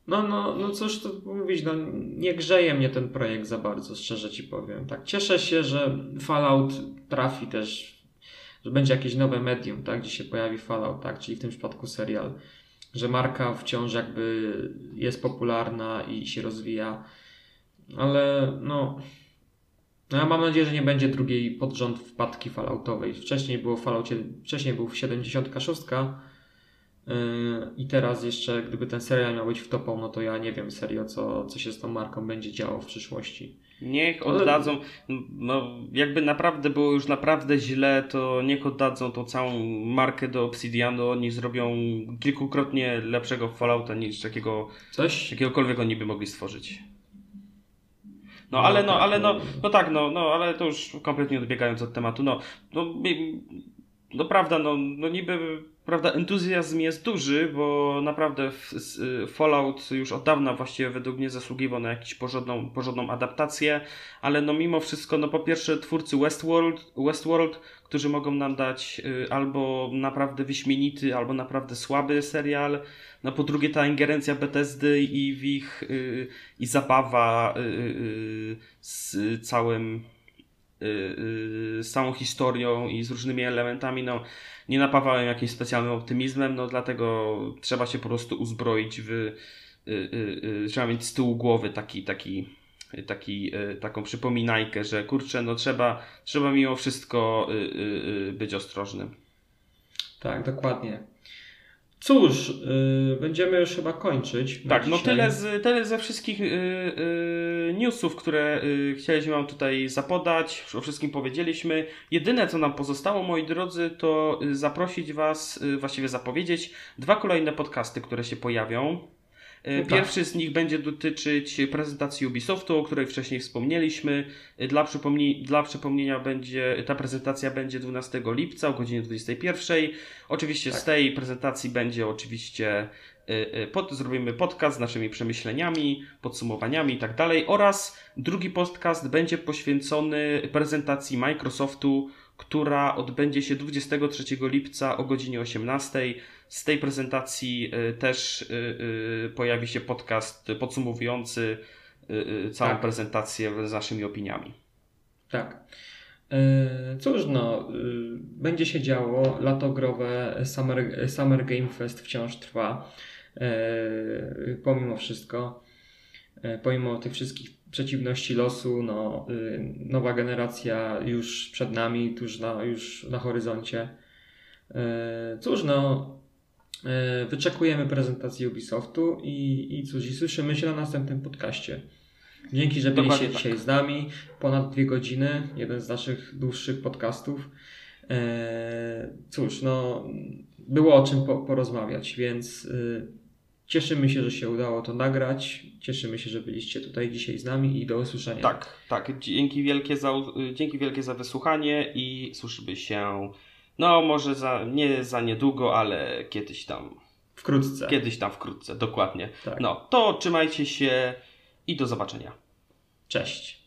no, no, no cóż to mówić, no nie grzeje mnie ten projekt za bardzo, szczerze ci powiem. Tak, cieszę się, że Fallout trafi też, że będzie jakieś nowe medium, tak, gdzie się pojawi Fallout, tak, czyli w tym przypadku serial. że marka wciąż jakby jest popularna i się rozwija, ale no, no ja mam nadzieję, że nie będzie drugiej pod rząd wpadki Falloutowej. Wcześniej było Falloutie, wcześniej był 76 yy, i teraz jeszcze gdyby ten serial miał być wtopą, no to ja nie wiem serio co, co się z tą marką będzie działo w przyszłości. Niech oddadzą, no jakby naprawdę było już naprawdę źle, to niech oddadzą tą całą markę do Obsidianu, oni zrobią kilkukrotnie lepszego Fallouta niż takiego, Coś? jakiegokolwiek oni by mogli stworzyć. No ale no, ale no, no tak, no, no, ale to już kompletnie odbiegając od tematu, no, no, no prawda, no, no niby prawda, entuzjazm jest duży, bo naprawdę Fallout już od dawna właściwie według mnie zasługiwał na jakąś porządną, porządną adaptację, ale no mimo wszystko, no po pierwsze twórcy Westworld, Westworld którzy mogą nam dać y, albo naprawdę wyśmienity, albo naprawdę słaby serial, no po drugie ta ingerencja Bethesdy i w ich y, i zabawa y, z całym z całą historią i z różnymi elementami, no nie napawałem jakimś specjalnym optymizmem, no dlatego trzeba się po prostu uzbroić w. Y, y, y, trzeba mieć z tyłu głowy taki, taki, taki, taką przypominajkę, że kurczę, no trzeba, trzeba mimo wszystko być ostrożnym. Tak, dokładnie. Cóż, yy, będziemy już chyba kończyć. Tak, no tyle, z, tyle ze wszystkich yy, yy, newsów, które yy, chcieliśmy Wam tutaj zapodać. O wszystkim powiedzieliśmy. Jedyne, co nam pozostało, moi drodzy, to y, zaprosić Was, yy, właściwie zapowiedzieć dwa kolejne podcasty, które się pojawią. E, tak. Pierwszy z nich będzie dotyczyć prezentacji Ubisoftu, o której wcześniej wspomnieliśmy. E, dla, przypomni dla przypomnienia będzie, ta prezentacja będzie 12 lipca o godzinie 21. Oczywiście tak. z tej prezentacji będzie oczywiście e, pod, zrobimy podcast z naszymi przemyśleniami, podsumowaniami i tak dalej oraz drugi podcast będzie poświęcony prezentacji Microsoftu, która odbędzie się 23 lipca o godzinie 18 z tej prezentacji y, też y, y, pojawi się podcast podsumowujący całą tak. prezentację z naszymi opiniami. Tak. Cóż, no, będzie się działo. Lato growe Summer, Summer Game Fest wciąż trwa. Pomimo wszystko, pomimo tych wszystkich przeciwności losu, no, nowa generacja już przed nami, tuż na, już na horyzoncie. Cóż, no, wyczekujemy prezentacji Ubisoftu i, i cóż, i słyszymy się na następnym podcaście. Dzięki, że byliście tak. dzisiaj z nami. Ponad dwie godziny, jeden z naszych dłuższych podcastów. E, cóż, no, było o czym po, porozmawiać, więc y, cieszymy się, że się udało to nagrać. Cieszymy się, że byliście tutaj dzisiaj z nami i do usłyszenia. Tak, tak. Dzięki wielkie za, dzięki wielkie za wysłuchanie i słyszymy się no, może za, nie za niedługo, ale kiedyś tam. Wkrótce. Kiedyś tam wkrótce, dokładnie. Tak. No, to trzymajcie się i do zobaczenia. Cześć.